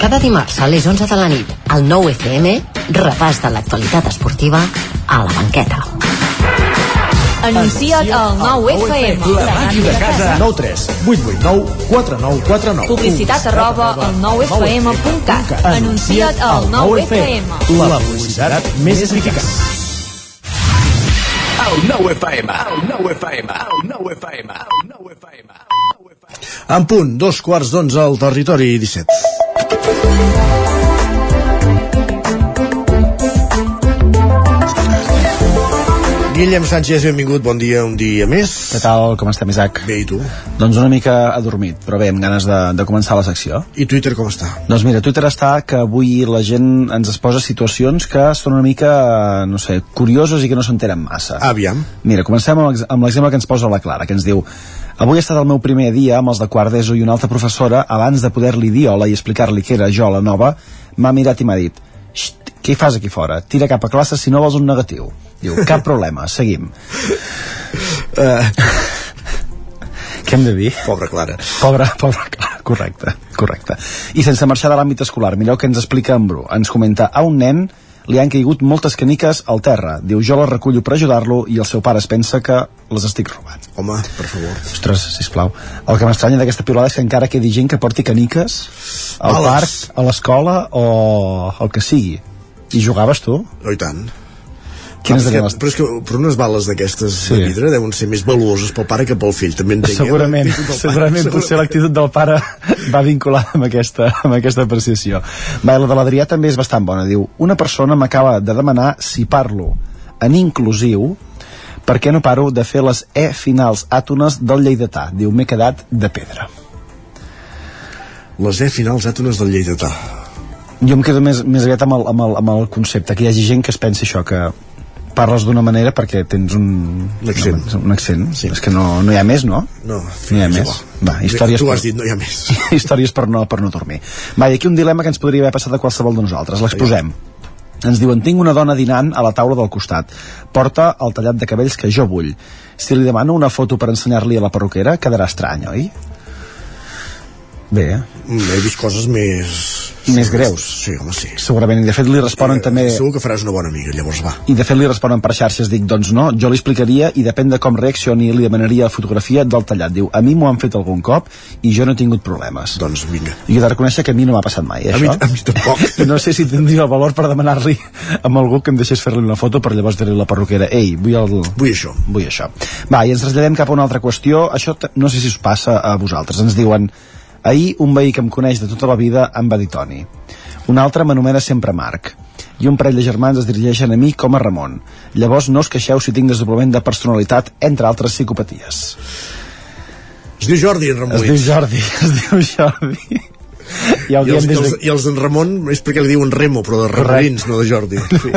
Speaker 39: Cada dimarts a les 11 de la nit, al 9 FM, repàs de l'actualitat esportiva a la banqueta.
Speaker 35: Anuncia't al 9 FM.
Speaker 1: La màquina de casa. 9 3 8 8 9 4 9 4 9.
Speaker 35: Publicitat arroba al 9fm.cat. Anuncia't al 9 FM.
Speaker 1: La publicitat més eficaç.
Speaker 40: El 9 FM, el 9 FM, el 9 FM, el 9 FM.
Speaker 1: En punt, dos quarts d'onze al territori 17. Guillem Sánchez, benvingut, bon dia, un dia més.
Speaker 41: Què tal, com estem, Isaac?
Speaker 1: Bé, i tu?
Speaker 41: Doncs una mica adormit, però bé, amb ganes de, de començar la secció.
Speaker 1: I Twitter com està?
Speaker 41: Doncs mira, Twitter està que avui la gent ens es posa situacions que són una mica, no sé, curioses i que no s'enteren massa.
Speaker 1: Aviam.
Speaker 41: Mira, comencem amb l'exemple que ens posa la Clara, que ens diu Avui ha estat el meu primer dia amb els de quart d'ESO i una altra professora, abans de poder-li dir hola i explicar-li que era jo la nova, m'ha mirat i m'ha dit Xt, què hi fas aquí fora? Tira cap a classe si no vols un negatiu. Diu, cap problema, seguim.
Speaker 1: Uh,
Speaker 41: Què hem de dir?
Speaker 1: Pobra Clara.
Speaker 41: Pobra, pobra Clara, correcte, correcte. I sense marxar de l'àmbit escolar, millor que ens explica en Bru. Ens comenta, a un nen li han caigut moltes caniques al terra. Diu, jo les recullo per ajudar-lo i el seu pare es pensa que les estic robant.
Speaker 1: Home, per favor.
Speaker 41: Ostres, sisplau. El que m'estranya d'aquesta piulada és que encara quedi gent que porti caniques al
Speaker 1: Bales.
Speaker 41: parc, a l'escola o el que sigui. I jugaves tu?
Speaker 1: Oh, i tant.
Speaker 41: Quines
Speaker 1: Ah, perquè,
Speaker 41: eren les-
Speaker 1: però és que per unes bales d'aquestes
Speaker 41: Sí.
Speaker 1: de vidre deuen ser més valuoses pel pare que pel fill, també entenc. eh?
Speaker 41: segurament,
Speaker 1: del pare,
Speaker 41: segurament potser l'actitud del pare va vinculada amb aquesta, amb aquesta apreciació va, la de l'Adrià també és bastant bona diu, una persona m'acaba de demanar si parlo en inclusiu per què no paro de fer les E finals àtones del lleidatà diu, m'he quedat de pedra
Speaker 1: Les E finals àtones del lleidatà.
Speaker 41: jo em quedo més, més aviat amb el, amb, el, amb el concepte que hi hagi gent que es pensi això que parles d'una manera perquè tens un, un
Speaker 1: accent.
Speaker 41: no, un accent. Sí. és que no, no hi ha més, no?
Speaker 1: No,
Speaker 41: no hi ha
Speaker 1: és
Speaker 41: més va, històries
Speaker 1: Tu
Speaker 41: per-
Speaker 1: has dit, no hi ha més.
Speaker 41: històries per no, per no dormir. Va, i aquí un dilema que ens podria haver passat a qualsevol de nosaltres. L'exposem. Ens diuen, tinc una dona dinant a la taula del costat. Porta el tallat de cabells que jo vull. Si li demano una foto per ensenyar-li a la perruquera, quedarà estrany, oi? Bé, eh?
Speaker 1: Mm, He vist coses més...
Speaker 41: Més greus.
Speaker 1: Sí, home, sí.
Speaker 41: segurament. I de fet li responen també...
Speaker 1: Segur que faràs una bona amiga, llavors va.
Speaker 41: I de fet li responen per xarxes, dic, doncs no, jo li explicaria i depèn de com reaccioni li demanaria fotografia del tallat. Diu, a mi m'ho han fet algun cop i jo no he tingut problemes.
Speaker 1: Doncs vinga.
Speaker 41: I he de reconèixer que a mi no m'ha passat mai, eh,
Speaker 1: A mi-
Speaker 41: això.
Speaker 1: a mi tampoc.
Speaker 41: No sé si tindria el valor per demanar-li amb algú que em deixés fer-li una foto per llavors dir-li a la perruquera, ei, vull el...
Speaker 1: Vull això.
Speaker 41: Vull això. Va, i ens traslladem cap a una altra qüestió. Això no sé si us passa a vosaltres. Ens diuen, ahir un veí que em coneix de tota la vida em va dir Toni. Un altre m'anomena sempre Marc i un parell de germans es dirigeixen a mi com a Ramon. Llavors no us queixeu si tinc desdoblament de personalitat, entre altres psicopaties.
Speaker 1: Es diu Jordi, en Ramon.
Speaker 41: Es diu Jordi, es diu Jordi. Ja ho
Speaker 1: I els,
Speaker 41: des
Speaker 1: els,
Speaker 41: de...
Speaker 1: I els d'en Ramon és perquè li diuen Remo, però de Ramorins, no de Jordi. Sí.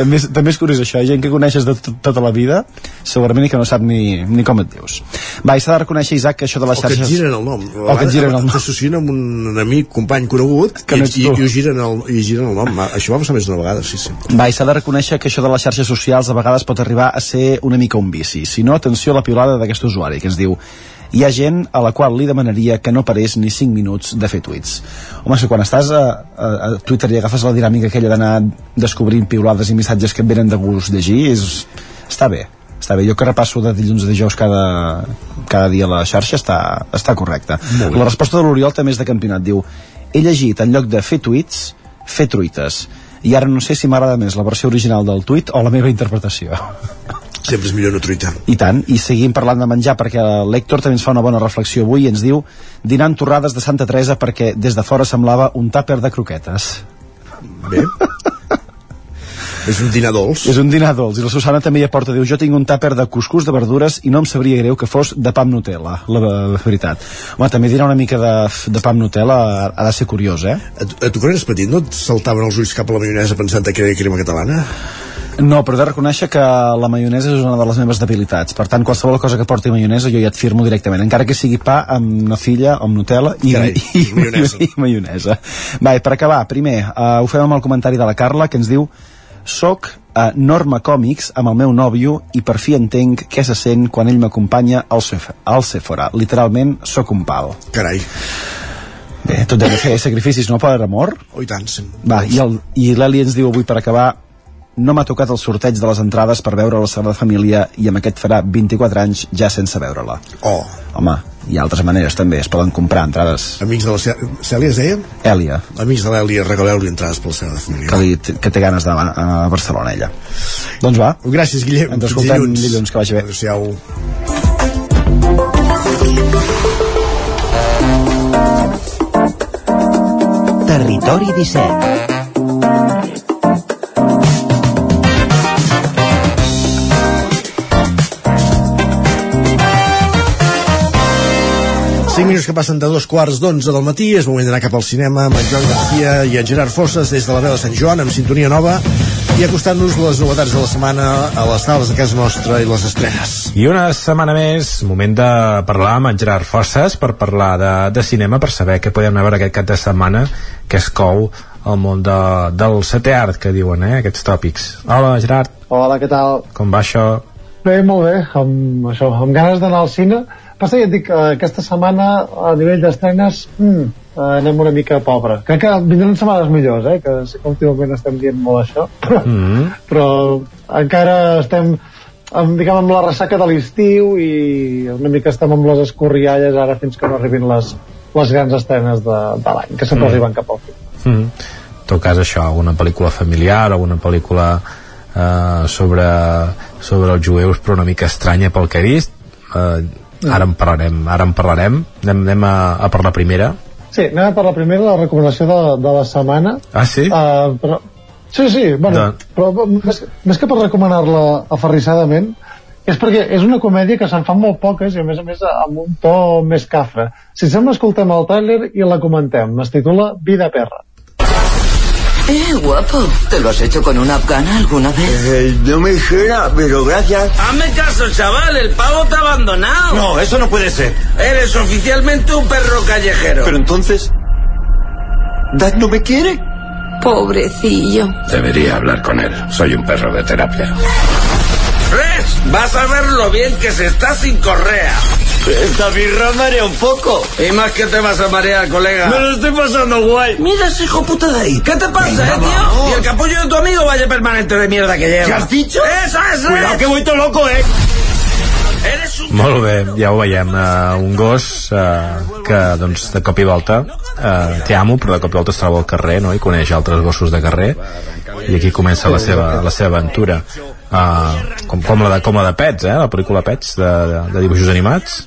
Speaker 41: També, és, també és curiós això, gent que coneixes de tot, tota la vida segurament i que no sap ni, ni com et dius va, i s'ha de reconèixer Isaac que això de les
Speaker 1: O que et
Speaker 41: xarxes
Speaker 1: giren el nom.
Speaker 41: o que et giren el nom
Speaker 1: T'associen amb un amic, company conegut
Speaker 41: Que
Speaker 1: i,
Speaker 41: no
Speaker 1: i, i, ho giren el, i giren el nom. Això va passar més d'una vegada, sí, sí.
Speaker 41: Va, i s'ha de reconèixer que això de les xarxes socials a vegades pot arribar a ser una mica un vici. Si no, atenció a la piulada d'aquest usuari, que ens diu hi ha gent a la qual li demanaria que no parés ni 5 minuts de fer tuits. Home, si quan estàs a, a, a Twitter i agafes la dinàmica aquella d'anar descobrint piulades i missatges que et venen de gust llegir, és, està bé. Està bé, jo que repasso de dilluns a dijous cada, cada dia la xarxa està, està
Speaker 1: bé.
Speaker 41: La resposta de l'Oriol també és de campionat. Diu, he llegit en lloc de fer tuits, fer truites. i ara no sé si m'agrada més la versió original del tuit o la meva interpretació
Speaker 1: sempre és millor no truita
Speaker 41: i tant, i seguim parlant de menjar perquè l'Hèctor també ens fa una bona reflexió avui i ens diu dinant torrades de Santa Teresa perquè des de fora semblava un tàper de croquetes
Speaker 1: bé és un dinar dolç.
Speaker 41: És un dinar dolç. I la Susana també hi aporta, diu, jo tinc un tàper de cuscús de verdures i no em sabria greu que fos de pa amb Nutella, la, la veritat. Home, també dinar una mica de, de pa amb Nutella ha, de ser curiós, eh?
Speaker 1: A, tu- a tu quan eres petit no et saltaven els ulls cap a la maionesa pensant que era crema catalana?
Speaker 41: No, però he de reconèixer que la maionesa és una de les meves debilitats. Per tant, qualsevol cosa que porti maionesa jo ja et firmo directament, encara que sigui pa amb nafilla o amb Nutella i,
Speaker 1: Carai,
Speaker 41: i, i,
Speaker 1: maionesa.
Speaker 41: i maionesa. Va, per acabar, primer, uh, ho fem amb el comentari de la Carla, que ens diu Soc a Norma Còmics amb el meu nòvio i per fi entenc què se sent quan ell m'acompanya al, Sef al Sephora. Literalment, sóc un pal.
Speaker 1: Carai.
Speaker 41: Bé, tot de fer sacrificis, no, per amor?
Speaker 1: Oh, i tant. sí.
Speaker 41: Va, i l'Eli ens diu avui per acabar no m'ha tocat el sorteig de les entrades per veure la Sagrada Família i amb aquest farà 24 anys ja sense veure-la.
Speaker 1: Oh.
Speaker 41: Home, hi ha altres maneres també, es poden comprar entrades.
Speaker 1: Amics de la Cè- Cèlia, es deia?
Speaker 41: Èlia,
Speaker 1: Amics de l'Èlia, regaleu-li entrades pel Sagrada Família.
Speaker 41: que, li, que té ganes d'anar a Barcelona ella. Doncs va.
Speaker 1: Gràcies, Guillem.
Speaker 41: Ens escoltem dilluns, que vagi bé.
Speaker 1: Adéu-siau.
Speaker 23: Territori 17
Speaker 1: 5 minuts que passen de dos quarts d'onze del matí és moment d'anar cap al cinema amb en Joan García i en Gerard Fosses des de la veu de Sant Joan amb sintonia nova i acostant-nos les novetats de la setmana a les sales de casa nostra i les estrenes.
Speaker 42: I una setmana més, moment de parlar amb en Gerard Fosses per parlar de, de cinema, per saber què podem anar a veure aquest cap de setmana que es cou al món de, del setè art, que diuen, eh, aquests tòpics. Hola, Gerard,
Speaker 43: Hola, què tal?
Speaker 42: com va això?
Speaker 43: Bé, molt bé, amb, això, amb ganes d'anar al cine. Passa que ja et dic, eh, aquesta setmana a nivell d'estrenes mm, eh, anem una mica pobre. Crec que vindran setmanes millors, eh, que sí que últimament estem dient molt això, però,
Speaker 42: Mm.
Speaker 43: però encara estem amb, diguem, amb la ressaca de l'estiu i una mica estem amb les escorrialles ara fins que no arribin les, les grans estrenes de, de l'any, que sempre
Speaker 42: Mm.
Speaker 43: arriben cap al fi.
Speaker 42: Mm. En tot cas, això, alguna pel·lícula familiar, alguna pel·lícula eh, sobre, sobre els jueus, però una mica estranya pel que he vist. Eh, ara en parlarem, ara en parlarem. Anem, anem a, a per la primera.
Speaker 43: Sí, anem per la primera, la recomanació de, de la setmana.
Speaker 42: Ah, sí?
Speaker 43: Uh, però, sí, sí, bueno,
Speaker 42: Doncs-
Speaker 43: però més, més que per recomanar-la aferrissadament, és perquè és una comèdia que se'n fan molt poques i a més a més amb un to més cafre. Si et sembla, escoltem el tràiler i la comentem. Es titula Vida perra.
Speaker 44: Eh, guapo. ¿Te lo has hecho con una afgana alguna vez?
Speaker 45: Eh, no me dijera, pero gracias.
Speaker 46: Hazme caso, chaval, el pavo te ha abandonado.
Speaker 45: No, eso no puede ser.
Speaker 46: Eres oficialmente un perro callejero.
Speaker 45: Pero entonces... ¿Dad no me quiere?
Speaker 44: Pobrecillo.
Speaker 46: Debería hablar con él. Soy un perro de terapia. Res, vas a ver lo bien que se está sin correa.
Speaker 45: Esta birra marea un poco.
Speaker 46: Y más que te vas a marear, colega.
Speaker 45: Me lo estoy pasando guay.
Speaker 46: Mira ese hijo puta de ahí. ¿Qué te pasa, eh, tío? Y el capullo de tu amigo vaya permanente de mierda que lleva.
Speaker 45: ¿Qué has dicho?
Speaker 46: Eso es,
Speaker 45: Cuidado que voy todo loco, eh.
Speaker 42: Molt bé, ja ho veiem. Uh, un gos uh, que, doncs, de cop i volta uh, té amo, però de cop i volta es troba al carrer no? i coneix altres gossos de carrer i aquí comença la seva, la seva aventura. Uh, com, com, la de, com la de Pets, eh? la pel·lícula Pets, de, de, de dibuixos animats,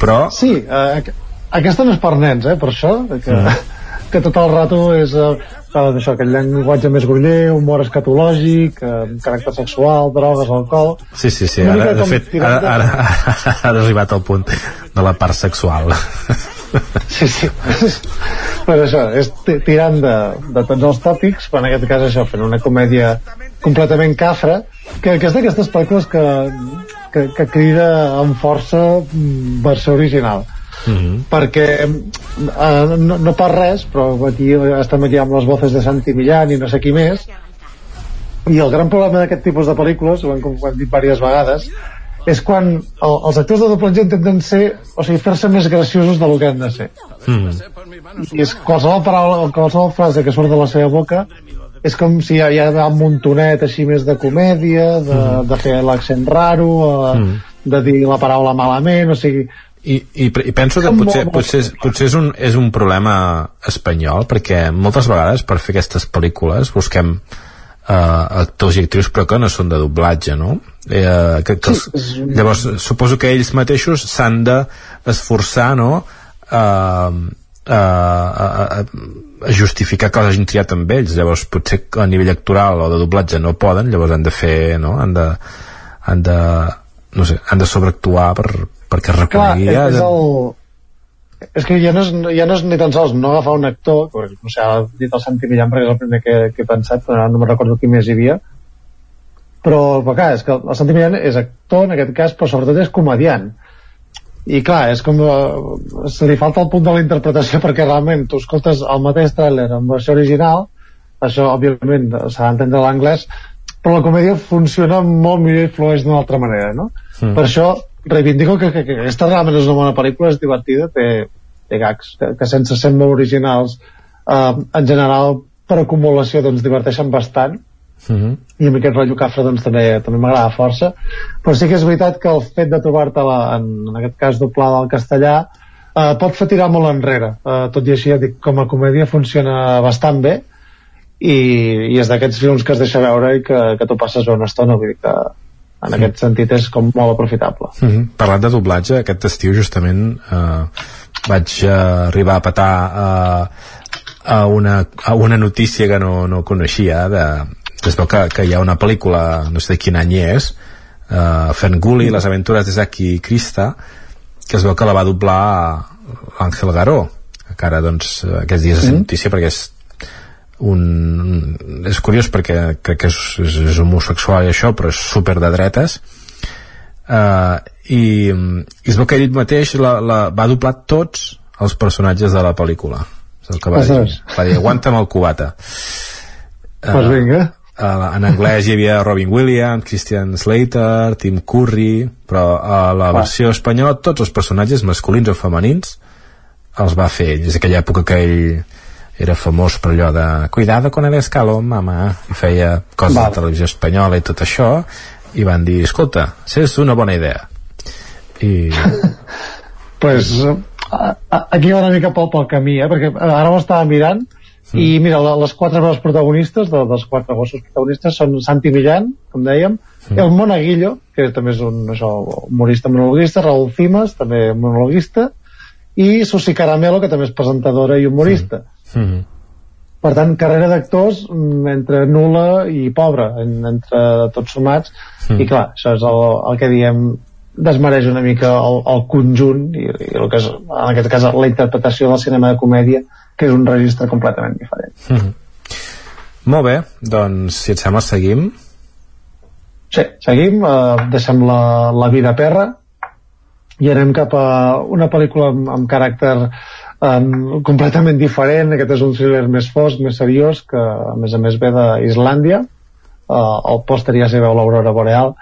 Speaker 42: però...
Speaker 43: Sí, aqu- aquesta no és per nens, eh, per això, que,
Speaker 42: Mm.
Speaker 43: que tot el rato és eh, això, aquell llenguatge més groller, humor escatològic, eh, caràcter sexual, drogues, alcohol...
Speaker 42: Sí, sí, sí, ara, de fet, ara, ara, ara ha arribat al punt de la part sexual.
Speaker 43: Sí, sí. per això, és ti- tirant de, de tots els tòpics, però en aquest cas això, fent una comèdia completament cafra, que, que és d'aquestes pel·lícules que, que, que crida amb força mm, versió original.
Speaker 42: Mm -hmm.
Speaker 43: perquè eh, no, no per res però aquí estem aquí amb les voces de Santi Millán i no sé qui més i el gran problema d'aquest tipus de pel·lícules ho hem, ho hem dit diverses vegades és quan el, els actors de doblatge intenten ser o sigui, fer-se més graciosos del que han de ser
Speaker 42: Mm.
Speaker 43: i és qualsevol paraula qualsevol frase que surt de la seva boca és com si hi ha, hi ha un montonet així més de comèdia de, de fer l'accent raro eh,
Speaker 42: Mm.
Speaker 43: de dir la paraula malament o sigui,
Speaker 42: I, i, i penso que potser, potser, és, potser és, un, és un problema espanyol perquè moltes vegades per fer aquestes pel·lícules busquem uh, actors i actrius però que no són de doblatge no? Eh, que, que els, llavors suposo que ells mateixos s'han d'esforçar no? Uh, a, a, a justificar que els hagin triat amb ells. Llavors potser a nivell actoral o de doblatge no poden, llavors han de fer no? han de, han de no sé, han de sobreactuar per, perquè es reconegui.
Speaker 43: Clar, és, el... és que ja no és, ja no és ni tan sols no agafar un actor no sé, ha dit el Santi Millán perquè és el primer que, que he pensat però no me recordo qui més hi havia. Però el clar, és que el Santi Millán és actor en aquest cas però sobretot és comediant i clar, és com eh, se li falta el punt de la interpretació perquè realment tu escoltes el mateix tràiler en versió original això òbviament s'ha d'entendre l'anglès però la comèdia funciona molt millor i flueix d'una altra manera no? Mm. per això reivindico que, que, que aquesta realment és una bona pel·lícula, és divertida, té, té gags que, que sense ser molt originals eh, en general per acumulació doncs diverteixen bastant
Speaker 42: Mm -hmm.
Speaker 43: i amb aquest rotllo cafre doncs també també m'agrada força però sí que és veritat que el fet de trobar-te-la en, en aquest cas doblada al castellà eh, pot fer tirar molt enrere eh, tot i així ja dic, com a comèdia funciona bastant bé i, i és d'aquests films que es deixa veure i que, que tu passes bé una estona vull dir que, en aquest sentit és com molt aprofitable
Speaker 42: mm -hmm. Parlant de doblatge, aquest estiu justament eh, vaig eh, arribar a petar eh, a, una, a una notícia que no, no coneixia de, es veu que, que hi ha una pel·lícula no sé de quin any és eh, Ferngully, les aventures de Zaki Krista que es veu que la va doblar l'Àngel Garó que ara doncs aquests dies és notícia perquè és un, és curiós perquè crec que és, és, és homosexual i això però és super de dretes. Uh, i, i es veu que ell mateix la, la, va doblar tots els personatges de la pel·lícula. És el que va dir, va dir aguanta'm el cubata.
Speaker 43: Uh, pues vinga.
Speaker 42: uh, en anglès hi havia Robin Williams, Christian Slater, Tim Curry, però a la versió espanyola tots els personatges masculins o femenins els va fer ell. És aquella època que ell era famós per allò de cuidado con el escalo, mama i feia coses Val. de televisió espanyola i tot això i van dir, escolta, és una bona idea i
Speaker 43: pues aquí va una mica pel, pel camí eh? perquè ara ho estava mirant mm. i mira, les quatre veus protagonistes de, dels quatre gossos protagonistes són Santi Millán, com dèiem mm. el Monaguillo, que també és un això, humorista monologuista, Raúl Cimas també monologuista i Susi Caramelo, que també és presentadora i humorista mm
Speaker 42: Mm -hmm.
Speaker 43: Per tant, carrera d'actors mm, entre nula i pobra, en, entre tots sumats, mm. i clar, això és el, el que diem desmereix una mica el, el conjunt i, i el que és, en aquest cas la interpretació del cinema de comèdia que és un registre completament diferent.
Speaker 42: Mm -hmm. Molt bé, doncs si et sembla seguim.
Speaker 43: Sí, seguim, eh, deixem la, la vida perra i anem cap a una pel·lícula amb, amb caràcter um, completament diferent. Aquest és un thriller més fosc, més seriós que a més a més ve d'Islàndia. Uh, el pòster ja s'hi veu l'aurora boreal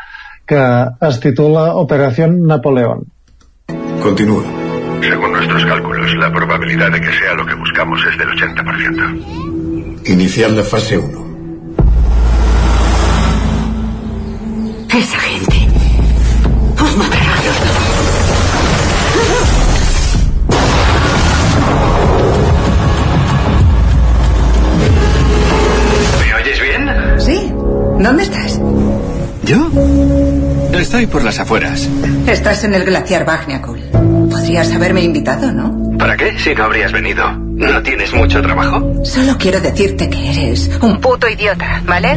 Speaker 43: que es titula Operación Napoleón
Speaker 47: Continúa Según nuestros cálculos, la probabilidad de que sea lo que buscamos es del 80%. Iniciar la fase 1.
Speaker 44: Esa gente os matará a los dos. ¿Dónde estás?
Speaker 47: ¿Yo? Estoy por las afueras.
Speaker 44: Estás en el glaciar Bagniakul. Podrías haberme invitado, ¿no?
Speaker 47: ¿Para qué? Si no habrías venido. ¿No tienes mucho trabajo?
Speaker 44: Solo quiero decirte que eres un puto idiota, ¿vale?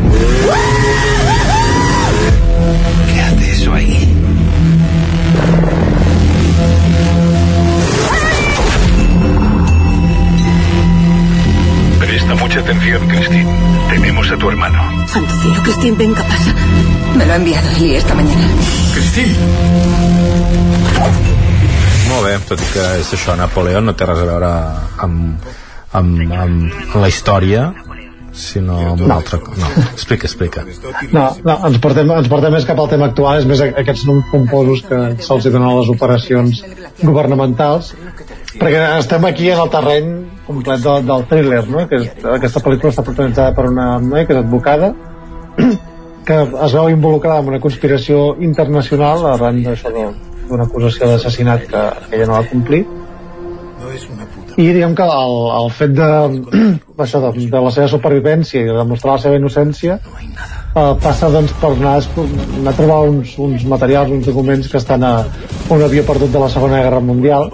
Speaker 47: Atención, Christine. Tenemos a tu hermano.
Speaker 44: Santo cielo, Christine, venga, pasa. Me lo ha enviado Eli esta mañana.
Speaker 47: Christine!
Speaker 42: Molt bé, tot i que és això, Napoleó no té res a veure amb, amb, amb, la història, sinó amb una altra cosa. No, explica, explica.
Speaker 43: No, no ens, portem, ens portem més cap al tema actual, és més aquests noms pomposos que se'ls donen a les operacions governamentals, perquè estem aquí en el terreny complet del, del thriller, no? que és, aquesta pel·lícula està protagonitzada per una noia que és advocada que es veu involucrada en una conspiració internacional arran d'això d'una acusació d'assassinat que, que ella no va complir. I diguem que el, el fet de, això, de, de la seva supervivència i de demostrar la seva innocència eh, passa doncs per anar, anar a trobar uns, uns materials, uns documents que estan a un avió perdut de la Segona Guerra Mundial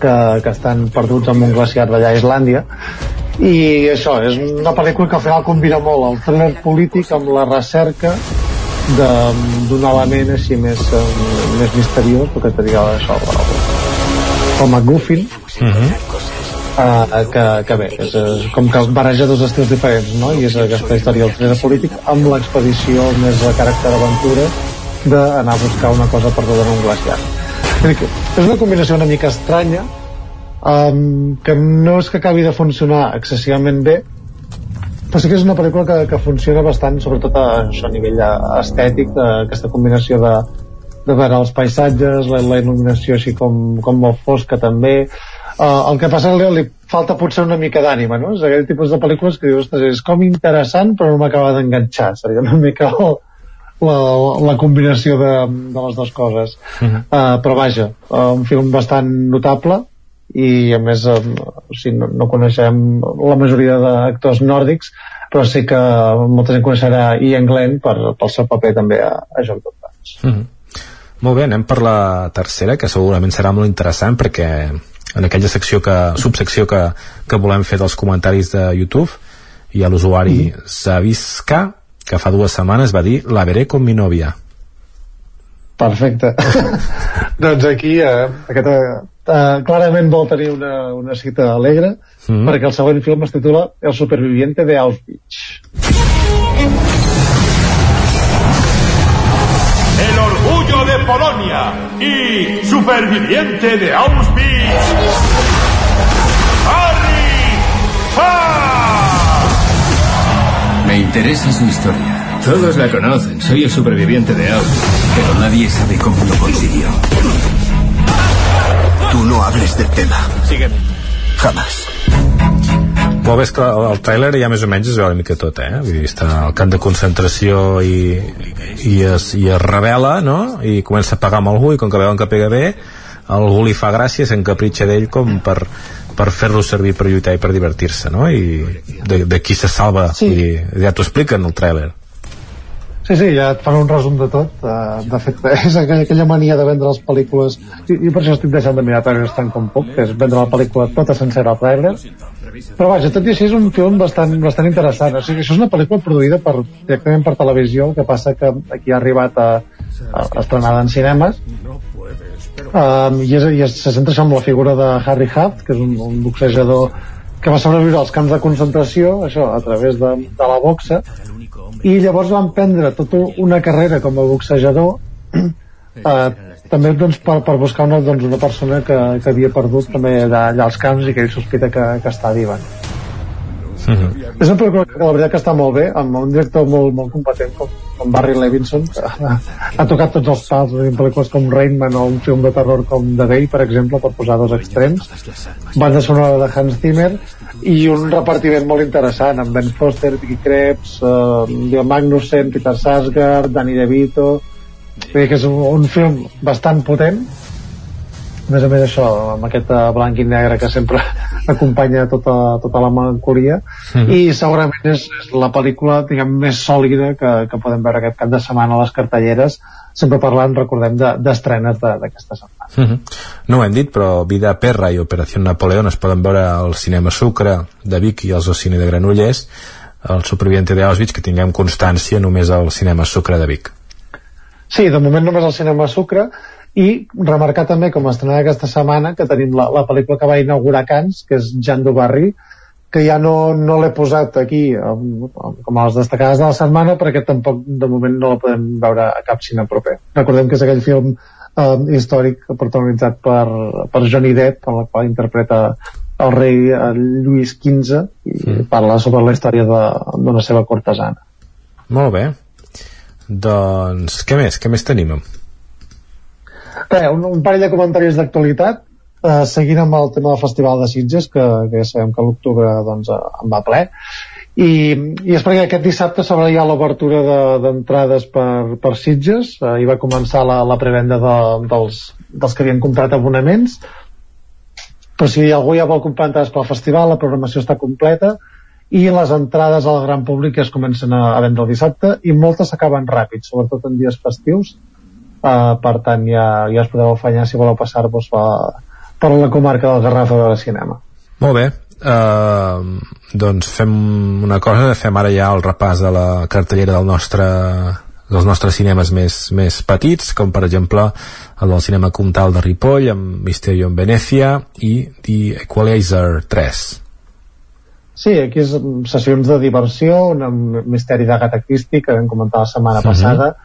Speaker 43: que, que estan perduts en un glaciar d'allà a Islàndia i això, és una pel·lícula que al final combina molt el thriller polític amb la recerca d'un element així més, eh, més misteriós perquè te diria això el, el McGuffin uh -huh. Uh, que, que bé, és, com que barreja dos estils diferents no? i és aquesta història del thriller polític amb l'expedició més de caràcter aventura d'anar a buscar una cosa perduda en un glaciar és una combinació una mica estranya um, que no és que acabi de funcionar excessivament bé però sí que és una pel·lícula que, que funciona bastant sobretot a, això, a nivell estètic de, aquesta combinació de, de veure els paisatges, la, la il·luminació així com, com molt fosca també Uh, el que passa que li falta potser una mica d'ànima, no? És aquell tipus de pel·lícules que dius, és com interessant però no m'acaba d'enganxar. Seria una mica el, la, la combinació de, de les dues coses. Uh -huh. uh, però vaja, uh, un film bastant notable i a més uh, o sigui, no, no coneixem la majoria d'actors nòrdics però sí que molta gent coneixerà Ian Glenn per, pel seu paper també a, a Joc Thrones.
Speaker 42: Uh -huh. Molt bé, anem per la tercera, que segurament serà molt interessant perquè en aquella secció que, subsecció que, que volem fer dels comentaris de YouTube hi ha l'usuari mm. Savisca que fa dues setmanes va dir la veré con mi novia
Speaker 43: perfecte doncs aquí eh, aquesta, eh, clarament vol tenir una, una cita alegre mm. perquè el següent film es titula El superviviente de Auschwitz
Speaker 48: El de Polonia y superviviente de Auschwitz, Harry
Speaker 49: Me interesa su historia. Todos la conocen, soy el superviviente de Auschwitz, pero nadie sabe cómo lo consiguió.
Speaker 50: Tú no hables del tema.
Speaker 42: Sígueme.
Speaker 50: Jamás.
Speaker 42: Bé, és que el, tràiler ja més o menys es veu una mica tot, eh? Vull dir, està al camp de concentració i, i, es, i es revela, no? I comença a pagar amb algú i com que veuen que pega bé, algú li fa gràcia, s'encapritxa d'ell com per, per fer-lo servir per lluitar i per divertir-se, no? I de, de qui se salva, sí. i ja t'ho expliquen el tràiler.
Speaker 43: Sí, sí, ja et fan un resum de tot. Uh, de fet, és aquella, aquella mania de vendre les pel·lícules... I, i per això estic deixant de mirar trailers tant com puc, que és vendre la pel·lícula tota sencera al trailer, però vaja, tot i així és un film bastant, bastant interessant. O sigui, això és una pel·lícula produïda per, directament per televisió, el que passa que aquí ha arribat a, a, estrenada en cinemes. Um, i, és, i és, se centra en la figura de Harry Huff, que és un, un boxejador que va sobreviure als camps de concentració, això, a través de, de la boxa, i llavors van prendre tota una carrera com a boxejador eh, també doncs, per, per buscar una, doncs, una persona que, que havia perdut també allà, allà als camps i que ell sospita que, que està viva Uh mhm. -huh. és una pel·lícula que la veritat que està molt bé amb un director molt, molt competent com, com Barry Levinson que ha, ha tocat tots els pals en pel·lícules com Rainman o un film de terror com The Day per exemple per posar dos extrems banda sonora de Hans Zimmer i un repartiment molt interessant amb Ben Foster, Vicky Krebs uh, Magnussen, Peter Sarsgaard Danny DeVito Vull que és un, un film bastant potent a més a més això, amb aquest eh, blanc i negre que sempre acompanya tota, tota la melancolia mm -hmm. i segurament és, és la pel·lícula diguem, més sòlida que, que podem veure aquest cap de setmana a les cartelleres sempre parlant, recordem, d'estrenes de, d'aquesta setmana.
Speaker 42: Mm -hmm. No ho hem dit, però Vida Perra i Operació Napoleón es poden veure al cinema Sucre de Vic i als cine de Granollers el superviviente d'Auschwitz que tinguem constància només al cinema Sucre de Vic.
Speaker 43: Sí, de moment només al cinema Sucre i remarcar també com estrenada aquesta setmana que tenim la, la pel·lícula que va inaugurar Cans, que és Jan Dubarri que ja no, no l'he posat aquí com a les destacades de la setmana perquè tampoc de moment no la podem veure a cap cine proper. Recordem que és aquell film eh, històric protagonitzat per, per Johnny Depp en el qual interpreta el rei el Lluís XV i sí. parla sobre la història d'una seva cortesana.
Speaker 42: Molt bé. Doncs, què més? Què més tenim?
Speaker 43: Bé, un, un parell de comentaris d'actualitat eh, seguint amb el tema del Festival de Sitges que, que ja sabem que l'octubre doncs, en va ple i, i és perquè aquest dissabte s'obre ja l'obertura d'entrades de, per, per Sitges. Eh, i va començar la, la prevenda de, dels, dels que havien comprat abonaments. Però si algú ja vol comprar entrades pel festival la programació està completa i les entrades al gran públic es comencen a, a vendre el dissabte i moltes s'acaben ràpid, sobretot en dies festius. Uh, per tant ja, ja us podeu afanyar si voleu passar-vos per la comarca del Garraf a veure cinema.
Speaker 42: Molt bé, uh, doncs fem una cosa, fem ara ja el repàs de la cartellera del nostre dels nostres cinemes més, més petits, com per exemple el del cinema Comtal de Ripoll amb Mysterium Venècia i The Equalizer 3
Speaker 43: Sí, aquí és sessions de diversió, un misteri d'Agatha Christie que vam comentar la setmana uh mhm. -huh. passada,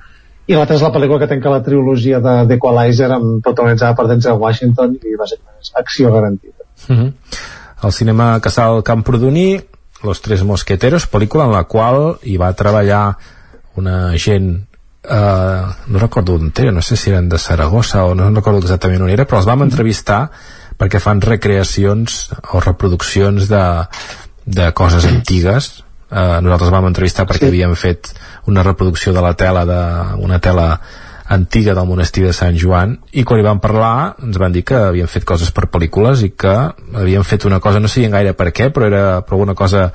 Speaker 43: i l'altra és la pel·lícula que tanca la trilogia de d'Equalizer amb protagonitzada per Denzel Washington i bàsicament és acció garantida.
Speaker 42: Uh mhm. -huh. El cinema Casal Camprodoní, Los Tres Mosqueteros, pel·lícula en la qual hi va treballar una gent eh, no recordo on era, no sé si eren de Saragossa o no recordo exactament on era, però els vam entrevistar perquè fan recreacions o reproduccions de, de coses antigues eh, nosaltres vam entrevistar perquè sí. havíem fet una reproducció de la tela d'una tela antiga del monestir de Sant Joan i quan hi vam parlar ens van dir que havien fet coses per pel·lícules i que havien fet una cosa, no sabien gaire per què però era per alguna cosa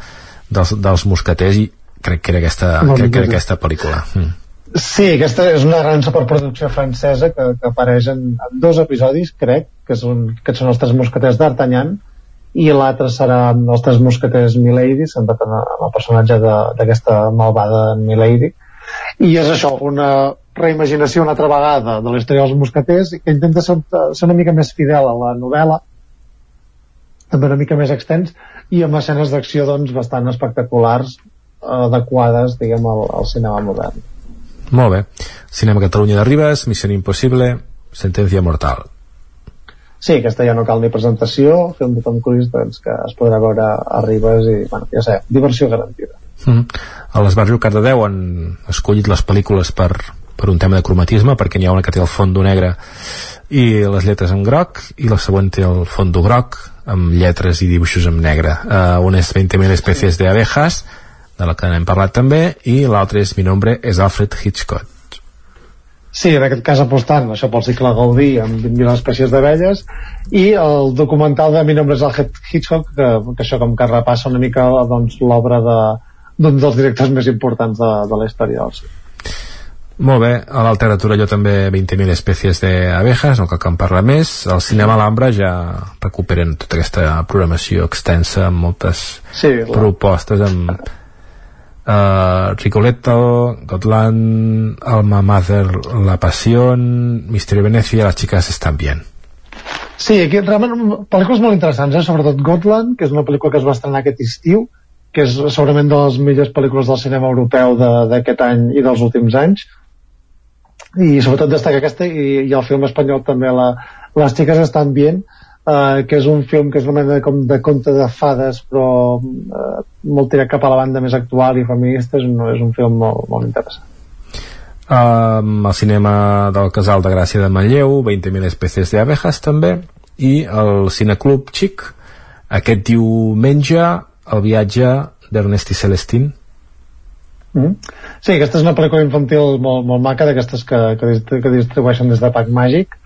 Speaker 42: dels, dels mosqueters i crec que era aquesta, crec que era aquesta pel·lícula. Mm.
Speaker 43: Sí, aquesta és una gran superproducció francesa que, que apareix en, en dos episodis, crec, que són, que són els tres mosqueters d'Artagnan, i l'altre serà els tres mosqueters Milady centrat en, en el personatge d'aquesta malvada Milady. I és això, una reimaginació una altra vegada de la història dels mosqueters que intenta ser, ser una mica més fidel a la novel·la també una mica més extens i amb escenes d'acció doncs, bastant espectaculars adequades diguem al, al cinema modern
Speaker 42: molt bé, Cinema Catalunya de Ribes Missió Impossible, Sentència Mortal
Speaker 43: Sí, aquesta ja no cal ni presentació, film de Tom Cruise doncs, que es podrà veure a Ribes i, bueno, ja sé, diversió garantida.
Speaker 42: Mm. A l'Esbarjo Cardedeu han escollit les pel·lícules per, per un tema de cromatisme, perquè n'hi ha una que té el fondo negre i les lletres en groc, i la següent té el fondo groc amb lletres i dibuixos en negre. Uh, una és 20.000 espècies de abejas, de la que n'hem parlat també, i l'altra és Mi nombre és Alfred Hitchcock.
Speaker 43: Sí, en aquest cas apostant això pel cicle Gaudí amb 20.000 espècies d'abelles i el documental de Mi nombre és el Hitchcock que, que això com que repassa una mica doncs, l'obra de, dels directors més importants de, de la història del cine.
Speaker 42: Molt bé, a l'Altera Torelló també 20.000 espècies d'abejas, no cal que en parla més. Al cinema Alhambra ja recuperen tota aquesta programació extensa amb moltes sí, propostes, amb uh, Ricoletto, Gotland, Alma Mater, La Pasión, Misterio Venecia, Las chicas están bien.
Speaker 43: Sí, aquí realment pel·lícules molt interessants, eh? sobretot Gotland, que és una pel·lícula que es va estrenar aquest estiu, que és segurament de les millors pel·lícules del cinema europeu d'aquest de, any i dels últims anys, i sobretot destaca aquesta i, i el film espanyol també la, Les xiques estan bien uh, que és un film que és una mena com de conte de fades però uh, molt tirat cap a la banda més actual i feminista és un, és un film molt, molt interessant.
Speaker 42: Um, el cinema del Casal de Gràcia de Manlleu 20.000 espècies d'abejas també i el Cineclub Xic aquest diumenge el viatge d'Ernest i Celestín
Speaker 43: Mm -hmm. Sí, aquesta és una pel·lícula infantil molt, molt maca d'aquestes que, que, que distribueixen des de Pac Màgic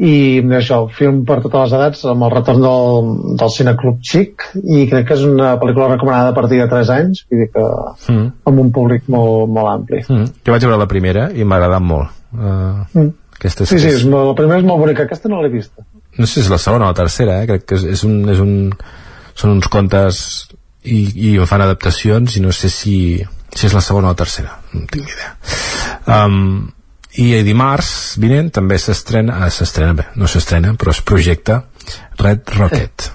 Speaker 43: i això, film per totes les edats amb el retorn del, del Cineclub Xic i crec que és una pel·lícula recomanada a partir de 3 anys vull dir que mm. amb un públic molt, molt ampli
Speaker 42: mm. jo vaig veure la primera i m'ha agradat molt uh,
Speaker 43: mm. aquesta sí, sí, és, la primera és molt bonica aquesta no l'he vista
Speaker 42: no sé si és la segona o la tercera eh? crec que és, és, un, és un, són uns contes i, i fan adaptacions i no sé si, si és la segona o la tercera no tinc idea. Um, i dimarts vinent també s'estrena ah, s'estrena bé, no s'estrena però es projecta Red Rocket.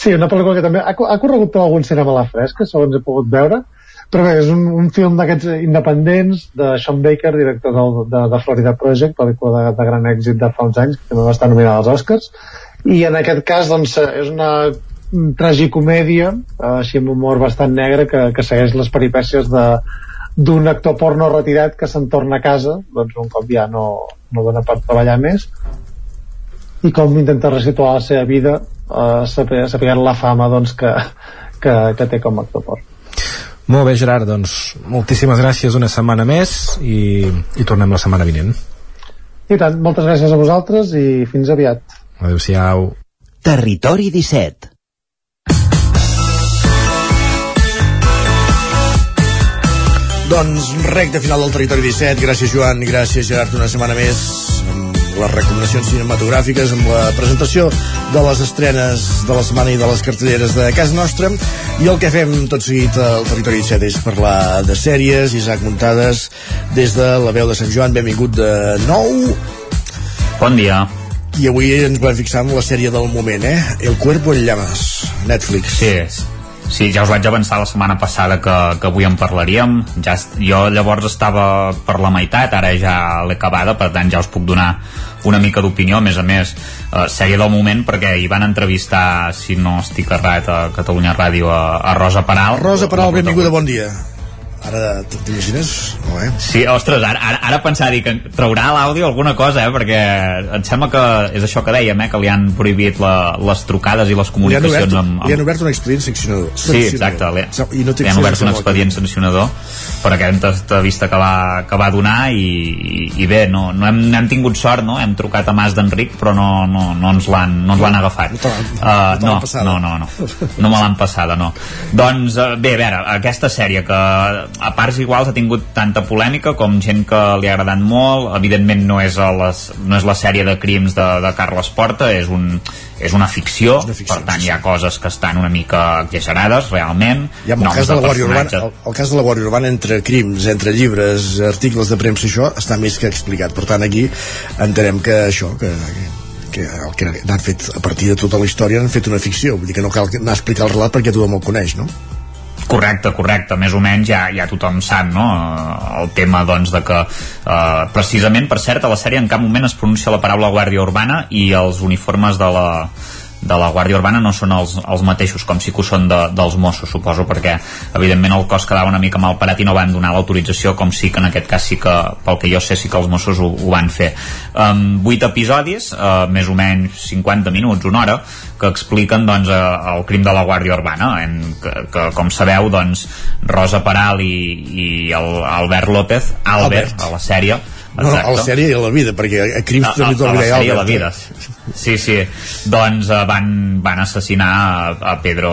Speaker 43: Sí, una pel·lícula que també ha, ha corregut per algun cinema a la fresca segons he pogut veure però bé, és un, un film d'aquests independents de Sean Baker, director del, de, de Florida Project, pel·lícula de, de gran èxit de fa uns anys, que també va estar nominada als Oscars i en aquest cas doncs, és una tragicomèdia així amb humor bastant negre que, que segueix les peripècies de, d'un actor porno retirat que se'n torna a casa doncs un cop ja no, no dona per treballar més i com intenta resituar la seva vida eh, sapiguent la fama doncs, que, que, que té com a actor porno
Speaker 42: Molt bé, Gerard, doncs moltíssimes gràcies una setmana més i, i tornem la setmana vinent.
Speaker 43: I tant, moltes gràcies a vosaltres i fins aviat.
Speaker 42: Adéu-siau.
Speaker 23: Territori 17
Speaker 1: Doncs recte final del Territori 17. Gràcies, Joan. Gràcies, Gerard, una setmana més amb les recomanacions cinematogràfiques, amb la presentació de les estrenes de la setmana i de les cartelleres de casa nostra. I el que fem tot seguit al Territori 17 és parlar de sèries. Isaac Muntades, des de la veu de Sant Joan, benvingut de nou.
Speaker 8: Bon dia.
Speaker 1: I avui ens volem fixar en la sèrie del moment, eh? El cuerpo en llamas, Netflix.
Speaker 8: Sí, Sí, ja us vaig avançar la setmana passada que, que avui en parlaríem. Ja, jo llavors estava per la meitat, ara ja l'he acabada, per tant ja us puc donar una mica d'opinió. A més a més, eh, sèrie del moment, perquè hi van entrevistar, si no estic errat, a Catalunya Ràdio, a, a Rosa Peral.
Speaker 1: Rosa Peral, benvinguda, bon dia. Ara t'imagines? No, eh?
Speaker 8: Sí, ostres, ara, ara, ara pensava dir que traurà l'àudio alguna cosa, eh? perquè em sembla que és això que dèiem, eh? que li han prohibit la, les trucades i les comunicacions
Speaker 1: li obert,
Speaker 8: amb, amb...
Speaker 1: Li han obert un expedient sancionador.
Speaker 8: Sí, exacte, li,
Speaker 1: I no
Speaker 8: li han obert un expedient sancionador per aquesta entrevista que va, que va donar i, i, i bé, no, no, hem, no hem tingut sort, no? hem trucat a Mas d'Enric però no, no, no ens l'han no ens l'han agafat.
Speaker 1: No,
Speaker 8: uh, no, no, no, no, no me l'han passada, no. Doncs uh, bé, a veure, aquesta sèrie que a parts iguals ha tingut tanta polèmica com gent que li ha agradat molt. Evidentment no és, les, no és la sèrie de crims de, de Carles Porta és, un, és una ficció,
Speaker 1: una ficció
Speaker 8: per tant hi ha coses que estan una mica exagerades realment.
Speaker 1: I amb el cas, de la Guàrdia Urbana, el, el cas de la Guàrdia Urbana entre crims, entre llibres articles de premsa, això està més que explicat. Per tant aquí entenem que això que, que el que han fet a partir de tota la història han fet una ficció, vull dir que no cal anar a explicar el relat perquè tothom el coneix, no?
Speaker 8: Correcte, correcte, més o menys ja, ja tothom sap, no? El tema, doncs, de que eh, precisament, per cert, a la sèrie en cap moment es pronuncia la paraula guàrdia urbana i els uniformes de la, de la Guàrdia Urbana no són els, els mateixos com si que ho són de, dels Mossos suposo perquè evidentment el cos quedava una mica mal parat i no van donar l'autorització com sí que en aquest cas sí que pel que jo sé sí que els Mossos ho, ho van fer um, 8 episodis uh, més o menys 50 minuts, una hora que expliquen doncs, uh, el crim de la Guàrdia Urbana en, que, que com sabeu doncs, Rosa Peral i, i el Albert López Albert, Albert. a la sèrie
Speaker 1: no, a la sèrie i a la vida, perquè a crims
Speaker 8: a, a, a la sèrie i a la vida. Sí, sí. Doncs uh, van, van assassinar a, a, Pedro,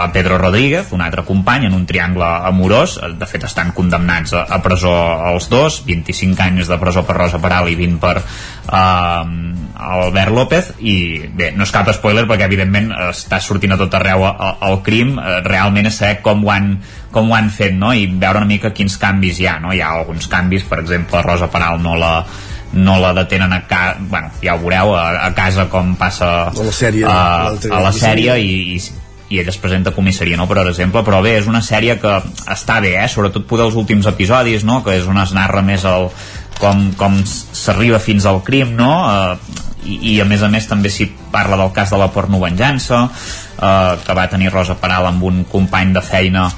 Speaker 8: a Pedro Rodríguez, un altre company, en un triangle amorós. De fet, estan condemnats a, a presó els dos, 25 anys de presó per Rosa Peral i 20 per uh, Albert López i bé, no és cap spoiler perquè evidentment està sortint a tot arreu el, el crim, uh, realment és saber com ho han com ho han fet no? i veure una mica quins canvis hi ha no? hi ha alguns canvis, per exemple Rosa Peral no la, no la detenen a casa, bueno, ja ho veureu a, a casa com passa
Speaker 1: a la sèrie,
Speaker 8: a, a la sèrie i, i, i ella es presenta a comissaria, no? per exemple, però bé, és una sèrie que està bé, eh? sobretot poder els últims episodis, no? que és on es narra més el, com, com s'arriba fins al crim, no? Eh, i, i a més a més també s'hi parla del cas de la pornovenjança eh, que va tenir Rosa Peral amb un company de feina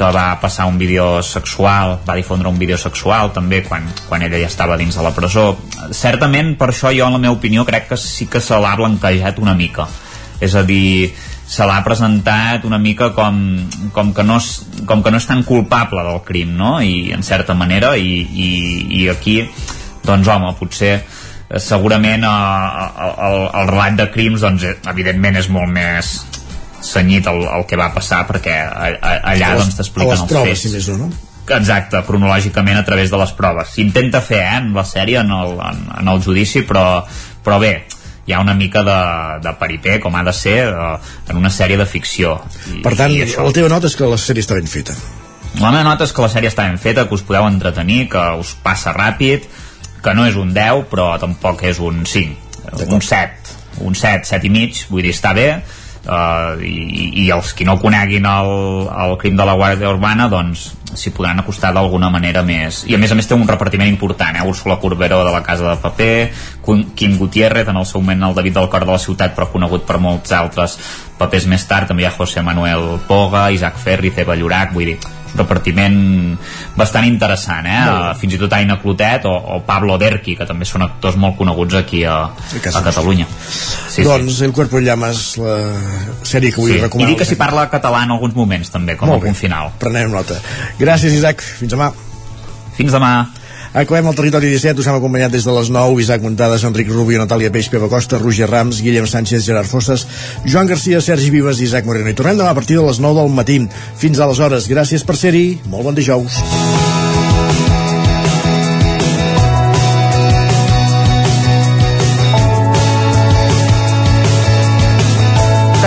Speaker 8: que va passar un vídeo sexual, va difondre un vídeo sexual també quan, quan ella ja estava dins de la presó. Certament, per això jo, en la meva opinió, crec que sí que se l'ha blanquejat una mica. És a dir, se l'ha presentat una mica com, com, que no com que no és tan culpable del crim, no? I en certa manera, i, i, i aquí, doncs home, potser eh, segurament eh, el, el relat de crims doncs, evidentment és molt més senyit el, el que va passar perquè allà doncs t'expliquen els
Speaker 1: proves,
Speaker 8: fets.
Speaker 1: si més no, no?
Speaker 8: exacte, cronològicament a través de les proves. S'intenta fer eh, en la sèrie en el, en, en el judici però, però bé hi ha una mica de, de paripé com ha de ser eh, en una sèrie de ficció.
Speaker 1: I, per tant, això... la teva nota és que la sèrie està ben feta.
Speaker 8: La meva nota és que la sèrie està ben feta que us podeu entretenir, que us passa ràpid que no és un 10 però tampoc és un 5 un 7 un 7, 7 i mig, vull dir, està bé uh, i, i els qui no coneguin el, el crim de la Guàrdia Urbana doncs s'hi podran acostar d'alguna manera més i a més a més té un repartiment important eh? Úrsula Corberó de la Casa de Paper Quim Gutiérrez en el seu moment el David del Cor de la Ciutat però conegut per molts altres papers més tard també hi ha José Manuel Poga Isaac Ferri, Ceba Llorac vull dir, repartiment bastant interessant eh? fins i tot Aina Clotet o, o Pablo Derqui que també són actors molt coneguts aquí a, a Catalunya.
Speaker 1: Sí, doncs sí. El Cuerpo en Llamas la sèrie que vull
Speaker 8: sí.
Speaker 1: recomanar.
Speaker 8: i dir que s'hi parla català en alguns moments també com
Speaker 1: Molt
Speaker 8: a punt final.
Speaker 1: Prenem nota. Gràcies Isaac, fins demà.
Speaker 8: Fins demà
Speaker 1: Acabem el territori 17, us hem acompanyat des de les 9, Isaac Montades, Enric Rubio, Natàlia Peix, Peva Costa, Roger Rams, Guillem Sánchez, Gerard Fosses, Joan Garcia, Sergi Vives i Isaac Moreno. I tornem demà a partir de les 9 del matí. Fins aleshores, gràcies per ser-hi, molt bon dijous.